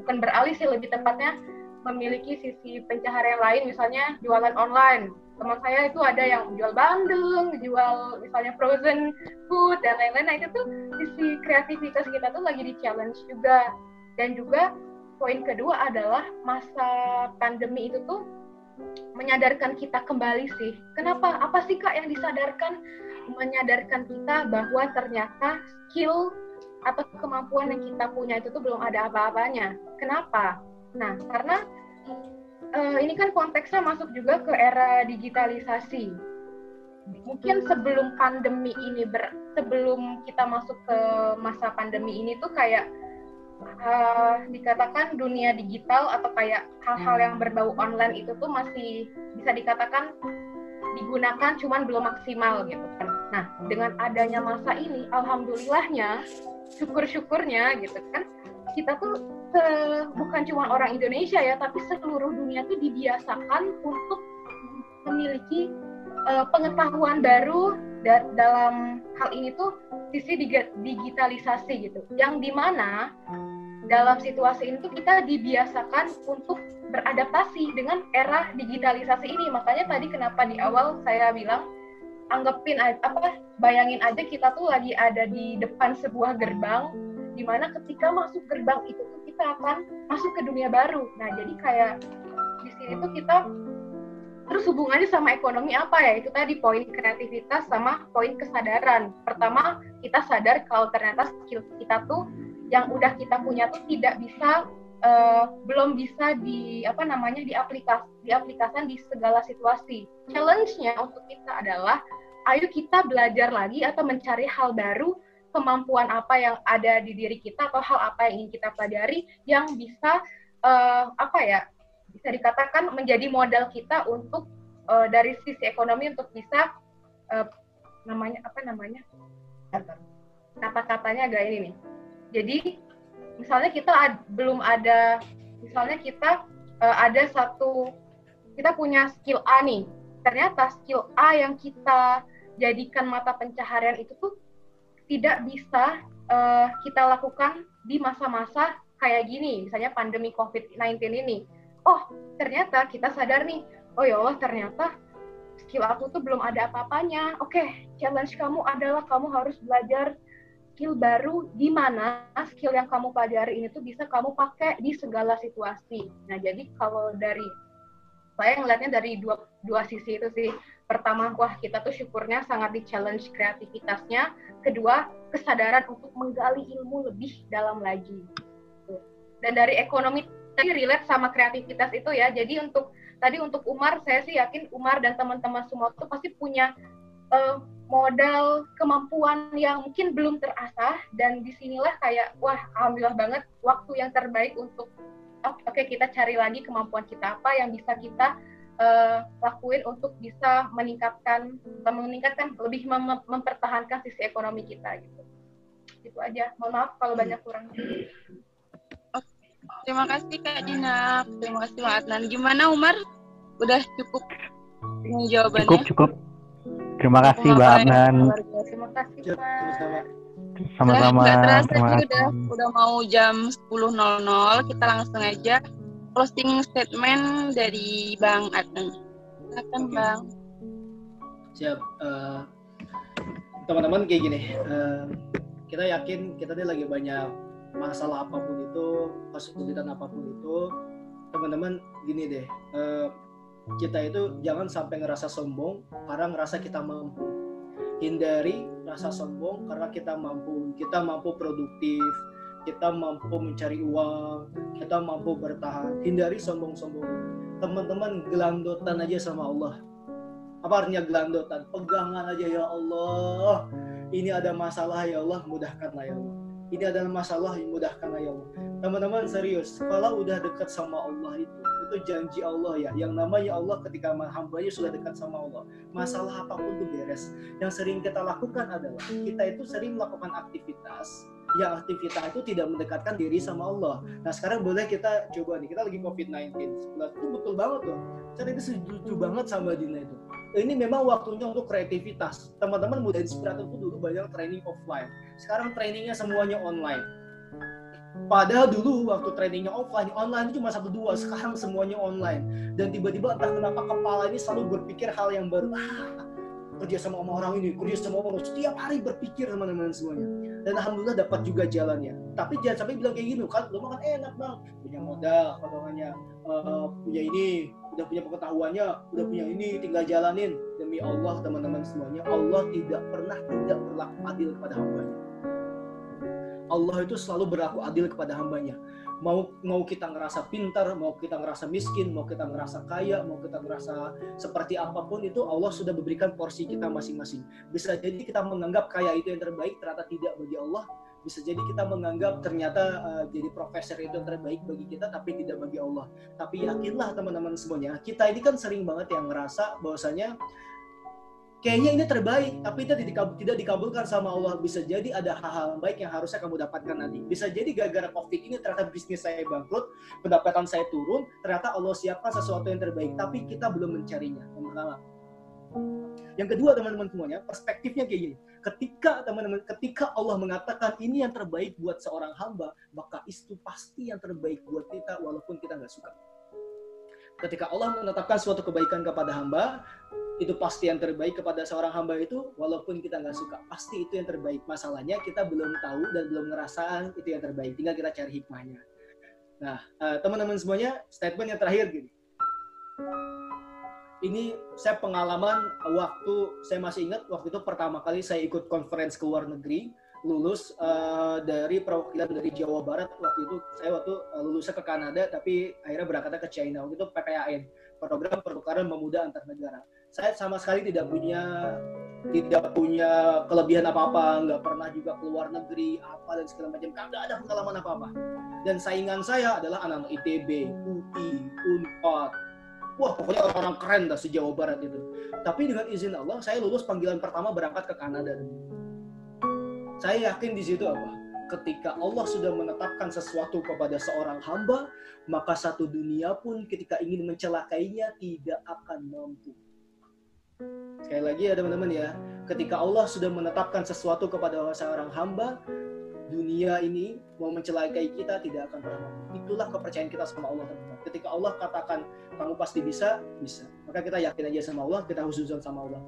bukan beralih sih lebih tepatnya memiliki sisi pencaharian lain, misalnya jualan online. Teman saya itu ada yang jual bandeng, jual misalnya frozen food dan lain-lain. Nah itu tuh sisi kreativitas kita tuh lagi di challenge juga. Dan juga poin kedua adalah masa pandemi itu tuh menyadarkan kita kembali sih. Kenapa? Apa sih Kak yang disadarkan? Menyadarkan kita bahwa ternyata skill atau kemampuan yang kita punya itu tuh belum ada apa-apanya. Kenapa? Nah, karena uh, ini kan konteksnya masuk juga ke era digitalisasi. Mungkin sebelum pandemi ini ber, sebelum kita masuk ke masa pandemi ini tuh kayak uh, dikatakan dunia digital atau kayak hal-hal yang berbau online itu tuh masih bisa dikatakan digunakan cuman belum maksimal gitu kan. Nah, dengan adanya masa ini alhamdulillahnya syukur-syukurnya gitu kan kita tuh se bukan cuma orang Indonesia ya tapi seluruh dunia tuh dibiasakan untuk memiliki uh, pengetahuan baru da dalam hal ini tuh sisi digitalisasi gitu yang di mana dalam situasi ini tuh kita dibiasakan untuk beradaptasi dengan era digitalisasi ini. Makanya tadi kenapa di awal saya bilang anggapin apa bayangin aja kita tuh lagi ada di depan sebuah gerbang di mana ketika masuk gerbang itu tuh kita akan masuk ke dunia baru. Nah, jadi kayak di sini tuh kita terus hubungannya sama ekonomi apa ya? Itu tadi poin kreativitas sama poin kesadaran. Pertama, kita sadar kalau ternyata skill kita tuh yang udah kita punya tuh tidak bisa uh, belum bisa di apa namanya diaplikas diaplikasikan di segala situasi. Challenge-nya untuk kita adalah ayo kita belajar lagi atau mencari hal baru kemampuan apa yang ada di diri kita atau hal apa yang ingin kita pelajari yang bisa uh, apa ya bisa dikatakan menjadi modal kita untuk uh, dari sisi ekonomi untuk bisa uh, namanya apa namanya kata-katanya agak ini nih jadi misalnya kita ad, belum ada, misalnya kita uh, ada satu, kita punya skill A nih. Ternyata skill A yang kita jadikan mata pencaharian itu tuh tidak bisa uh, kita lakukan di masa-masa kayak gini, misalnya pandemi COVID-19 ini. Oh, ternyata kita sadar nih, oh ya Allah ternyata skill aku tuh belum ada apa-apanya. Oke, okay, challenge kamu adalah kamu harus belajar skill baru di mana skill yang kamu pelajari ini tuh bisa kamu pakai di segala situasi. Nah, jadi kalau dari saya ngelihatnya dari dua, dua sisi itu sih. Pertama wah kita tuh syukurnya sangat di challenge kreativitasnya. Kedua kesadaran untuk menggali ilmu lebih dalam lagi. Dan dari ekonomi tadi relate sama kreativitas itu ya. Jadi untuk tadi untuk Umar saya sih yakin Umar dan teman-teman semua tuh pasti punya eh, modal kemampuan yang mungkin belum terasah. Dan di sinilah kayak wah alhamdulillah banget waktu yang terbaik untuk oke kita cari lagi kemampuan kita apa yang bisa kita eh, lakuin untuk bisa meningkatkan meningkatkan lebih mem- mempertahankan sisi ekonomi kita gitu itu aja mohon maaf kalau banyak kurang Terima kasih Kak Dina. Terima kasih Mbak Adnan. Gimana Umar? Udah cukup dengan jawabannya? Cukup, cukup. Terima kasih Mbak Adnan. terima kasih Pak sama-sama. Terima kasih. udah udah mau jam 10.00. Kita langsung aja closing statement dari Bang Adnan. Silakan Oke. Bang. Siap. Eh, teman-teman kayak gini. eh, kita yakin kita ini lagi banyak masalah apa pun itu, kesulitan apa pun itu. Teman-teman gini deh. eh, kita itu jangan sampai ngerasa sombong karena ngerasa kita mampu. Hindari rasa sombong karena kita mampu. Kita mampu produktif, kita mampu mencari uang, kita mampu bertahan. Hindari sombong-sombong. Teman-teman gelandotan aja sama Allah. Apa artinya gelandotan? Pegangan aja ya Allah. Ini ada masalah ya Allah mudahkanlah ya Allah. Ini adalah masalah yang mudahkanlah ya Allah. Teman-teman serius kalau udah dekat sama Allah itu itu janji Allah ya. Yang namanya Allah ketika hambanya sudah dekat sama Allah masalah apa pun tuh beres. Yang sering kita lakukan adalah kita itu sering melakukan aktivitas yang aktivitas itu tidak mendekatkan diri sama Allah nah sekarang boleh kita coba nih kita lagi COVID-19 sebelah itu betul banget loh saya itu setuju banget sama Dina itu ini memang waktunya untuk kreativitas. Teman-teman muda inspirator itu dulu banyak training offline. Sekarang trainingnya semuanya online. Padahal dulu waktu trainingnya offline, online itu cuma satu dua. Sekarang semuanya online. Dan tiba-tiba entah kenapa kepala ini selalu berpikir hal yang baru. Ah, kerja sama sama orang ini, kerja sama orang setiap hari berpikir teman-teman semuanya. Dan alhamdulillah dapat juga jalannya. Tapi jangan sampai bilang kayak gini, kan lu makan enak bang, punya modal, potongannya, eh, punya ini, udah punya pengetahuannya, udah punya ini, tinggal jalanin. Demi Allah teman-teman semuanya, Allah tidak pernah tidak berlaku adil kepada hambanya. Allah itu selalu berlaku adil kepada hambanya. Mau mau kita ngerasa pintar, mau kita ngerasa miskin, mau kita ngerasa kaya, mau kita ngerasa seperti apa pun itu Allah sudah memberikan porsi kita masing-masing. Bisa jadi kita menganggap kaya itu yang terbaik, ternyata tidak bagi Allah. Bisa jadi kita menganggap ternyata uh, jadi profesor itu yang terbaik bagi kita, tapi tidak bagi Allah. Tapi yakinlah teman-teman semuanya, kita ini kan sering banget yang ngerasa bahwasanya kayaknya ini terbaik, tapi itu tidak, dikabulkan sama Allah. Bisa jadi ada hal-hal baik yang harusnya kamu dapatkan nanti. Bisa jadi gara-gara COVID ini ternyata bisnis saya bangkrut, pendapatan saya turun, ternyata Allah siapkan sesuatu yang terbaik, tapi kita belum mencarinya. Yang pertama. Yang kedua teman-teman semuanya, perspektifnya kayak gini. Ketika teman-teman, ketika Allah mengatakan ini yang terbaik buat seorang hamba, maka itu pasti yang terbaik buat kita walaupun kita nggak suka. Ketika Allah menetapkan suatu kebaikan kepada hamba, itu pasti yang terbaik kepada seorang hamba itu walaupun kita nggak suka. Pasti itu yang terbaik. Masalahnya kita belum tahu dan belum ngerasaan itu yang terbaik. Tinggal kita cari hikmahnya. Nah eh, teman-teman semuanya statement yang terakhir gini. Ini saya pengalaman waktu saya masih ingat waktu itu pertama kali saya ikut conference ke luar negeri lulus uh, dari perwakilan dari Jawa Barat waktu itu. Saya waktu uh, lulusnya ke Kanada tapi akhirnya berangkatnya ke China. Waktu itu PPAN program pertukaran pemuda antar negara saya sama sekali tidak punya tidak punya kelebihan apa-apa nggak pernah juga keluar negeri apa dan segala macam. Nggak ada pengalaman apa-apa. Dan saingan saya adalah anak-anak ITB, UI, Unpad wah pokoknya orang-orang keren dah se-Jawa Barat itu. Tapi dengan izin Allah saya lulus panggilan pertama berangkat ke Kanada. Saya yakin di situ apa? Ketika Allah sudah menetapkan sesuatu kepada seorang hamba, maka satu dunia pun ketika ingin mencelakainya tidak akan mampu. Sekali lagi ya teman-teman ya, ketika Allah sudah menetapkan sesuatu kepada seorang hamba, dunia ini mau mencelakai kita tidak akan pernah mampu. Itulah kepercayaan kita sama Allah teman-teman. Ketika Allah katakan kamu pasti bisa, bisa. Maka kita yakin aja sama Allah, kita husnuzon sama Allah.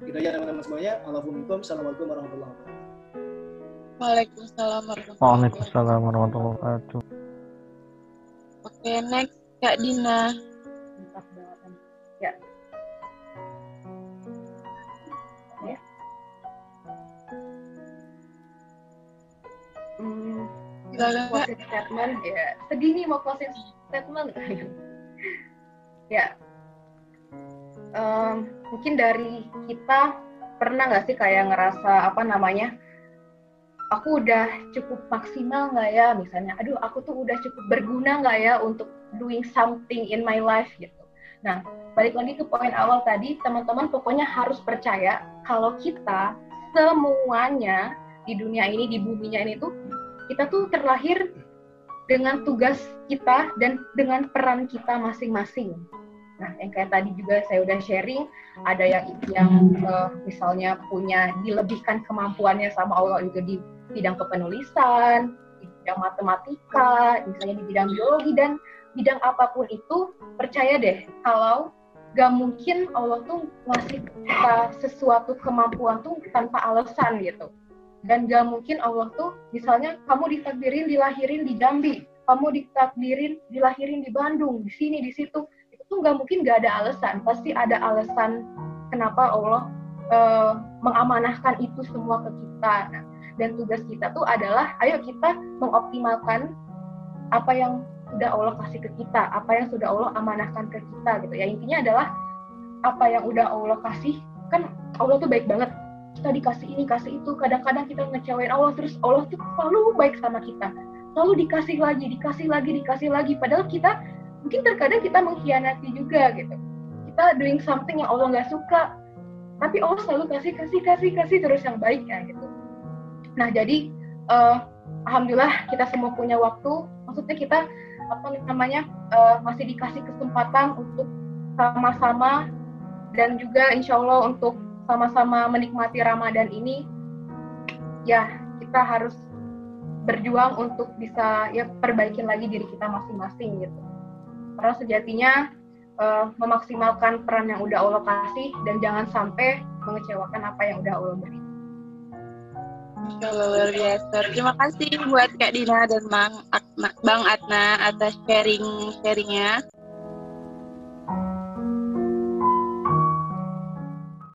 Gitu aja teman-teman semuanya. Assalamualaikum warahmatullahi wabarakatuh. Waalaikumsalam warahmatullahi Waalaikumsalam warahmatullahi wabarakatuh. Oke, next Kak Dina. Closing statement. Ya sedih nih mau closing statement. Ya. Em, mungkin dari kita pernah nggak sih kayak ngerasa apa namanya aku udah cukup maksimal nggak ya? Misalnya aduh aku tuh udah cukup berguna nggak ya untuk doing something in my life gitu. Nah balik lagi ke poin awal tadi teman-teman pokoknya harus percaya kalau kita semuanya di dunia ini di buminya ini tuh kita tuh terlahir dengan tugas kita dan dengan peran kita masing-masing. Nah, yang kayak tadi juga saya udah sharing, ada yang yang eh, misalnya punya dilebihkan kemampuannya sama Allah itu di bidang kepenulisan, di bidang matematika, misalnya di bidang biologi dan bidang apa pun itu, percaya deh kalau gak mungkin Allah tuh ngasih kita sesuatu kemampuan tuh tanpa alasan gitu dan gak mungkin Allah tuh misalnya kamu ditakdirin dilahirin di Jambi kamu ditakdirin dilahirin di Bandung di sini di situ itu tuh gak mungkin gak ada alasan. Pasti ada alasan kenapa Allah eh, mengamanahkan itu semua ke kita. Nah, dan tugas kita tuh adalah ayo kita mengoptimalkan apa yang sudah Allah kasih ke kita apa yang sudah Allah amanahkan ke kita gitu ya. Intinya adalah apa yang udah Allah kasih kan Allah tuh baik banget kita dikasih ini kasih itu. Kadang-kadang kita ngecewain Allah terus Allah tuh selalu baik sama kita. Selalu dikasih lagi dikasih lagi dikasih lagi. Padahal kita mungkin terkadang kita mengkhianati juga gitu. Kita doing something yang Allah nggak suka tapi Allah selalu kasih kasih kasih kasih terus yang baik ya gitu. Nah jadi eh, alhamdulillah kita semua punya waktu. Maksudnya kita apa namanya eh, masih dikasih kesempatan untuk sama-sama dan juga insya Allah untuk sama-sama menikmati Ramadan ini ya kita harus berjuang untuk bisa ya perbaikin lagi diri kita masing-masing gitu karena sejatinya eh, memaksimalkan peran yang udah Allah kasih dan jangan sampai mengecewakan apa yang udah Allah beri. Luar biasa. Terima kasih buat Kak Dina dan Bang Bang Atna atas sharing-sharingnya.